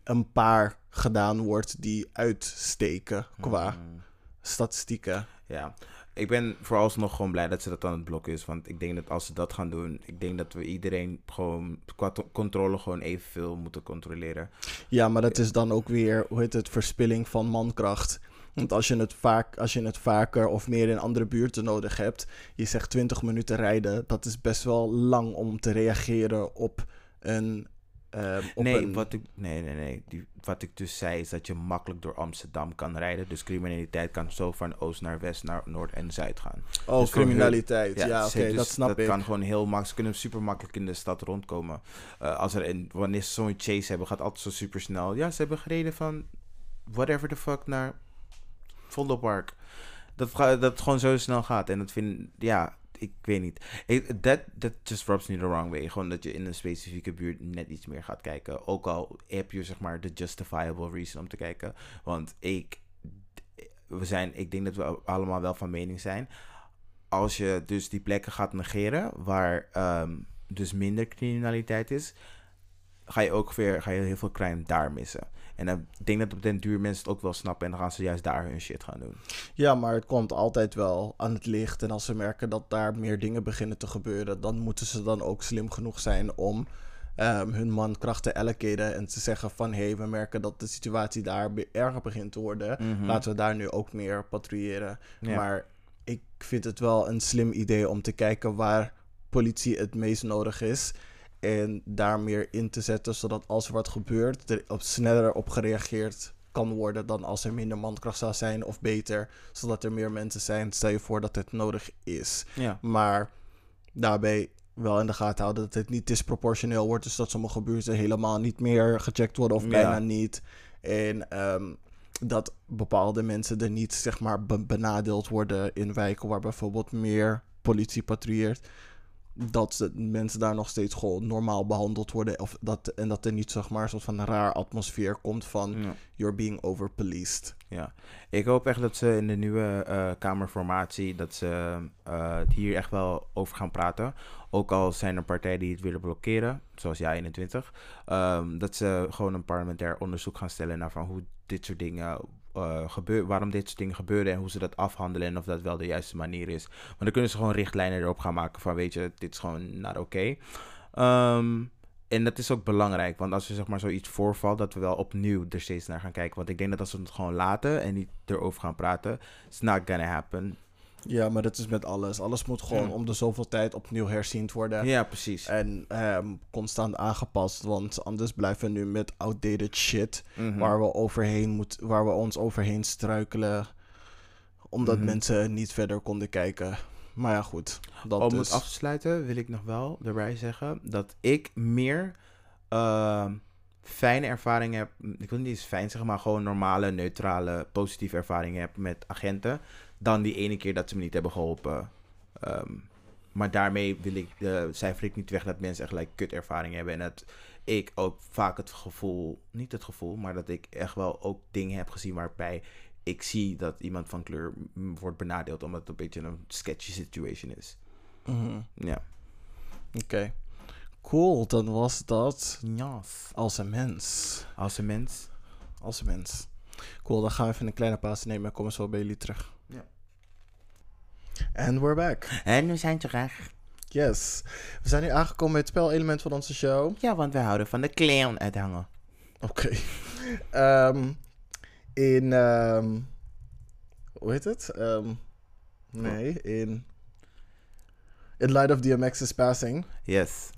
een paar gedaan wordt die uitsteken qua Mm, statistieken. Ja, ik ben vooralsnog gewoon blij dat ze dat aan het blokken is. Want ik denk dat als ze dat gaan doen, ik denk dat we iedereen gewoon qua controle gewoon evenveel moeten controleren. Ja, maar dat is dan ook weer, hoe heet het, verspilling van mankracht. Want als je, het vaak, als je het vaker of meer in andere buurten nodig hebt, je zegt 20 minuten rijden, dat is best wel lang om te reageren op een. Ehm, nee, een wat ik, nee, nee, nee. Die, wat ik dus zei is dat je makkelijk door Amsterdam kan rijden. Dus criminaliteit kan zo van oost naar west, naar noord en zuid gaan. oh, dus criminaliteit. Ja, oké, dus dat snap dat ik. kan gewoon heel makkelijk. Ze kunnen super makkelijk in de stad rondkomen. Eh, als er een, wanneer ze zo'n chase hebben, gaat altijd zo super snel. Ja, ze hebben gereden van whatever the fuck naar Vondelpark. Dat, dat het gewoon zo snel gaat. En dat vind ja, ik weet niet. Dat that just rubs me the wrong way. Gewoon dat je in een specifieke buurt net iets meer gaat kijken. Ook al heb je zeg maar de justifiable reason om te kijken. Want ik, we zijn, ik denk dat we allemaal wel van mening zijn. Als je dus die plekken gaat negeren waar ehm, dus minder criminaliteit is, ga je ook weer ga je heel veel crime daar missen. En ik denk dat op den duur mensen het ook wel snappen en dan gaan ze juist daar hun shit gaan doen. Ja, maar het komt altijd wel aan het licht. En als ze merken dat daar meer dingen beginnen te gebeuren, dan moeten ze dan ook slim genoeg zijn om ehm, hun mankracht te alloceren en te zeggen van hé, hey, we merken dat de situatie daar erger begint te worden. Mhm. Laten we daar nu ook meer patrouilleren. Ja. Maar ik vind het wel een slim idee om te kijken waar politie het meest nodig is. En daar meer in te zetten, zodat als er wat gebeurt, er op sneller op gereageerd kan worden dan als er minder mankracht zou zijn of beter, zodat er meer mensen zijn. Stel je voor dat het nodig is. Ja. Maar daarbij wel in de gaten houden dat het niet disproportioneel wordt. Dus dat sommige buurten helemaal niet meer gecheckt worden of Ja. bijna niet. En ehm, dat bepaalde mensen er niet zeg maar be- benadeeld worden in wijken waar bijvoorbeeld meer politie patrouilleert. Dat mensen daar nog steeds gewoon normaal behandeld worden. Of dat, en dat er niet zeg maar een soort van raar atmosfeer komt van Ja. you're being overpoliced. Ja, ik hoop echt dat ze in de nieuwe eh, Kamerformatie, dat ze eh, hier echt wel over gaan praten. Ook al zijn er partijen die het willen blokkeren, zoals jij 21. ehm, dat ze gewoon een parlementair onderzoek gaan stellen naar van hoe dit soort dingen eh waarom dit soort dingen gebeuren en hoe ze dat afhandelen en of dat wel de juiste manier is. Maar dan kunnen ze gewoon richtlijnen erop gaan maken van weet je, dit is gewoon not oké. Ehm, en dat is ook belangrijk, want als er zeg maar zoiets voorvalt, dat we wel opnieuw er steeds naar gaan kijken. Want ik denk dat als we het gewoon laten en niet erover gaan praten, it's not gonna happen. Ja, maar dat is met alles. Alles moet gewoon Ja. om de zoveel tijd opnieuw herziend worden. Ja, precies. En ehm, constant aangepast, want anders blijven we nu met outdated shit Mhm. waar, we overheen moet, waar we ons overheen struikelen, omdat Mhm. mensen niet verder konden kijken. Maar ja, goed. Dat Om dus. het af te sluiten wil ik nog wel erbij zeggen dat ik meer ehm, fijne ervaringen heb. Ik wil niet eens fijn zeggen, maar gewoon normale, neutrale, positieve ervaringen heb met agenten dan die ene keer dat ze me niet hebben geholpen. Ehm, maar daarmee wil ik, eh cijfer ik niet weg dat mensen echt like, kut ervaring hebben. En dat ik ook vaak het gevoel, niet het gevoel, maar dat ik echt wel ook dingen heb gezien waarbij ik zie dat iemand van kleur wordt benadeeld omdat het een beetje een sketchy situation is. Mhm. Ja. Oké. Cool, dan was dat Yes. als een mens. Als een mens. Als een mens. Cool, dan gaan we even een kleine pauze nemen en komen zo bij jullie terug. And we're back. En we zijn terug. Yes. We zijn nu aangekomen bij het spelelement van onze show. Ja, want wij houden van de clown uithangen. Oké. Ehm, in. ehm, hoe heet het? Ehm, nee, in. In light of DMX's passing Yes.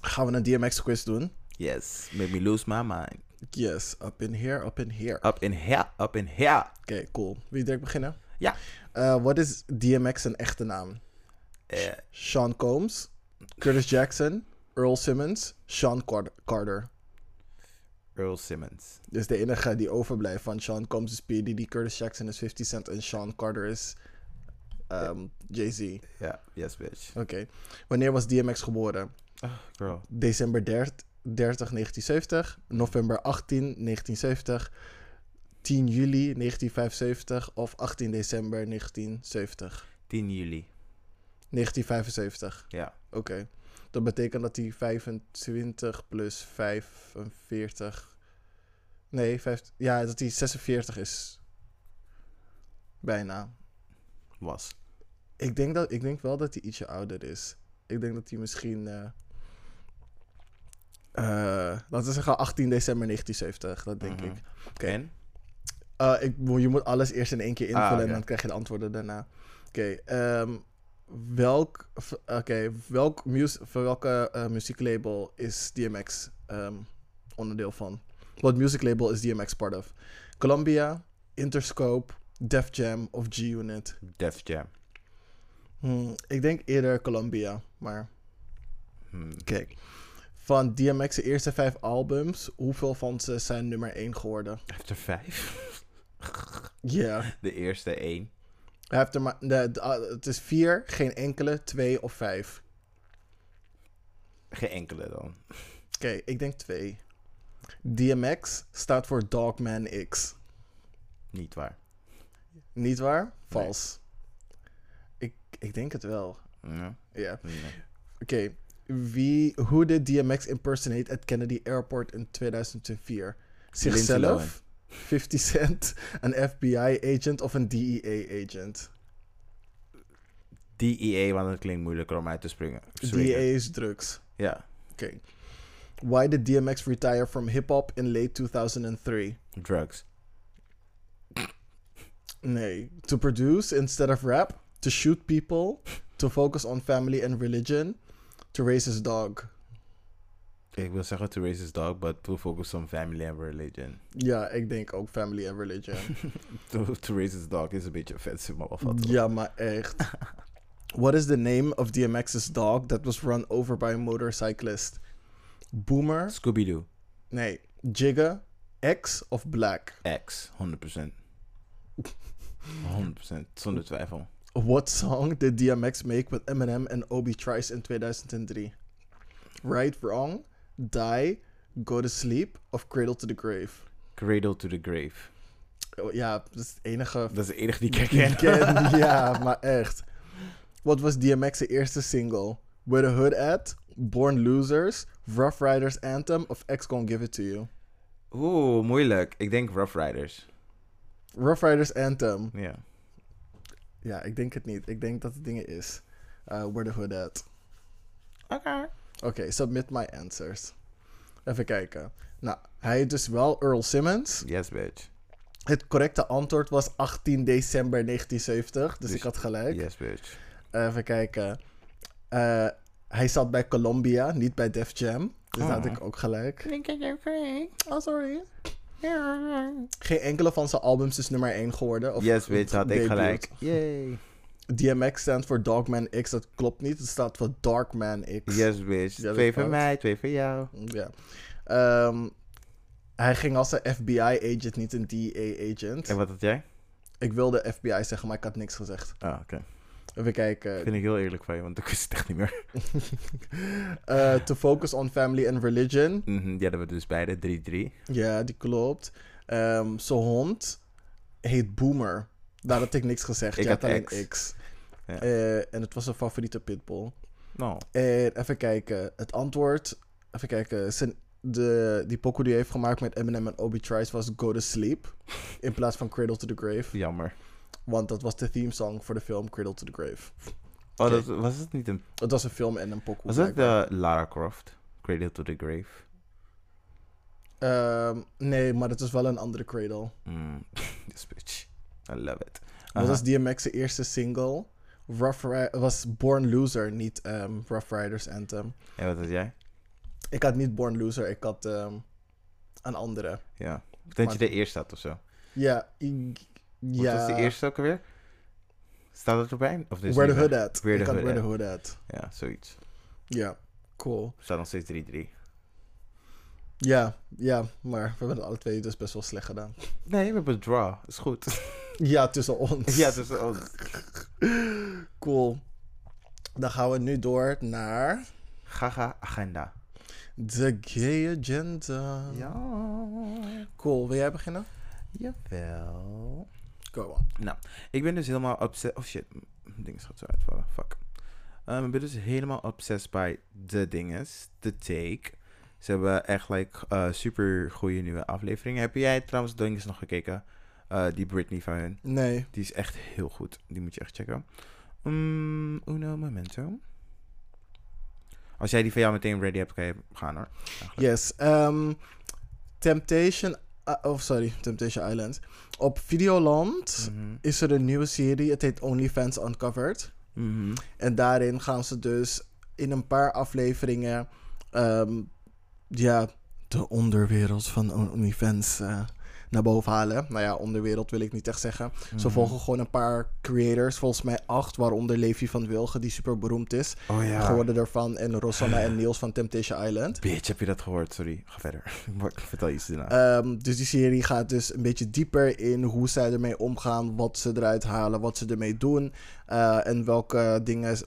gaan we een DMX quiz doen. Yes. Make me lose my mind. Yes, up in here, up in here. Up in here, up in here. Oké, cool. Wil je direct beginnen? Ja. Eh, Wat is DMX zijn echte naam? Eh, Sean Combs, Curtis Jackson, Earl Simmons, Sean Car- Carter. Earl Simmons. Dus de enige die overblijft van Sean Combs is P. Diddy, Curtis Jackson is 50 Cent en Sean Carter is ehm, Jay-Z. Ja, yes bitch. Oké. Wanneer was DMX geboren? Oh, girl. December 30, 30 1970, november 18, 1970, 10 juli 1975 of 18 december 1970? 10 juli. 1975. Ja. Oké. Dat betekent dat hij 25 plus 45. Nee, 50, ja, dat hij 46 is. Bijna. Was. Ik denk, dat, ik denk wel dat hij ietsje ouder is. Ik denk dat hij misschien. eh eh, laten we zeggen 18 december 1970, dat denk Mhm. ik. Oké. Eh, ik, je moet alles eerst in één keer invullen Ah, oké. en dan krijg je de antwoorden daarna. Oké, ehm, welk, oké, welk voor welke eh, muzieklabel is DMX ehm, onderdeel van? Wat muzieklabel is DMX part of? Columbia, Interscope, Def Jam of G-Unit? Def Jam. Hmm, ik denk eerder Columbia, maar Hmm. kijk. Van DMX's eerste vijf albums, hoeveel van ze zijn nummer 1 geworden? Heeft er vijf. Ja. De eerste één. Hij heeft er maar. De, de- ah, het is vier, geen enkele, twee of vijf. Geen enkele dan. Oké, ik denk twee. DMX staat voor Dogman X. Niet waar. Niet waar? Vals. Ik, ik denk het wel. Ja. Oké. Wie, hoe did DMX impersonate at Kennedy Airport in 2004? Lindsay Zichzelf. 50 Cent, een FBI-agent of een DEA-agent? DEA, want het klinkt moeilijker om uit te springen. DEA is drugs. Ja. Oké. Why did DMX retire from hip-hop in late 2003? Drugs. Nee. To produce instead of rap. To shoot people. To focus on family and religion. To raise his dog. Ik wil zeggen to raise his dog, but to focus on family and religion. Ja, ik denk ook family and religion. To, to raise his dog is een beetje offensive, maar wat ja, maar echt. What is the name of DMX's dog that was run over by a motorcyclist? Boomer? Scooby-Doo. Nee. Jigga? X of Black? X. 100%. 100%. Zonder twijfel. What song did DMX make with Eminem and Obi Trice in 2003? Right, Wrong, Die, Go to Sleep of Cradle to the Grave? Cradle to the grave. Oh, ja, dat is het enige Dat is de enige die ik ken. ja, maar echt. Wat was DMX's eerste single? Where the Hood At, Born Losers, Rough Riders Anthem of X Gon' Give It To You? Oeh, moeilijk. Ik denk Rough Riders. Rough Riders Anthem. Ja. Ja, ik denk het niet. Ik denk dat het dingen is. Uh, Where the Hood At. Oké. Oké, submit my answers. Even kijken. Nou, hij heet dus wel Earl Simmons. Yes, bitch. Het correcte antwoord was 18 december 1970. Dus, Dus- ik had gelijk. Yes, bitch. Even kijken. Eh, hij zat bij Columbia, niet bij Def Jam. Dus daar had Oh. ik ook gelijk. Denk ik oké. Oh, sorry. Geen enkele van zijn albums is nummer 1 geworden. Of Yes, bitch. Had ik debuut. gelijk. Yay. DMX staat voor Dogman X. Dat klopt niet. Het staat voor Darkman X. Yes, bitch. Ja, dat twee voor mij, twee voor jou. Ja. Ehm, hij ging als een FBI-agent, niet een DEA-agent. En wat had jij? Ik wilde FBI zeggen, maar ik had niks gezegd. Ah, oké. Even kijken. Vind ik heel eerlijk van je, want ik wist het echt niet meer. Eh, to focus on family and religion. Mhm, die hadden we dus beide, 3-3. Ja, die klopt. Zijn hond heet Boomer. Daar had ik niks gezegd. Ik Je had alleen X. X. Ja. Eh, en het was een favoriete pitbull. Nou, En even kijken. Het antwoord... Even kijken. Zijn, de, die pokoe die hij heeft gemaakt met Eminem en Obi Trice was Go to Sleep. In plaats van Cradle to the Grave. jammer. Want dat was de theme song voor de film Cradle to the Grave. Oh, dat, was het niet een... Het was een film en een pokoe. Was dat blijkbaar. de Lara Croft? Cradle to the Grave? Ehm, nee, maar het is wel een andere Cradle. Mm, this bitch. I love it. Dat Aha. was DMX's eerste single. Rough Ri- was Born Loser, niet ehm, Rough Riders Anthem. En wat had jij? Ik had niet Born Loser, ik had ehm, een andere. Ja. Ik denk dat je de eerste had of zo. Ja, ik- Wat ja. was de eerste ook alweer? Staat het erbij? Of is Where the Hood? At. Where the Hood Where the. Hood At. Ja, zoiets. Ja, cool. Staat nog steeds 3-3. Ja, ja, maar we hebben het alle twee dus best wel slecht gedaan. Nee, we hebben een draw. Is goed. Ja, tussen ons. ja, dus... Oh, Cool. Dan gaan we nu door naar Gaga agenda. de gay agenda. Ja. Cool, wil jij beginnen? Jawel. Go on. Nou, ik ben dus helemaal obsessed. Oh shit, mijn ding gaat zo uitvallen. Fuck. Ehm, ik ben dus helemaal obsessed bij de dinges, de take. Ze hebben echt like eh, super goede nieuwe afleveringen. Heb jij trouwens dinges nog gekeken? Eh, die Britney van hun. Nee. Die is echt heel goed. Die moet je echt checken. Um, uno momento. Als jij die van jou meteen ready hebt, kan je gaan hoor. Eigenlijk. Yes. ehm, Temptation... uh, oh, sorry. Temptation Island. Op Videoland Mhm. is er een nieuwe serie. Het heet OnlyFans Uncovered. Mhm. En daarin gaan ze dus in een paar afleveringen... ehm, ja, de onderwereld van OnlyFans eh, naar boven halen. Nou ja, onderwereld wil ik niet echt zeggen. Ze Mhm. volgen gewoon een paar creators. Volgens mij acht, waaronder Levi van Wilgen, die super beroemd is. Oh ja. Geworden ervan. En Rosanna en Niels van Temptation Island. Bitch, heb je dat gehoord? Sorry, ga verder. Ik vertel iets daarna. Ehm, dus die serie gaat dus een beetje dieper in hoe zij ermee omgaan, wat ze eruit halen, wat ze ermee doen. eh, en welke dingen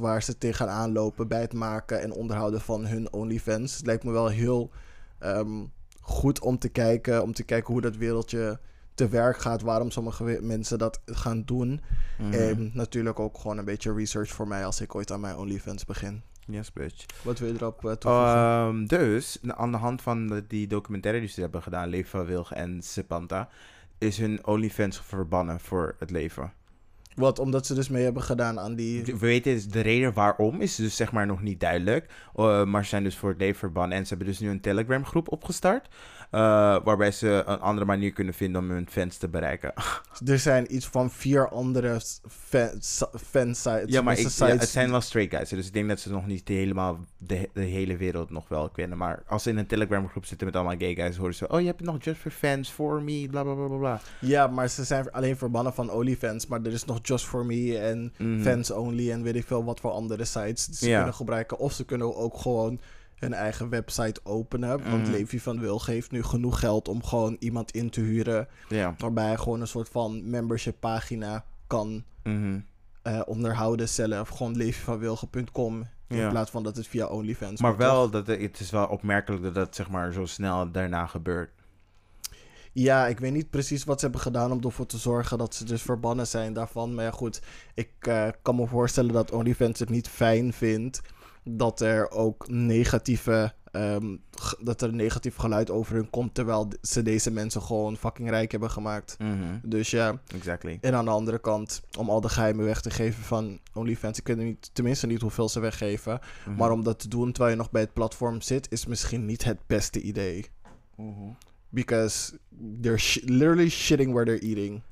waar ze tegenaan lopen bij het maken en onderhouden van hun OnlyFans. Het lijkt me wel heel ehm, goed om te kijken, om te kijken hoe dat wereldje te werk gaat, waarom sommige mensen dat gaan doen. Mhm. En natuurlijk ook gewoon een beetje research voor mij als ik ooit aan mijn OnlyFans begin. Yes, bitch. Wat wil je erop eh, toevoegen? Ehm, dus, aan de hand van de- die documentaire die ze hebben gedaan, Leven van Wilg en Sepanta, is hun OnlyFans verbannen voor het leven. Wat, omdat ze dus mee hebben gedaan aan die... We weten dus de reden waarom is dus zeg maar nog niet duidelijk. Uh, maar ze zijn dus voor het leven verbannen. En ze hebben dus nu een Telegram groep opgestart. Uh, waarbij ze een andere manier kunnen vinden om hun fans te bereiken. Er zijn iets van vier andere fans, fansites. ja, maar ik, ja, het zijn wel straight guys. Dus ik denk dat ze nog niet helemaal de, de hele wereld nog wel kennen. Maar als ze in een Telegram groep zitten met allemaal gay guys, horen ze... Oh, je hebt nog just for fans, for me, bla bla bla bla bla. Ja, maar ze zijn alleen verbannen van OnlyFans. Maar er is nog Just For Me en Mhm. Fans Only en weet ik veel wat voor andere sites die ze Ja. kunnen gebruiken. Of ze kunnen ook gewoon hun eigen website openen. Want Mhm. Levi van Wil geeft nu genoeg geld om gewoon iemand in te huren. Waarbij hij gewoon een soort van membership pagina kan Mhm. eh, onderhouden zelf. Gewoon levivanwilgen.com. In Ja. plaats van dat het via OnlyFans Maar wel, toch? dat, het is wel opmerkelijk dat dat zeg maar zo snel daarna gebeurt. Ja, ik weet niet precies wat ze hebben gedaan om ervoor te zorgen dat ze dus verbannen zijn daarvan. Maar ja, goed, ik eh, kan me voorstellen dat OnlyFans het niet fijn vindt dat er ook negatieve, ehm, dat er negatief geluid over hun komt, terwijl ze deze mensen gewoon fucking rijk hebben gemaakt. Mhm. Dus ja, Exactly. en aan de andere kant, om al de geheimen weg te geven van OnlyFans, ik weet niet, tenminste niet hoeveel ze weggeven, Mhm. maar om dat te doen terwijl je nog bij het platform zit, is misschien niet het beste idee. Mhm. Because they're sh- literally shitting where they're eating.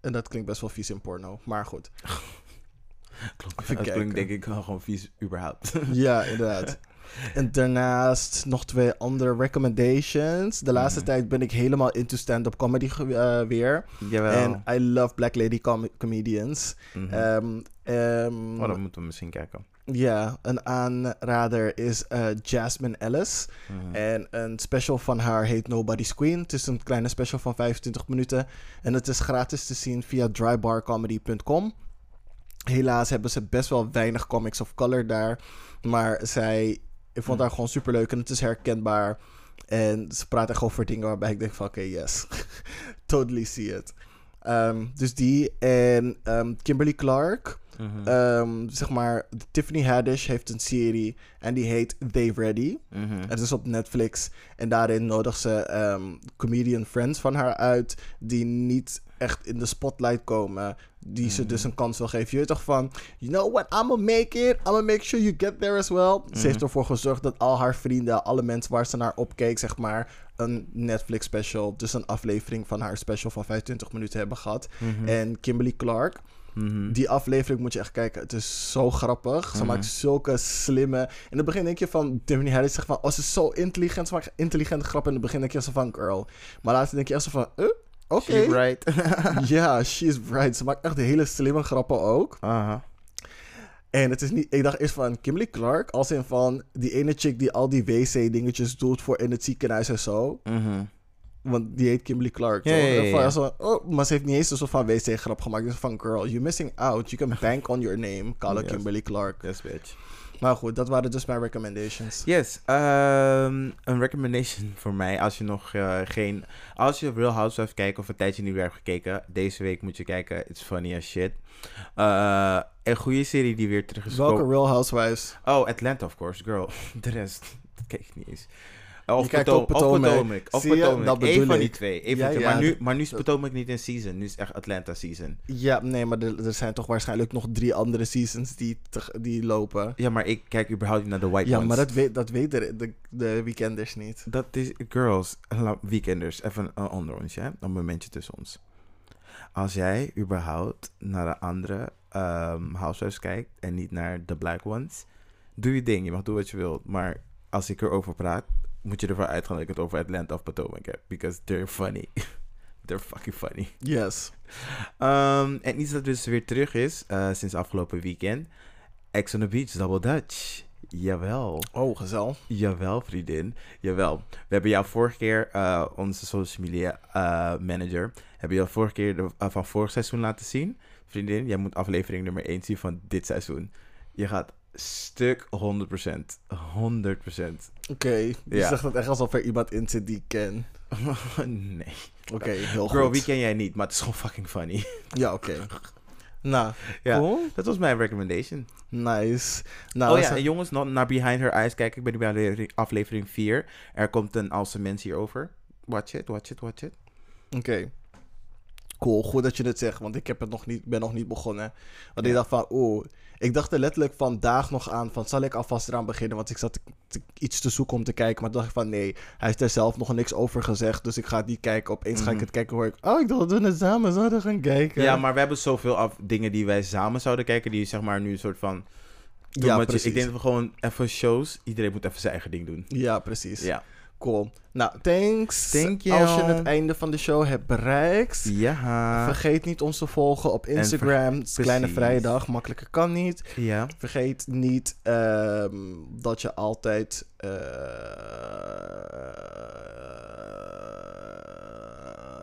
En dat klinkt best wel vies in porno. Maar goed. Klopt. Klinkt denk ik wel gewoon vies überhaupt. ja, inderdaad. En daarnaast nog twee andere recommendations. De laatste Mhm. tijd ben ik helemaal into stand-up comedy eh, weer. Jawel. En I love Black Lady com- comedians. Ehm, oh, dat moeten we misschien kijken. Ja, een aanrader is eh, Jasmine Ellis. Mhm. En een special van haar heet Nobody's Queen. Het is een kleine special van 25 minuten. En het is gratis te zien via drybarcomedy.com. Helaas hebben ze best wel weinig comics of color daar. Maar zij, ik vond haar gewoon super leuk en het is herkenbaar. En ze praat echt over dingen waarbij ik denk van oké, yes. totally see it. Ehm, dus die en ehm, Kimberly Clark. Mhm. Ehm, zeg maar, Tiffany Haddish heeft een serie en die heet They Ready. Mhm. Het is op Netflix. En daarin nodigt ze ehm, comedian friends van haar uit. Die niet echt in de spotlight komen. Die ze dus een kans wil geven. Je weet toch van. You know what? I'ma make it. I'ma make sure you get there as well. Ze heeft ervoor gezorgd dat al haar vrienden. Alle mensen waar ze naar opkeek. Zeg maar. Een Netflix special. Dus een aflevering van haar special van 25 minuten hebben gehad. Mhm. En Kimberly Clark. Mhm. Die aflevering moet je echt kijken. Het is zo grappig. Ze Mhm. maakt zulke slimme... In het begin denk je van... Tiffany Haddish zegt van... Oh, ze is zo intelligent. Ze maakt intelligente grappen. In het begin denk je zo van... Girl. Maar later denk je echt zo van... eh, Oké. She's right. Ja, she's right. Ze maakt echt hele slimme grappen ook. En het is niet... Ik dacht eerst van Kimberly Clark. Als in van... Die ene chick die al die wc-dingetjes doet voor in het ziekenhuis en zo. Mhm. Want die heet Kimberly Clark. Ja, ja, van, oh, maar ze heeft niet eens een soort van wc-grap gemaakt. Dus van, girl, you're missing out. You can bank on your name. Call Yes. Kimberly Clark. Yes, bitch. Maar goed, dat waren dus mijn recommendations. Yes, ehm, een recommendation voor mij als je nog eh, geen... Als je Real Housewives kijkt of een tijdje niet meer hebt gekeken, deze week moet je kijken. It's funny as shit. Eh, een goede serie die weer terug is Welke. Real Housewives? Oh, Atlanta of course, girl. De rest, dat kijk ik niet eens. Of Potomac. Of Potomac. Of? Potomac. Dat Eén bedoel van die twee. Eén Ja, van die- ja, maar, nu, maar nu is Potomac niet in season. Nu is het echt Atlanta season. Ja, nee, maar er, er zijn toch waarschijnlijk nog drie andere seasons die, te- die lopen. Ja, maar ik kijk überhaupt niet naar de white Ja, ones. maar dat, weet, dat weten de, de weekenders niet. Dat is, girls, weekenders, even uh, onder ons, hè? Een momentje tussen ons. Als jij überhaupt naar de andere ehm housewives kijkt en niet naar de black ones, doe je ding. Je mag doen wat je wilt. Maar als ik erover praat, moet je ervan uitgaan dat ik het over Atlanta of Potomac heb. Because they're funny. they're fucking funny. Yes. Ehm, en iets dat dus weer terug is, eh, sinds afgelopen weekend. Ex on the Beach, Double Dutch. Jawel. Oh, gezel. Jawel, vriendin. Jawel. We hebben jou vorige keer, eh, onze social media eh, manager, hebben jou vorige keer de, van vorig seizoen laten zien. Vriendin, jij moet aflevering nummer 1 zien van dit seizoen. Je gaat stuk 100%. 100%. Oké, je Ja. zegt het echt alsof er iemand in zit die ik ken. nee. Oké, heel Girl, goed. wie ken jij niet? Maar het is gewoon fucking funny. Ja, oké. Nou, Ja. cool. Dat was mijn recommendation. Nice. Nou, oh ja, en jongens, nog naar Behind Her Eyes kijken. Ik ben nu bij aflevering- aflevering 4. Er komt een Alse mens hierover. Watch it, watch it, watch it. Oké. Cool, goed dat je het zegt, want ik heb het nog niet, ben nog niet begonnen. Want Ja. ik dacht van, oeh, ik dacht er letterlijk vandaag nog aan van, zal ik alvast eraan beginnen? Want ik zat te- te- iets te zoeken om te kijken, maar toen dacht ik van, nee, hij heeft er zelf nog niks over gezegd, dus ik ga het niet kijken. Opeens ga ik Mhm. het kijken, hoor ik, oh, ik dacht dat we het samen zouden gaan kijken. Ja, maar we hebben zoveel af, dingen die wij samen zouden kijken, die zeg maar nu een soort van... Ja, precies. Ik denk dat we gewoon even shows, iedereen moet even zijn eigen ding doen. Ja, precies. Ja. Cool. Nou, thanks. Thank you. Als je het einde van de show hebt bereikt, Ja. vergeet niet ons te volgen op Instagram. Het is Kleine. Vrijdag, makkelijker kan niet. Ja. Vergeet niet ehm, dat je altijd. eh,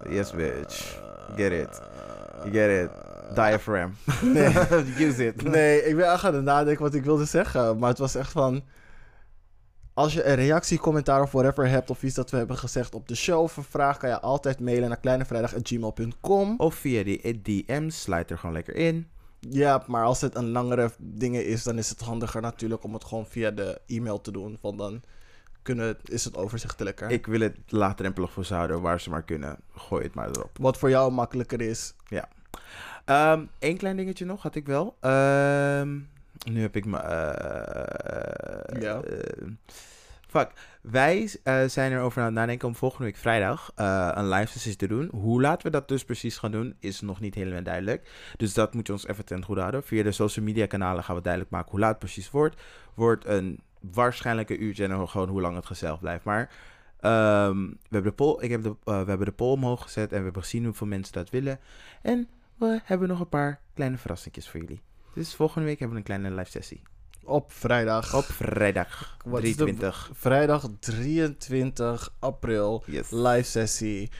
Yes, bitch. Get it. You get it. Diaphragm. Nee. Use it. Nee, ik ben aan het nadenken wat ik wilde zeggen. Maar het was echt van. Als je een reactie, commentaar of whatever hebt. of iets dat we hebben gezegd op de show of een vraag. kan je altijd mailen naar kleinevrijdag.gmail.com. Of via die DM's, sluit er gewoon lekker in. Ja, maar als het een langere ding is. dan is het handiger natuurlijk om het gewoon via de e-mail te doen. Want dan kunnen, is het overzichtelijker. Ik wil het laagdrempelig voor ze houden, waar ze maar kunnen. Gooi het maar erop. Wat voor jou makkelijker is. Eén Ehm, klein dingetje nog had ik wel. Ehm, nu heb ik me. eh, Ja. eh, fuck. Wij eh, zijn erover aan het nadenken om volgende week vrijdag eh, een live sessie te doen. Hoe laat we dat dus precies gaan doen, is nog niet helemaal duidelijk. Dus dat moet je ons even ten goede houden. Via de social media kanalen gaan we duidelijk maken hoe laat het precies wordt. Wordt een waarschijnlijk een uurtje en gewoon hoe lang het gezellig blijft. Maar ehm, we, hebben de poll, ik heb de, eh, we hebben de poll omhoog gezet en we hebben gezien hoeveel mensen dat willen. En we hebben nog een paar kleine verrassingjes voor jullie. Dus volgende week hebben we een kleine live sessie. Op vrijdag. Op vrijdag Wat is de- 23. Vrijdag 23 april. Yes. Live sessie.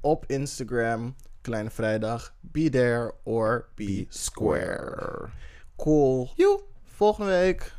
Op Instagram. Kleine Vrijdag. Be there or be, Be square. square. Cool. Joe. Volgende week